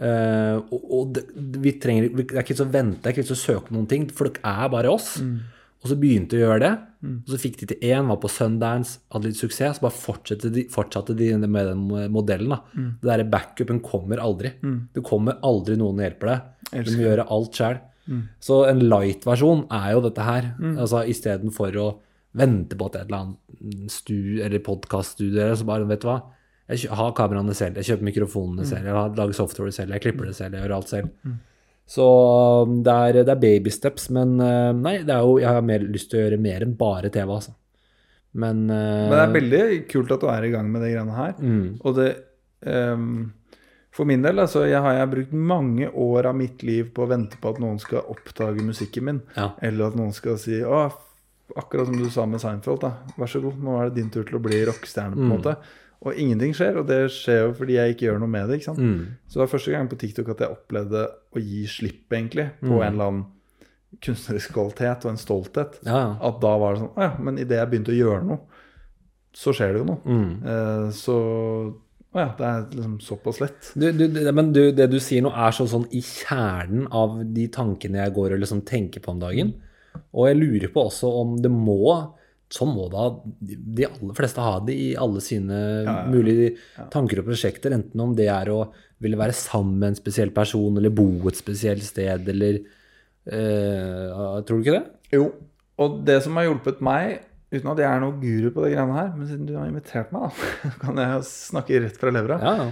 og og det, vi trenger, det er ikke vits å vente, det er ikke vits å søke noen ting, for det er bare oss. Mm. Og så begynte de å gjøre det. Og så fikk de til én, var på Sundance, hadde litt suksess. Så bare fortsatte de, fortsatte de med den modellen. da. Mm. Det derre backupen kommer aldri. Det kommer aldri noen og hjelper deg. Du må gjøre alt sjøl. Mm. Så en light-versjon er jo dette her. Altså Istedenfor å vente på at et eller annet stu, eller podkaststudio eller så bare, vet du hva. Jeg har kameraene selv, jeg kjøper Mm. mikrofonene selv, jeg lager software selv, jeg klipper det selv, jeg gjør alt selv. Så um, det er, det er baby steps, men uh, nei, det jo, jeg har mer lyst til å gjøre mer enn bare TV, altså. Men, uh, Men det er veldig kult at du er i gang med de greiene her. mm, Og det um, For min del, altså, jeg har jeg brukt mange år av mitt liv på å vente på at noen skal oppdage musikken min. Ja. Eller at noen skal si Å, akkurat som du sa med Seinfeld, da. Vær så god, nå er det din tur til å bli rockestjerne, på en Mm. måte. Og ingenting skjer, og det skjer jo fordi jeg ikke gjør noe med det. ikke sant? mm, Så det var første gang på TikTok at jeg opplevde å gi slipp, egentlig, på Mm. en eller annen kunstnerisk kvalitet og en stolthet. ja, ja. At da var det sånn Å ja, men idet jeg begynte å gjøre noe, så skjer det jo noe. Mm. Eh, så Å ja, det er liksom såpass lett. Du, du, men du, det du sier nå, er så, sånn i kjernen av de tankene jeg går og liksom tenker på om dagen. Og jeg lurer på også om det må Sånn må da de aller fleste ha det i alle sine ja. mulige tanker og prosjekter. Enten om det er å ville være sammen med en spesiell person, eller bo et spesielt sted, eller eh, Tror du ikke det? Jo. Og det som har hjulpet meg, uten at jeg er noen guru på de greiene her, men siden du har invitert meg, da, kan jeg snakke rett fra levra. Ja, ja.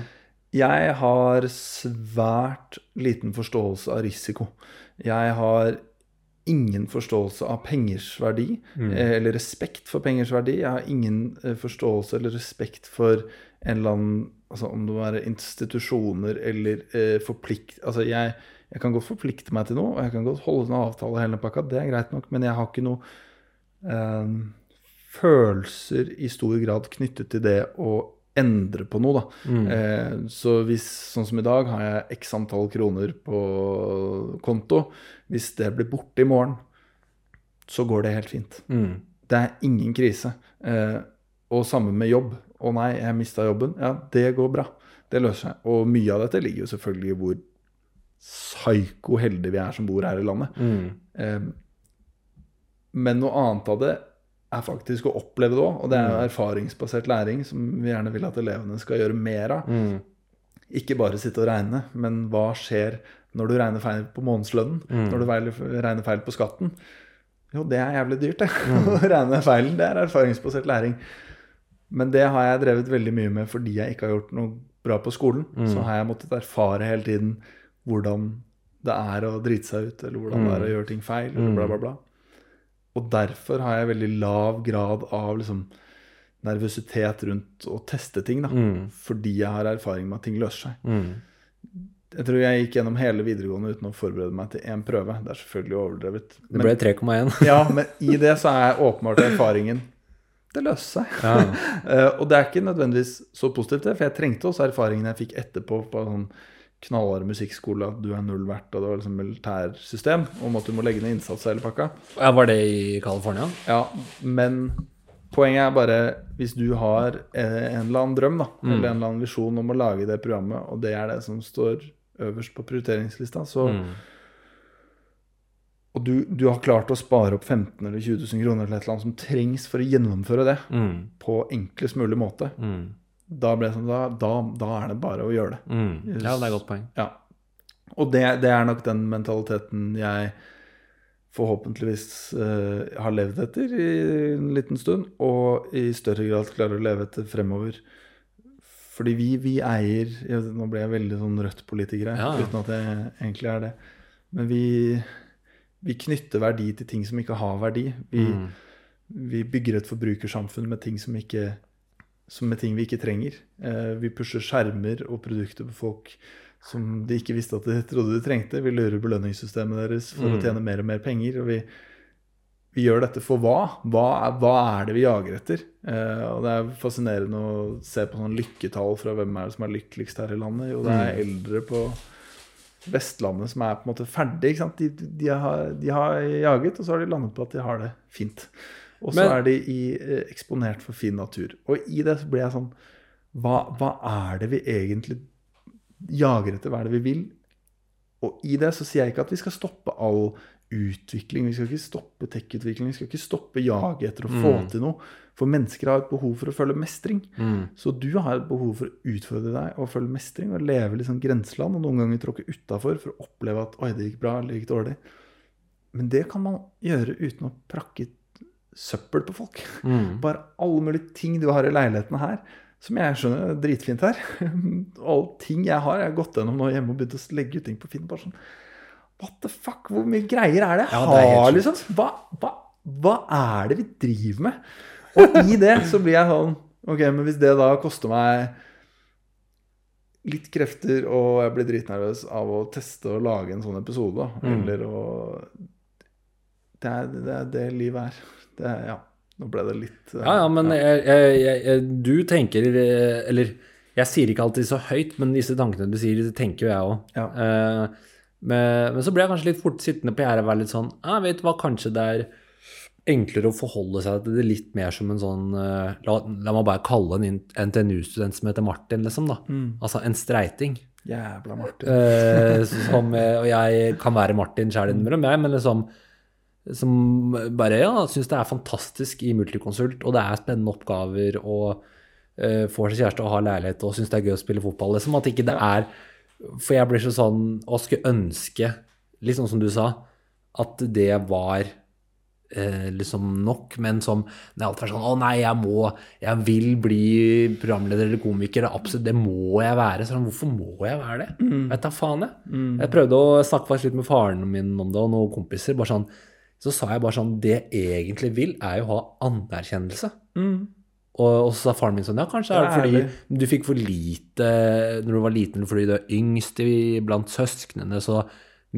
Jeg har svært liten forståelse av risiko. Jeg har ingen forståelse av pengers verdi, mm. eller respekt for pengers verdi. Jeg har ingen eh, forståelse eller respekt for en eller annen altså Om det må være institusjoner eller eh, forplikt... Altså, jeg, jeg kan godt forplikte meg til noe, og jeg kan godt holde en avtale, hele pakka, det er greit nok, men jeg har ikke noe eh, følelser i stor grad knyttet til det å endre på noe, da. Eh, så hvis, sånn som i dag, har jeg x antall kroner på konto. Hvis det blir borte i morgen, så går det helt fint. Mm. Det er ingen krise. Eh, og samme med jobb. Å nei, jeg mista jobben. Ja, det går bra. Det løser seg. Og mye av dette ligger jo selvfølgelig i hvor psyko heldige vi er som bor her i landet. Mm. Eh, men noe annet av det er faktisk å oppleve det òg. Og det er erfaringsbasert læring som vi gjerne vil at elevene skal gjøre mer av. Mm. Ikke bare sitte og regne, men hva skjer når du regner feil på månedslønnen? Når du regner feil på skatten? Jo, det er jævlig dyrt, det. Å regne feilen, det er erfaringsbasert læring. Men det har jeg drevet veldig mye med fordi jeg ikke har gjort noe bra på skolen. Så har jeg måttet erfare hele tiden hvordan det er å drite seg ut, eller hvordan det er å gjøre ting feil, eller bla, bla, bla. Og derfor har jeg veldig lav grad av liksom, nervøsitet rundt å teste ting. Da. Fordi jeg har erfaring med at ting løser seg. Mm. Jeg tror jeg gikk gjennom hele videregående uten å forberede meg til én prøve. Det er selvfølgelig overdrevet. Det ble 3,1. ja, men i det så er åpenbart erfaringen Det løste seg. Ja. Eh, og det er ikke nødvendigvis så positivt, det, for jeg trengte også erfaringen jeg fikk etterpå på sånn knallhard musikkskole, at du er null verdt, og det var liksom militærsystem, om at du må legge ned innsats og hele pakka. ja, var det i California? Ja, men poenget er bare hvis du har en eller annen drøm, da, Mm. eller en eller annen visjon om å lage det programmet, og det er det som står øverst på prioriteringslista, så Mm. Og du, du har klart å spare opp 15 eller 20 000 kroner eller et eller annet som trengs for å gjennomføre det Mm. på enklest mulig måte, Mm. Da, ble det sånn, da, da, da er det bare å gjøre det. Mm. Ja, det er et godt poeng. Ja. Og det, det er nok den mentaliteten jeg forhåpentligvis uh, har levd etter i en liten stund, og i større grad klarer å leve etter fremover. Fordi vi, vi eier ja, Nå ble jeg veldig sånn rødt-politiker her, Ja, uten at jeg egentlig er det. Men vi, vi knytter verdi til ting som ikke har verdi. Vi, Mm. vi bygger et forbrukersamfunn med ting som ikke med ting vi ikke trenger. Eh, vi pusher skjermer og produkter på folk som de ikke visste at de trodde de trengte. Vi lurer belønningssystemet deres for å Mm. tjene mer og mer penger. Og vi, vi gjør dette for hva? Hva er, hva er det vi jager etter? Eh, og det er fascinerende å se på sånn lykketall fra hvem er det som er lykkeligst her i landet. Jo, det er Mm. eldre på Vestlandet som er på en måte ferdig. De, de, har, de har jaget, og så har de landet på at de har det fint. Og så er de i, eh, eksponert for fin natur. Og i det så blir jeg sånn hva, hva er det vi egentlig jager etter? Hva er det vi vil? Og i det så sier jeg ikke at vi skal stoppe all utvikling. Vi skal ikke stoppe tech-utvikling. Vi skal ikke stoppe jaget etter å få Mm. til noe. For mennesker har et behov for å føle mestring. Mm. Så du har et behov for å utfordre deg og føle mestring og leve litt sånn grenseland og noen ganger tråkke utafor for å oppleve at oi, det gikk bra eller det gikk dårlig. Men det kan man gjøre uten å prakke søppel på folk. Mm. Bare alle mulige ting du har i leiligheten her, som jeg skjønner er dritfint her. Alle ting jeg har, jeg har gått gjennom nå hjemme og begynt å legge ut ting på Finn. Bare sånn What the fuck? Hvor mye greier er det jeg Ja, har, liksom? Hva, hva, hva er det vi driver med? Og i det så blir jeg sånn Ok, men hvis det da koster meg litt krefter, og jeg blir dritnervøs av å teste og lage en sånn episode, Mm. eller å det er, det er det livet er. Det. Ja, nå ble det litt uh, Ja, ja, men jeg, jeg, jeg, du tenker eh, Eller jeg sier ikke alltid så høyt, men disse tankene du sier, det tenker jo jeg òg. Ja. men, men så ble jeg kanskje litt fort sittende på gjerdet og være litt sånn Jeg vet hva, kanskje det er enklere å forholde seg til det litt mer som en sånn La, la meg bare kalle en NTNU-student som heter Martin, liksom, da. Mm. Altså en streiting. Jævla Martin. Eh, som, og jeg kan være Martin sjæl innimellom, jeg, men liksom som bare ja, syns det er fantastisk i multiconsult, og det er spennende oppgaver, og uh, får seg kjæreste og har leilighet og syns det er gøy å spille fotball. Liksom, at ikke det er For jeg blir så sånn Og skulle ønske, litt sånn som du sa, at det var eh, liksom nok, men som det alltid er sånn Å nei, jeg må Jeg vil bli programleder eller komiker. Det, absolutt, det må jeg være. Så sånn, hvorfor må jeg være det? Vet da faen, jeg. Jeg prøvde å snakke litt med faren min om det, og noen kompiser. bare sånn, Så sa jeg bare sånn Det jeg egentlig vil, er jo å ha anerkjennelse. Mm. Og, og så sa faren min sånn Ja, kanskje er det fordi du fikk for lite når du var liten, fordi du er yngst i- blant søsknene. Så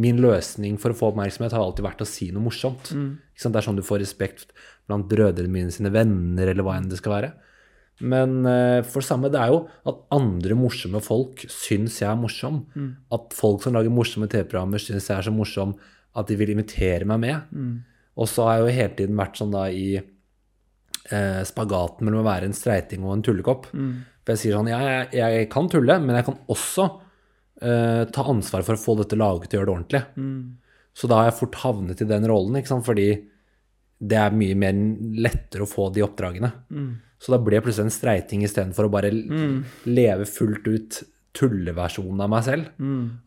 min løsning for å få oppmerksomhet har alltid vært å si noe morsomt. Sant? Det er sånn du får respekt blant brødrene mine sine venner, eller hva enn det skal være. Men for det samme, det er jo at andre morsomme folk syns jeg er morsom. At folk som lager morsomme TV-programmer, syns jeg er så morsom at de vil invitere meg med. Og så har jeg jo hele tiden vært sånn da i eh, spagaten mellom å være en streiting og en tullekopp. For jeg sier sånn, ja, jeg, jeg kan tulle, men jeg kan også eh, ta ansvar for å få dette laget og gjøre det ordentlig. Så da har jeg fort havnet i den rollen, ikke sant? fordi det er mye mer lettere å få de oppdragene. Så da ble jeg plutselig en streiting istedenfor å bare l- leve fullt ut tulleversjonen av meg selv.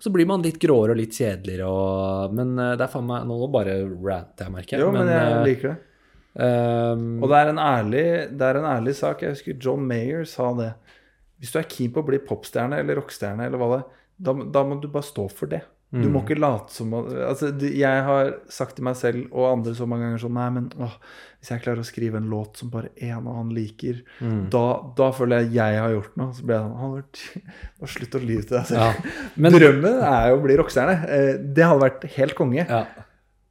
Så blir man litt gråere og litt kjedeligere, og, men eh, det er faen meg Nå bare ranter jeg, merker jeg. Jo, men jeg eh, liker det. Um, Og det er, en ærlig, det er en ærlig sak. Jeg husker John Mayer sa det. Hvis du er keen på å bli popstjerne eller rockestjerne, eller hva det er, da, da må du bare stå for det. Du må ikke late som altså, Jeg har sagt til meg selv og andre så mange ganger sånn Nei, men åh, hvis jeg klarer å skrive en låt som bare en og han liker, da, da føler jeg jeg har gjort noe. Så blir jeg sånn bare slutt å lyve til deg selv. Ja, men- Drømmen er jo å bli rockestjerne. Eh, Det hadde vært helt konge. ja.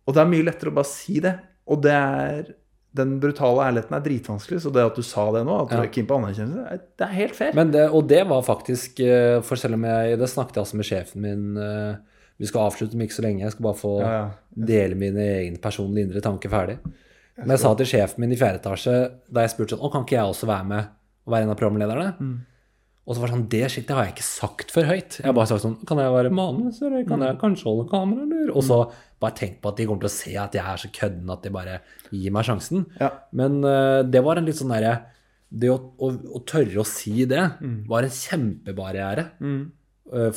Og det er mye lettere å bare si det. Og det er den brutale ærligheten er dritvanskelig, så det at du sa det nå, at du Ja. er keen på anerkjennelse, er- det er helt fair. Men det, og det var faktisk eh, For selv om jeg Det snakket jeg altså med sjefen min eh, Vi skal avslutte om ikke så lenge. Jeg skal bare få Ja, ja. dele mine egne personlige indre tanker ferdig. Men jeg sa til sjefen min i fjerde etasje da jeg spurte sånn Å, kan ikke jeg også være med og være en av programlederne? Og så var det sånn Det shit, det har jeg ikke sagt for høyt. Jeg har bare sagt sånn Kan jeg være manus, eller kan jeg kanskje holde kamera, eller? Og så bare tenk på at de kommer til å se at jeg er så kødden at de bare gir meg sjansen. Ja. Men uh, det var en litt sånn derre Det å, å, å tørre å si det var en kjempebarriere. Eh,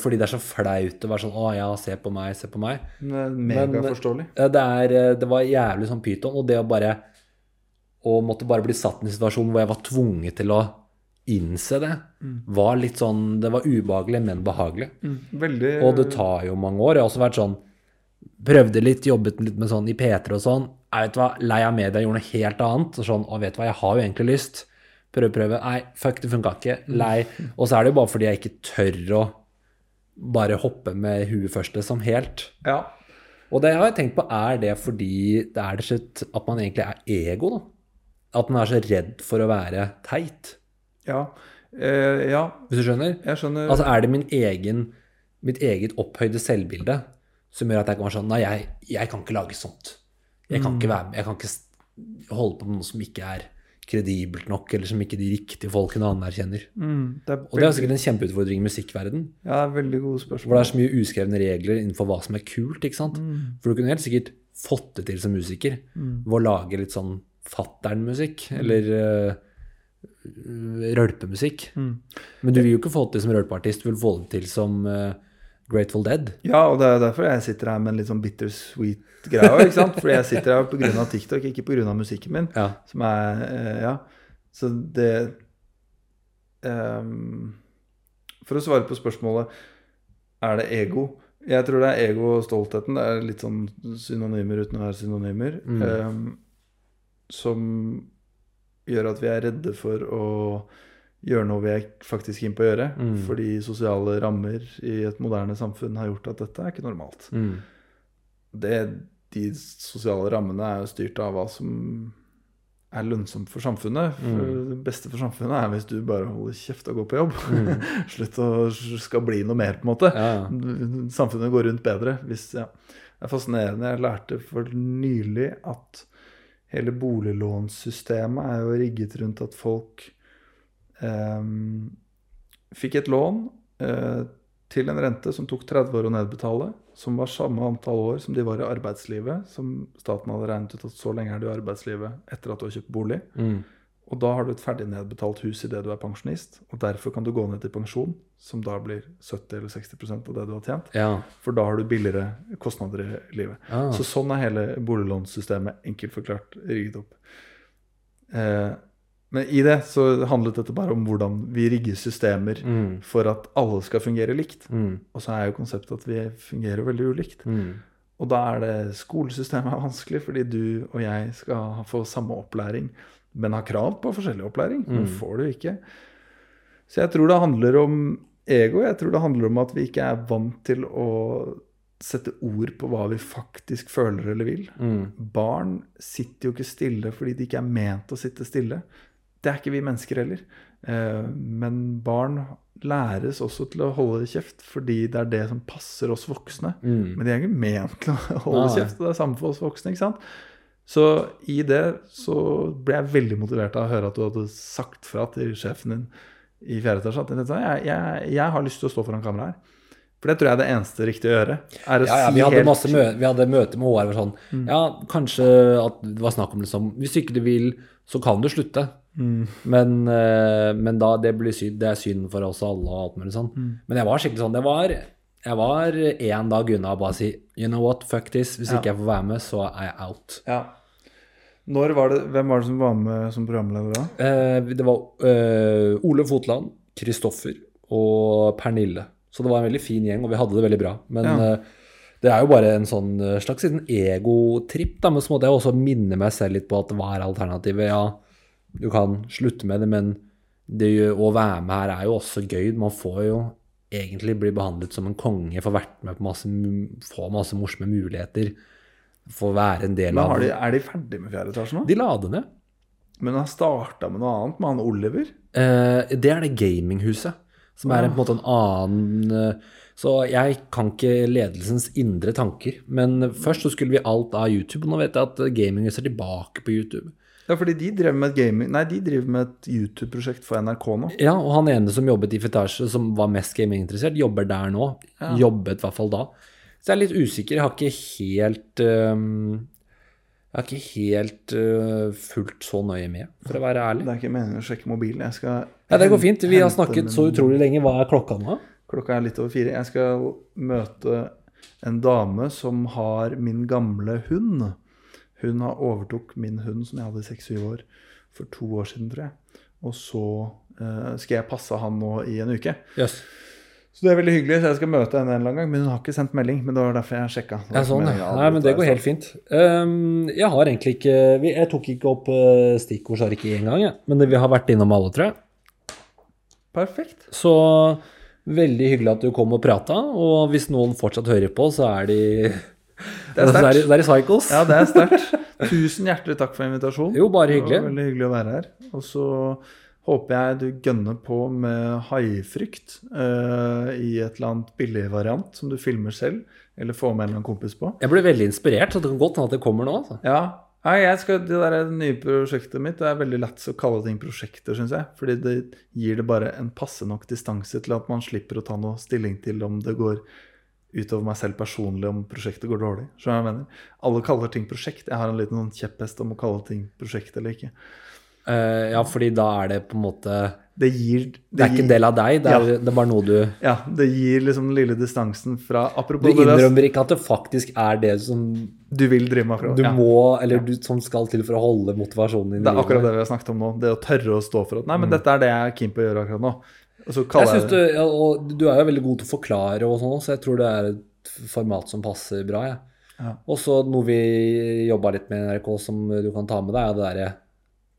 fordi det er så flaut å være sånn Å ja, se på meg, se på meg. Er Megaforståelig. Det, er, eh, det var jævlig sånn pyton, og det å bare Å måtte bare bli satt i en situasjon hvor jeg var tvunget til å innse det, var litt sånn Det var ubehagelig, men behagelig. Veldig Og det tar jo mange år. Jeg har også vært sånn Prøvde litt, jobbet litt med sånn i P3 og sånn. Jeg vet hva, Lei av media, gjorde noe helt annet. Og sånn, og vet du hva, jeg har jo egentlig lyst. Prøve, prøve. Nei, fuck, det funka ikke. Lei. Og så er det jo bare fordi jeg ikke tør å bare hoppe med huet først, liksom, helt. Ja. Og det jeg har tenkt på, er det fordi det er det slutt at man egentlig er ego, da? At man er så redd for å være teit, Ja. Eh, ja, hvis du skjønner? jeg skjønner. Altså er det min egen, mitt eget opphøyde selvbilde som gjør at jeg kan være sånn Nei, jeg, jeg kan ikke lage sånt. Jeg kan ikke være jeg kan ikke holde på med noe som ikke er kredibelt nok, eller som ikke de riktige folkene anerkjenner. mm, det Og det er sikkert en kjempeutfordring i musikkverden, ja, det er veldig gode hvor For det er så mye uskrevne regler innenfor hva som er kult, ikke sant? For du kunne helt sikkert fått det til som musiker, ved å lage litt sånn fatternmusikk, eller uh, rølpemusikk. Men du vil jo ikke få det til som rølpeartist, du vil få det til som eh, Grateful Dead. Ja, og det er derfor jeg sitter her med en litt sånn bittersweet greie ikke sant? Fordi jeg sitter her pga. TikTok, ikke pga. musikken min. Ja. Som er eh, Ja. Så det um, For å svare på spørsmålet Er det ego? Jeg tror det er ego og stoltheten. Det er litt sånn synonymer uten å være synonymer. Mm. Um, som gjør at vi er redde for å gjøre noe vi er faktisk keen på å gjøre. Mm. Fordi sosiale rammer i et moderne samfunn har gjort at dette er ikke normalt. Mm. Det, de sosiale rammene er jo styrt av hva som er lønnsomt for samfunnet. For Det beste for samfunnet er hvis du bare holder kjeft og går på jobb. Slutt å skal bli noe mer, på en måte. Ja. Samfunnet går rundt bedre. Hvis, ja. Det er fascinerende. Jeg lærte for nylig at hele boliglånssystemet er jo rigget rundt at folk fikk et lån eh, til en rente som tok 30 år å nedbetale, som var samme antall år som de var i arbeidslivet, som staten hadde regnet ut at så lenge er du i arbeidslivet etter at du har kjøpt bolig. Mm. Og da har du et ferdig nedbetalt hus idet du er pensjonist, og derfor kan du gå ned til pensjon, som da blir 70 eller 60% av det du har tjent. ja. For da har du billigere kostnader i livet. Ah. Så sånn er hele boliglånssystemet enkelt forklart rigget opp. Eh, men i det så handlet dette bare om hvordan vi rigger systemer Mm. for at alle skal fungere likt. Mm. Og så er jo konseptet at vi fungerer veldig ulikt. Mm. Og da er det skolesystemet er vanskelig, fordi du og jeg skal få samme opplæring, men har krav på forskjellig opplæring. Men får du ikke. Så jeg tror det handler om ego. Jeg tror det handler om at vi ikke er vant til å sette ord på hva vi faktisk føler eller vil. Mm. Barn sitter jo ikke stille fordi de ikke er ment å sitte stille. Det er ikke vi mennesker heller. Eh, Men barn læres også til å holde kjeft fordi det er det som passer oss voksne. Mm. Men de er ikke ment til å holde Nei. kjeft. og Det er samme for oss voksne. ikke sant? Så i det så ble jeg veldig motivert av å høre at du hadde sagt fra til sjefen din i fjerde etasje at jeg, jeg, jeg har lyst til å stå foran kamera her. For det tror jeg er det eneste riktige å gjøre. Er å Ja, ja, vi hadde, helt- masse mø vi hadde møte med HR og sånn. Mm. Ja, kanskje at det var snakk om liksom Hvis ikke du vil, så kan du slutte. Mm. Men, eh, men da det blir synd, det er synd for oss alle og alt mulig sånn. Mm. Men jeg var skikkelig sånn. Det var jeg var én dag unna å bare si You know what, fuck this. Hvis Ja. ikke jeg får være med, så er jeg out. Ja. Når var det, hvem var det som var med som programleder da? Eh, det var eh, Ole Fotland, Kristoffer og Pernille. Så det var en veldig fin gjeng, og vi hadde det veldig bra. Men Ja. eh, det er jo bare en sånn eh, slags liten egotripp. da, Men så måtte jeg også minne meg selv litt på at hva er alternativet? Ja, du kan slutte med det, men det å være med her er jo også gøy. Man får jo egentlig bli behandlet som en konge, få vært med på masse, få masse morsomme muligheter. Få være en del av det. de, er de ferdig med fjerde etasje nå? De la det ned. Men han starta med noe annet, med han Oliver? Eh, det er det gaminghuset. Som er en, på en måte en annen eh, Så jeg kan ikke ledelsens indre tanker. Men først så skulle vi alt av YouTube, og nå vet jeg at gaming er tilbake på YouTube. Ja, fordi de driver med et gaming Nei, de driver med et YouTube-prosjekt for NRK nå. Ja, og han ene som jobbet i Fetasje, som var mest gaminginteressert, jobber der nå. Jobbet i hvert fall da. Så jeg er litt usikker. Jeg har ikke helt um Jeg har ikke helt uh, fulgt så nøye med, for å være ærlig. Det er ikke meningen å sjekke mobilen. Jeg skal Ja, det går fint. Vi har snakket så utrolig lenge. Hva er klokka nå? Klokka er litt over fire. Jeg skal møte en dame som har min gamle hund. Hun har overtok min hund som jeg hadde i seks-syv år for to år siden, tror jeg. Og så uh, skal jeg passe han nå i en uke. Yes. Så det er veldig hyggelig, så jeg skal møte henne en eller annen gang. Men hun har ikke sendt melding. Men det var derfor jeg sjekka. Ja, sånn, ja. Nei, men det går helt fint. Um, jeg har egentlig ikke Jeg tok ikke opp uh, stikkordsark én gang, jeg. Men det, vi har vært innom alle, tror jeg. Perfekt. Så veldig hyggelig at du kom og prata. Og hvis noen fortsatt hører på, så er de Det er er sterkt. de, er de cycles. Ja, det er sterkt. Tusen hjertelig takk for invitasjonen. Jo, bare hyggelig. Det var veldig hyggelig å være her. Og så håper jeg du gønner på med haifrykt uh, i et eller annet billig variant som du filmer selv, eller får med en kompis på. Jeg ble veldig inspirert, så det kan godt hende at det kommer nå. Altså. Ja, Nei, jeg skal, Det der nye prosjektet mitt det er veldig lett å kalle ting prosjekter, syns jeg. Fordi det gir det bare en passe nok distanse til at man slipper å ta noe stilling til om det går utover meg selv personlig om prosjektet går dårlig. Skjønner jeg mener? Alle kaller ting prosjekt. Jeg har en liten sånn kjepphest om å kalle ting prosjekt eller ikke. Uh, ja, fordi da er det på en måte Det gir Det er ikke en del av deg, det er, det er bare noe du Ja, det gir liksom den lille distansen fra Apropos Du innrømmer ikke at det faktisk er det som du vil drive med akkurat. du må, eller du, som skal til for å holde motivasjonen din Det er akkurat det vi har snakket om nå. Det å tørre å stå for at Nei, Mm. men dette er det jeg er keen på å gjøre akkurat nå. Jeg synes du, ja, og du er jo veldig god til å forklare og sånn, så jeg tror det er et format som passer bra. Ja. Ja. Og så noe vi jobba litt med i NRK som du kan ta med deg, er det derre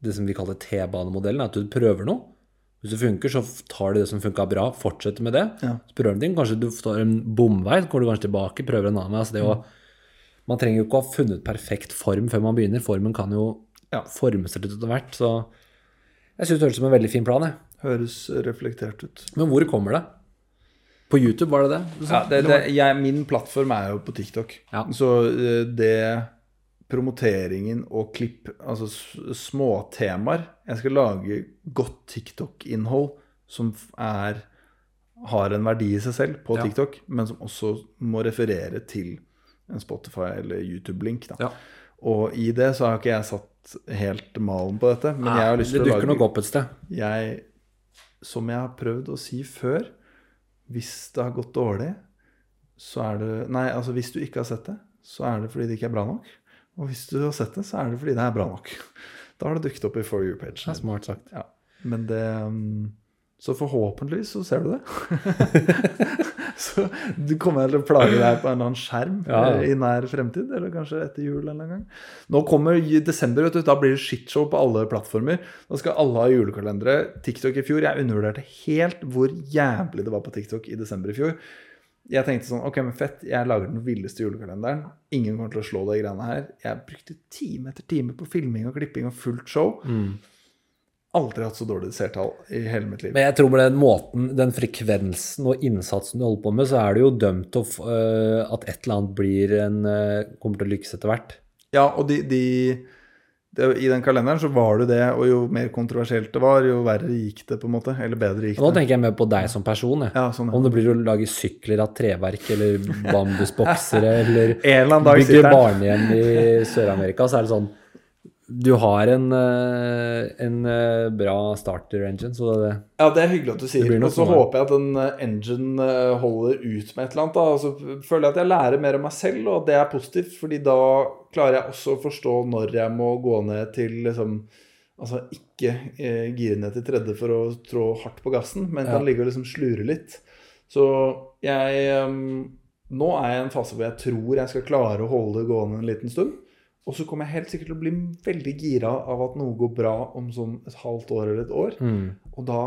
det som vi kaller T-banemodellen. At du prøver noe. Hvis det funker, så tar du det som funka bra, fortsetter med det. Ja. Så prøver du ting. Kanskje du tar en bomvei, så går du kanskje tilbake, prøver en annen vei. Altså det å, man trenger jo ikke å ha funnet perfekt form før man begynner. Formen kan jo Ja. forme seg litt etter hvert. Så jeg syns det høres ut som en veldig fin plan. Jeg. Høres reflektert ut. Men hvor kommer det? På YouTube, var det det? Ja, det, det, jeg, min plattform er jo på TikTok. Ja. Så eh, det promoteringen og klipp, altså småtemaer Jeg skal lage godt TikTok-innhold som er har en verdi i seg selv på Ja. TikTok, men som også må referere til en Spotify- eller YouTube-link. da. Ja. Og i det så har ikke jeg satt helt malen på dette, men jeg har lyst det til å dukker lage nok opp et sted. jeg, som jeg har prøvd å si før, hvis det har gått dårlig, så er det Nei, altså hvis du ikke har sett det, så er det fordi det ikke er bra nok. Og hvis du har sett det, så er det fordi det er bra nok. Da har det dukket opp i For you-page. Det er smart sagt. Ja. Men det um, Så forhåpentligvis så ser du det. så du kommer til å plage deg på en eller annen skjerm Ja, eh, i nær fremtid, eller kanskje etter jul en eller annen gang. Nå kommer desember, vet du, da blir det shitshow på alle plattformer. Da skal alle ha julekalendere. TikTok i fjor, jeg undervurderte helt hvor jævlig det var på TikTok i desember i fjor. Jeg tenkte sånn, ok, men fett, jeg lager den villeste julekalenderen. Ingen kommer til å slå de greiene her. Jeg brukte time etter time på filming og klipping og fullt show. Aldri hatt så dårlig seertall i hele mitt liv. Men jeg tror med den måten, den frekvensen og innsatsen du holder på med, så er du jo dømt til uh, øh, at et eller annet blir en uh, kommer til å lykkes etter hvert. Ja, og de, de, de, i den kalenderen så var det det, og jo mer kontroversielt det var, jo verre gikk det, på en måte. Eller bedre gikk det. nå tenker jeg mer på deg som person. Jeg. Ja, sånn, ja. Om det blir å lage sykler av treverk eller bambusboksere eller eller bygge barnehjem i Sør-Amerika, så er det sånn Du har en, øh, en øh, bra starter engine, så det Ja, det er hyggelig at du sier. Det Og så håper jeg at den eh, engine eh, holder ut med et eller annet. da, så føler jeg at jeg lærer mer om meg selv, og det er positivt. fordi da klarer jeg også å forstå når jeg må gå ned til liksom Altså ikke eh, gire ned til tredje for å trå hardt på gassen, men kan Ja. ligge og liksom slure litt. Så jeg eh, Nå er jeg i en fase hvor jeg tror jeg skal klare å holde det gående en liten stund. Og så kommer jeg helt sikkert til å bli veldig gira av at noe går bra om sånn et halvt år eller et år. mm, Og da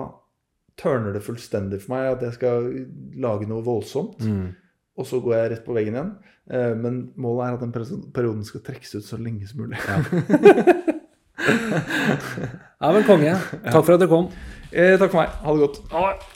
tørner det fullstendig for meg at jeg skal lage noe voldsomt. mm. Og så går jeg rett på veggen igjen. Eh, Men målet er at den perioden skal trekkes ut så lenge som mulig. Ja, men konge. Takk for at du kom. Eh, takk for meg. Ha det godt.